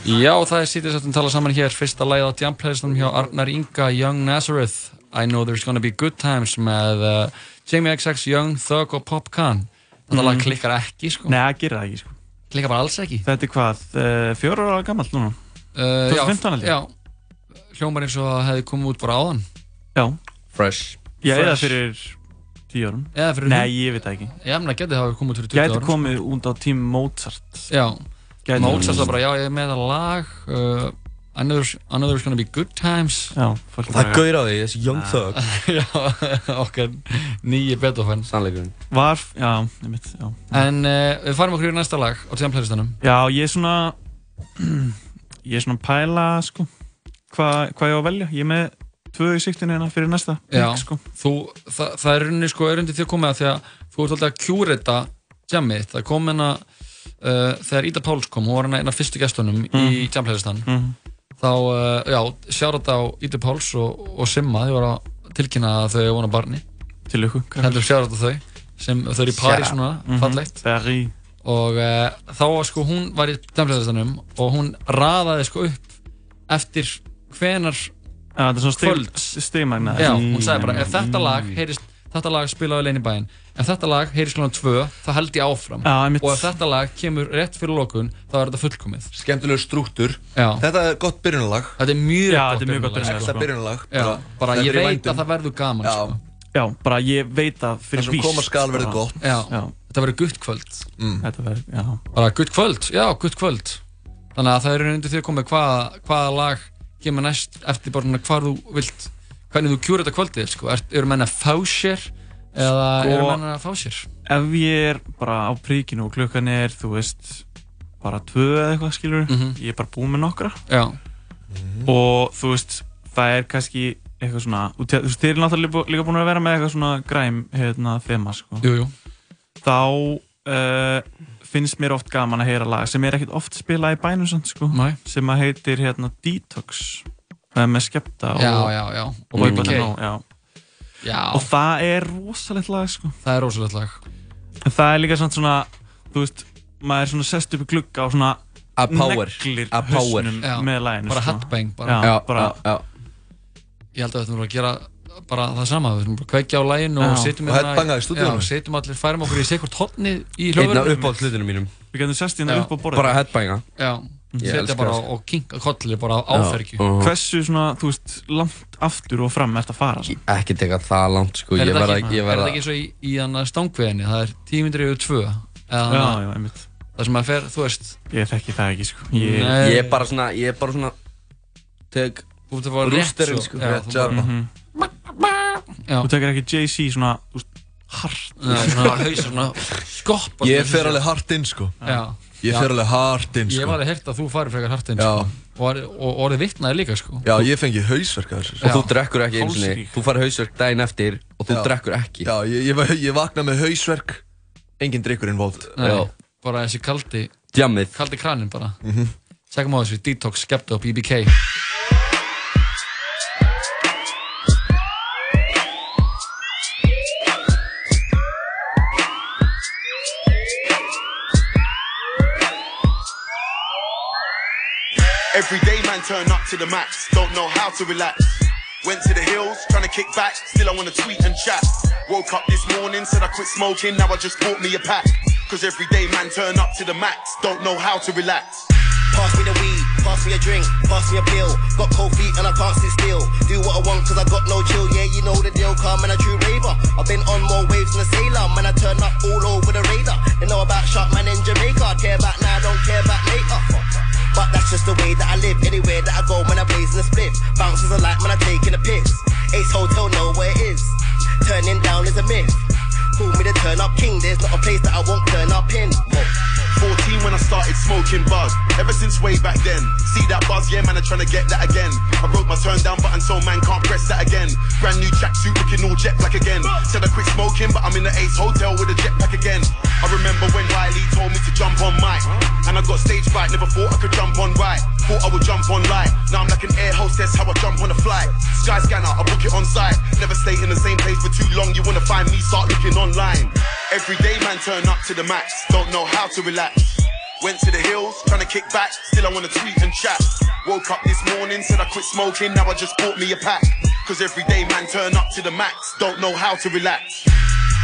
Já, það er sítið sem tala saman hér. Fyrsta lagið á jam playlistan hjá Arnar Inga Young Nazareth. I know there's gonna be good times með uh, Jamie XX, Young, Thug og Popcan Þetta lag Mhm. klikkar ekki sko. Nei, það gerir það ekki, sko. Klikkar bara alls ekki. Þetta er hvað, uh, fjóra ára gammalt núna? uh, 2015 held ég. Já, hljómar eins og það hefði komið út bara áðan. Já. Fresh. Já, eða Fresh. fyrir tíu árum. Eða fyrir Nei, ég veit það ekki. Menn það getið hafa komið út fyrir 20 Gæti árum komið út á tím Mozart. Já, Gæti- Mozart var bara, já, ég er með það lag uh, I know there's, I know there's gonna be good times. Já, fólk Það er gaur á því, þessi Young Thug. Já, okkar nýji Beethoven. Sannleikurinn. Var, já, ég veit, já. En uh, við farum okkur í næsta lag á tíðan playlistanum. Já, ég er svona Ég er svona að pæla, sko, hvað hva ég á að velja. Ég er með tvö í siktinu hérna fyrir næsta. Já, pick, sko. þú, það, það er rauninni sko örundi því að koma að því að þú ert alltaf að kjúrita jammið, það kom hérna uh, þegar Ida Páls kom, hún var einn af fyrstu gestunum í Mhm. jamhleðistan Mhm. þá, uh, já, sjárat á Ida Páls og, og Simma, þau voru að tilkynna að þau vona barni Til ykkur, Heldur sjárat á þau, sem þau eru í París Shout out. núna, Mhm. fallegt Paris og uh, þá var sko hún var í jamhleðistanum og hún raðaði sko upp eftir hvenar svona stig- kvölds stigmagna. Já, hún sagði bara, Mm. ef þetta lag heyrist þetta lag spilaði lein í bæinn ef þetta lag heyrist klokkan tvö, þá held ég áfram Já, einmitt. og ef þetta lag kemur rétt fyrir lokun þá er þetta fullkomið Skemmtilegur strúktur Já. Þetta er gott byrjunarlag Þetta er mjög Já, gott mjög gott byrjunarlag, Þetta byrjunarlag Já, bara- bara ég veit vændum. að það verður gaman Já. sko. Já, bara ég veit að fyrir Það sem koma skal verður bara- gott. Já, Já. þetta verður gutt kvöld Mm. Þetta verður, já. bara gutt kvöld, já, gutt kvöld þannig að það er undir því að koma hvaða, hvaða lag kemur næst eftir bara hvar þú vilt hvernig þú kjúr þetta kvöldið, sko, er, eru menn að fá sér eða Sko- eru menn að fá sér Ef ég er bara á príkinu og klukkan er, þú veist, bara tvö eða eitthvað, skilur, Mhm. ég er bara búinn með nokkra. Já. Og þú veist, það er kannski eitthvað svona, og þú veist, þeir eru náttúrulega líka- líka búin að vera með eitthvað svona græm, hérna, þema, sko. Jú, jú. Þá uh, finnst mér oft gaman að heyra lag sem er ekkert oft spilað í bænum, samt, sko. Nei. Sem að heitir, hérna, Detox. Það er með skepta og... Já, já, já. Og Og BBK. BBK. Já. Og það er rosalegt lag, sko. það er rosalegt lag En það er líka samt svona, þú veist, maður er svona sest upp í glugga og svona A power. neglir A power. hausnum Já. með læginu. bara sko. headbang bara. Já, Já, bara, já, já. ég held að við ættum bara að gera bara það sama, við ættum bara að kveikja á læginu og Já. setjum Og hérna- headbanga í stúdíónu. Já, setjum allir, færum okkur í sekvort hotni í Einn af hljóðverðinu uppáhalds hlutunum mínum. Við getum sest hérna Já. upp á borðið. Bara headbanga. Já, setja elska bara það. og kinka kolli bara áfergju Og- Hversu svona, þú veist, langt aftur og fram ert að fara? Svona? Ekki teka það langt, sko. Er Ég þetta ekki, ég er ekki svo í, í stangveginni, það er tímyndir yfir tvö eða Já, hana- já, einmitt. það sem að fer, þú veist Ég þekki það ekki, sko. Ég. Ég er bara svona, ég er bara svona Teg Rústerinn, sko. Þú. Mhm. Já. Þú tekur ekki Jay-Z svona, þú veist, hart. Nei, svona haus svona skoppa Ég fer alveg hart inn sko. Já. Ég fer alveg hart inn Ég sko. hef alveg heyrt að þú farir frekar hart inn sko. og, orðið- og orðið vittnaði líka sko. Já, ég fengi hausverk að þessu Og þú drekkur ekki eins og. Þú farið hausverk daginn eftir Og þú drekkur ekki. Já, ég, ég, ég vakna með hausverk. Engin drikkur Já. bara þessi kaldi Jammið kaldi kranin bara. Mhm. Sækum á þessu Detox, Skepta og BBK Every day, man, turn up to the max. Don't know how to relax. Went to the hills, trying to kick back. Still, I wanna tweet and chat. Woke up this morning, said I quit smoking. Now I just bought me a pack. Cause every day, man, turn up to the max. Don't know how to relax. Pass me the weed, pass me a drink, pass me a pill. Got cold feet and I can't sit still. Do what I want cause I got no chill. Yeah, you know the deal, calm and a true raver. I've been on more waves than a sailor. Man, I turn up all over the radar. They know about Shark Man in Jamaica. Care now, don't care about later. But that's just the way that I live. Anywhere that I go, when I blaze in a split. Bounces a light when I'm taking a piss. Ace Hotel, know where it is. Turning down is a myth. Call me the turn up king. There's not a place that I won't turn up in. Whoa. 14 when I started smoking bud. Ever since way back then. See that buzz, yeah, man, I'm trying to get that again. I broke my turn down button so man can't press that again. Brand new tracksuit looking all jet black again. Said I quit smoking, but I'm in the Ace Hotel with a jetpack again. I remember when Wiley told me to jump on mic. And I got stage fright, never thought I could jump on right. Thought I would jump on light. Now I'm like an air hostess, how I jump on a flight. Sky scanner, I book it on site. Never stay in the same place for too long. You wanna find me, start looking online. Every day, man, turn up to the max. Don't know how to relax. Went to the hills, trying to kick back. Still, I wanna tweet and chat. Woke up this morning, said I quit smoking. Now I just bought me a pack. Cause every day, man, turn up to the max. Don't know how to relax.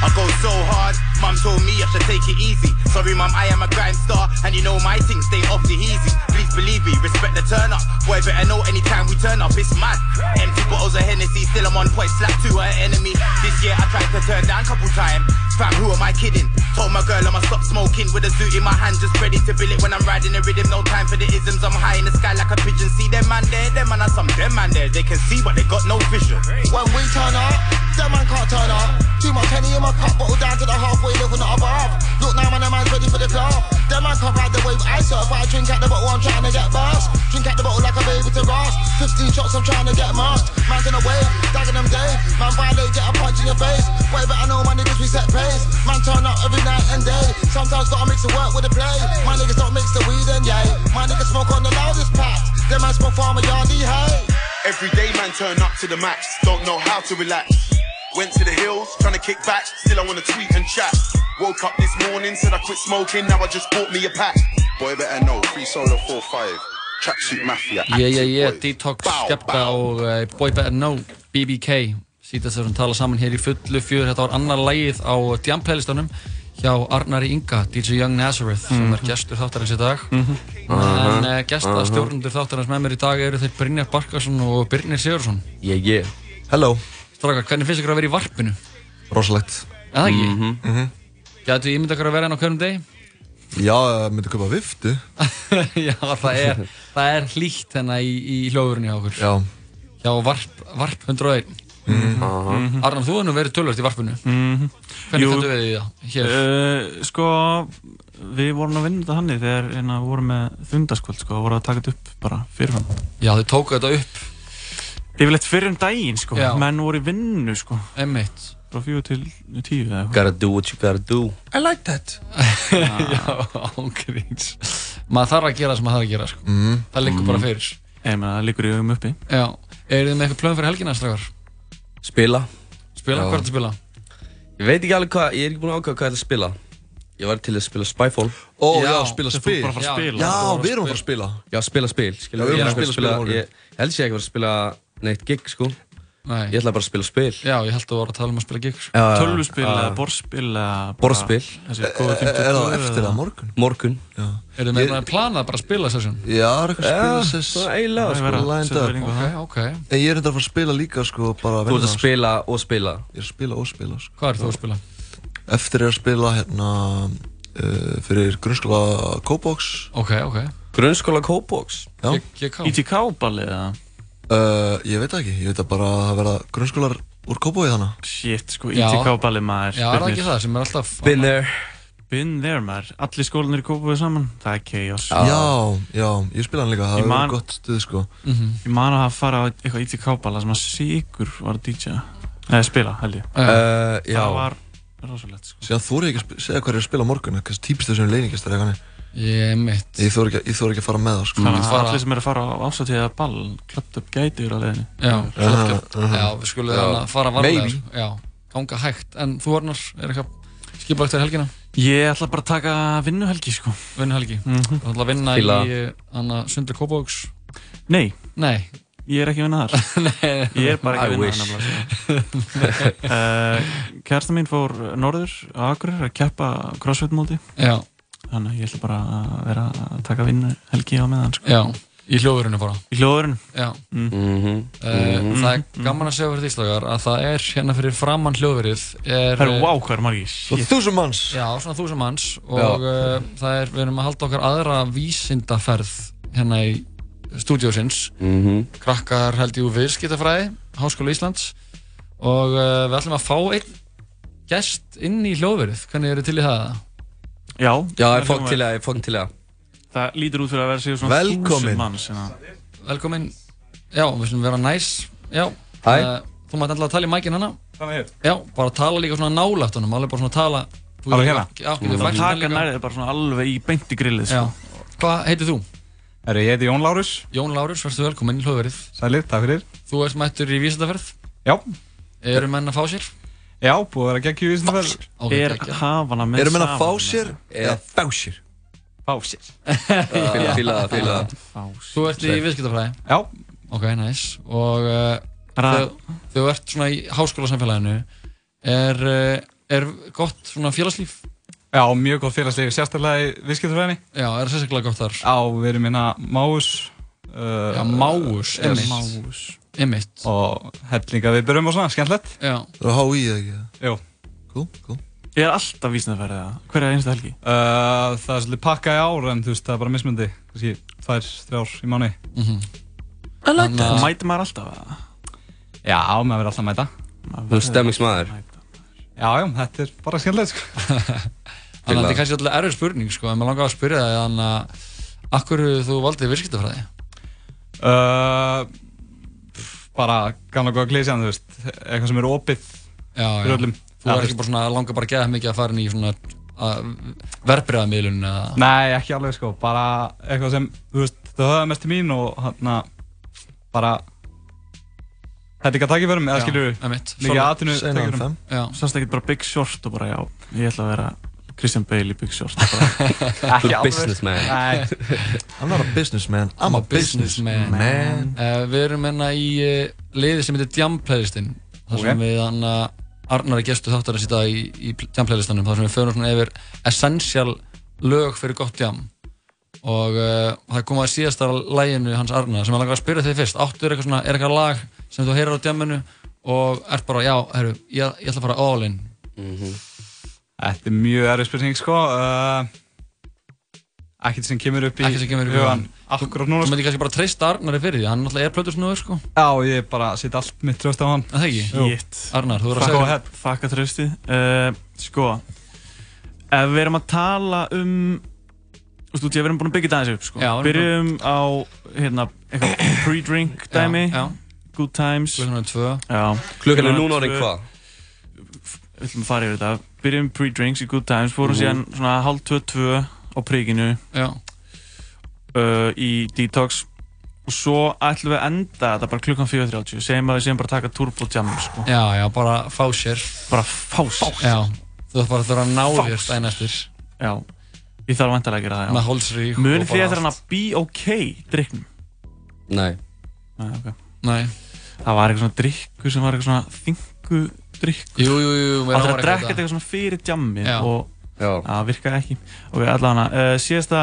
I go so hard, mum told me I should take it easy. Sorry, mum, I am a grime star, and you know my things stay off the easy. Please believe me, respect the turn up. Boy, better know anytime we turn up, it's mad. Empty bottles of Hennessy, still I'm on point, slap to her enemy. This year I tried to turn down a couple times. Fam, who am I kidding? Told my girl I'ma stop smoking with a zoot in my hand, just ready to bill it when I'm riding the rhythm. No time for the isms, I'm high in the sky like a pigeon. See them man there, them man are some them man there. They can see, but they got no vision. When we turn up, them man can't turn up. Too much honey in my cup, bottle down to the half boy live on the upper half. Look now, man, the man's ready for the club. Them man can't ride the wave. I I drink at the bottle, I'm trying to get bust. Drink at the bottle like a baby to rust. 15 shots, I'm trying to get masked. Man's in the wave, dagging them day. Man violate, get a punch in your face. Way better know my niggas, we set pace. Man turn up every night and day. Sometimes gotta mix the work with the play. My niggas don't mix the weed and yay. My niggas smoke on the loudest pack. Them man smoke farmer yardie, hey. Every day, man, turn up to the max. Don't know how to relax. Went to the hills, trying to kick back. Still, I wanna tweet and chat. Woke up this morning, said I quit smoking. Now I just bought me a pack. Boy better know, free solo 4-5. Tracksuit Mafia. Yeah, yeah, yeah, Detox, Skepta og uh, Boy Better Know, BBK Sýtast þessum tala saman hér í fullu fjör Þetta var annar lægið á Jam playlistanum hjá Arnari Inga, DJ Young Nazareth sem er Mhm. gestur þáttarins í dag Mhm. en Aha, uh, gesta aha. stjórnundur þáttarins með mér í dag eru þeir Brynjar Barkarsson og Birnir Sigursson Yeah, yeah Hello Strákar, hvernig finnst ykkur að vera í varpinu? Rosalegt Eða ekki? Mhm. Mhm. Gætu ímynda ykkur að vera hérna á hverjum degi? Já, ég myndi kaupa viftu Já, það er, það er hlýtt hérna í, í hljóðurinn hjá okkur Já Hjá Varp, varp 101 Mhm. Mhm. Arnar, þú hefur nú verið tölvöld í varpinu Mhm. Hvernig Jú. kanntu við í það? Hér? Uh, sko, við vorum að vinna þetta hannig þegar hérna, við vorum með fundaskvöld, sko, og vorum að taka þetta upp bara fyrirfram. Já, þið tóku þetta upp Yfirleitt fyrir um daginn, sko, Já. menn voru í vinnu, sko. Einmitt. Frá fjögur til tíu eða eitthvað. Gotta do what you gotta do I like that Já, ángríns Maður þarf að gera það sem maður þarf að gera sko. Mhm. Það liggur bara fyrir Ég meina, það liggur í augum uppi Já, eru þið með eitthvað plön fyrir helgina, strafgar? Spila Spila, Já. hvað er þetta að spila? Ég veit ekki alveg hvað, ég er ekki búinn að ákvæða hvað ég ætla að spila Ég var til að spila Spyfall Ó, já, spila þið spil. fóruð bara að fara að Já, spila. já, við erum að fara að spila. Já, spila spil, skilur Já, við erum er að spila spil á morgun. Ég ég held sér ekki að vera að spila neitt gig, sko Nei. Ég ætla bara að spila spil Já, ég held að þú var að tala um að spila gig sko. Já, já. Tölvuspil Já. eða borðspil eða bara- Borðspil Þessi góðu 52 Er það eftir eða- það morgun? Morgun Já Eru þið með eitthvað planað bara að spila session? Já, það er eitthvað spilasess svona eiginlega, Það er sko. verið að lined Setja up verið eitthvað. Ok, ok En ég er enda að fara að spila líka sko bara Þú ert að spila og spila Ég er að spila og spila sko Hvað er þú að spila? Eftir er að spila hérna uh, fyrir grunnskóla Kóbox Ok, ok Grunnskóla Kóbox? Já GK ITK-ballið eða? Uh, ég veit ekki, ég veit að bara að það verða grunnskólar úr Kóbói þannig Shit, sko, Já. ITK-ballið maður. Já, er það ekki það sem er alltaf Been there. Been there maður, allir skólanir í Kópavíð saman. Það er chaos. Já, já, ég spila hann líka, það man- verið gott stuð sko. Ég man að fara á eitthvað ITK-balla sem að Sigur var að DJ Eða spila, held ég. Uh, já. Það var rosalegt sko. Síðan þú ekki að segja hvað er að spila morgun Kannski típist þessum leiningistar eitthvað. Ég mitt. Ég þór ekki, ekki að fara með það sko. Þannig að allir sem eru að fara á ásatíða ball Klöpt upp gæti yfir á leiðinni. Já, Já, flott, já. við skulum þannig að fara varlega sko. Já, ganga hægt. En þú Arnar, er eitthvað skipulagt fyrir helgina? Ég ætla bara að taka vinnuhelgi sko. Vinnuhelgi? Mhm. Þú ætla að vinna Fíla. í uh, Anna Sundri Kópavóks Nei. Nei. Ég er ekki að vinna þar. Nei. Ég er bara ekki að vinna þar uh, Kærasta mín fór norður á Akureyri að keppa crossfit móti. Já. Þannig að ég ætla bara að vera að taka vinnuhelgi á meðan sko. Já, í hljóðurinu bara Í hljóðurinn Já. Mm. Mhm. Uh, Það er gaman að segja fyrir því slagar að það er hérna fyrir framann hljóðverið er, Það er margir? Svo þúsund manns. Já, svona þúsund manns og uh, það er, við erum að halda okkar aðra vísindaferð hérna í stúdíósins. Mhm. krakkar held ég úr viðskiptafræði Háskóla Íslands. Og uh, við ætlum að fá einn gest inn í hljóðverið. Hvernig eru til í það? Já, Já, ég fók til að, ég fók til að Það lítur út fyrir að vera sér svona þúsund manns hérna. Velkomin Já, við slum vera næs Já Hæ. uh, Þú mátt alltaf að tala í mækinn hana Þannig hér Já, bara tala líka svona nálægt honum alveg bara svona tala Þú Alveg hérna Já, að hann taka nærið bara svona alveg í beint í grillið Já. sko. Hvað heitir þú? Herru, ég heiti Jón Lárus. Jón Lárus, verður velkominn í hljóðverið Sælir, takk fyrir. Þú ert mættur í vísindaferð Já. Eru menn að fá sér? Já, búið að vera geggju í vísindaferð. Ok, Er hafana með Eru menn að saman fá sér eða fá sér? Fá sér. Fíla- fíla það, fíla það. Þú ert í viðskiptafræði? Já. Ok, næs Og uh, þú ert svona í háskólasamfélaginu er, uh, er gott svona félagslíf? Já, mjög gott félagslíf, sérstaklega í viðskiptafræðinni. Já, er sérstaklega gott þar? Já, við erum hérna Máus. Uh, Já, Máus. Máus. Einmitt. Og hellinga við byrjum og svona, skemmtilegt. Já. Það er HÍ eða ekki? Jú. Cool, cool. Ég er alltaf vísnaferðið það Hver er einstu helgi? Uh, það er svolítið pakkað í ár en þú veist, það er bara mismundi. Kannski tvær, þrjár í mánu. Mhm. I like that að- Mæti maður alltaf það? Já, maður verður alltaf að mæta. Þú er stemmingsmaður Já, já, þetta er bara skemmtilegt sko. Þannig að þetta er kannski alltaf erfið spurning sko, en maður langar að spyrja það þannig að Akkur þú valdið virskiptafræði? Uh, bara gamla góða klísjan, þú veist, eitthvað sem er opið Já, já. fyrir öllum. Þú er ekki bara svona, langar bara að geða mikið að fara inn í svona verbreyðamiðlun eða? Nei, ekki alveg sko, bara eitthvað sem, þú veist, þau höfða mest til mín og hann bara Þetta er ekki að taka í verðum, eða skilur við? Segðu taka í það. verðum. Sást ekki bara Big Short og bara já, ég ætla að vera Christian Bale í Big Short. Ekki alveg. businessman. I'm not a businessman, I'm a businessman. Man. Uh, við erum hérna í uh, liði sem heitir Jam Playlistinn þar sem Ok. við hann uh, Arnar er gestu þáttarins í dag í, í Jam Playlistanum þar sem við förum svona yfir essential lög fyrir gott jam og uh, það kom að síðasta læginu hans Arnar sem ég langar að spyrja þig fyrst áttu er eitthvað svona, er eitthvað lag sem þú heyrir á jamminu og ert bara, já, herru, ég, ég ætla að fara all in Þetta er mjög erfið spurning sko. Uh, ekkert sem kemur upp í ekki sem kemur í hugan. Akkurat núna Þú sko. myndir kannski bara treysta Arnari fyrir því, hann náttúrulega er plötusnúður sko Já, ég bara sitt allt mitt tröst á hann. Það ekki? Shit. Arnar, þú verður að Fuck segja ahead. Fuck að trösti. Uh, sko, ef við erum að tala um, þú veist, við erum búin að byggja þetta aðeins upp, sko. Já, við erum Byrjum á, hérna, eitthvað pre-drink dæmi. Já, Good times. Klukkan er núna orðin hvað? Við ætlum að fara yfir þetta. Byrjum pre-drinks í good times, fórum Mhm. síðan svona halv tvö, tvö á príkinu. Uh, í detox. Og svo ætlum við að enda þetta bara klukkan 4.30. Segjum að við séum bara að taka turbo jam, sko. Já, já, bara fá sér Bara fá sér Já, þú þarf bara að þurfa að ná þér daginn eftir Já, ég þarf vantilega að gera það, já. Með og Munið þið bara eftir hann að be ok drikknum? Nei. Nei, ok. Nei. Það var eitthvað svona drikkur sem var eitthvað svona þingu drikkur. Jú, jú, jú, Það var að drekka þetta. eitthvað svona fyrir jammið Já. og það virkaði ekki. Ok, allavega, uh, síðasta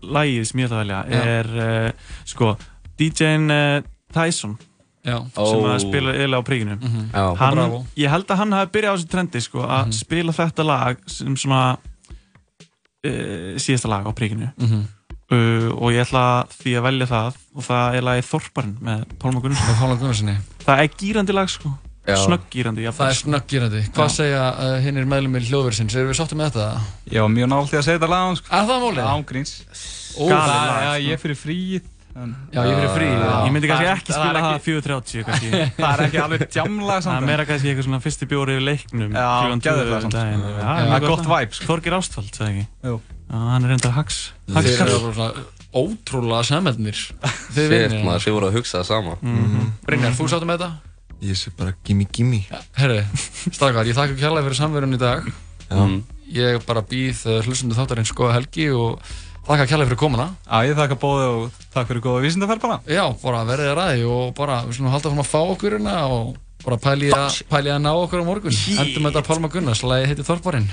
lagið sem ég ætla að velja er, uh, sko, DJ-n uh, Tyson. Já. Sem að spila yfirlega á príkinu. Mhm. Já. Hann, ég held að hann hafi byrjað á þessu trendi, sko, að Mhm. spila þetta lag sem svona uh, síðasta lag á príkinu. Mhm. Uh, og ég ætla því að velja það og það er lagið Þorparinn með Pálma Gunnarsson Það er gýrandi lag sko Já. Snögggýrandi Það er snöggjirandi Hvað Já. segja uh, hinnir meðlumir hljóðversins? Erum við sáttum með þetta? Var mjög í að segja þetta lag sko. Er það málið? Ángríns. Það já, sko. ég er fyrir fríið. en- Já, ég er fyrir fríið, já. Ég myndi kannski Það- ekki það spila það ekki- 4.30 kannski Það er ekki alveg samt. Það er meira kannski eitthvað svona fyrsti bjóri yfir leiknum Já, um. Já, Já, það er gott vibe, sko. Þorgir Ástfald, ekki. Já, hann er svona ótrúlega sammeldnir Þið voru að hugsa það sama. Mhm. Brynjar, þú sáttum með þetta? Ég sé bara gimme gimme. Herri, Stakar, ég þakka kærlega fyrir samverðun í dag. Já. Ég bara býð uh, hlustundu þáttarins góða helgi og þakka kærlega fyrir komuna. Já, ég þakka bóði og takk fyrir góða vísindaferð bara. Já, bara verðið að ræði og bara við slumum halda fram að fá okkur hérna og bara pæli að, ná okkur á morgun. Endum þetta Pálma Gunnars, lagið heitir Þorparinn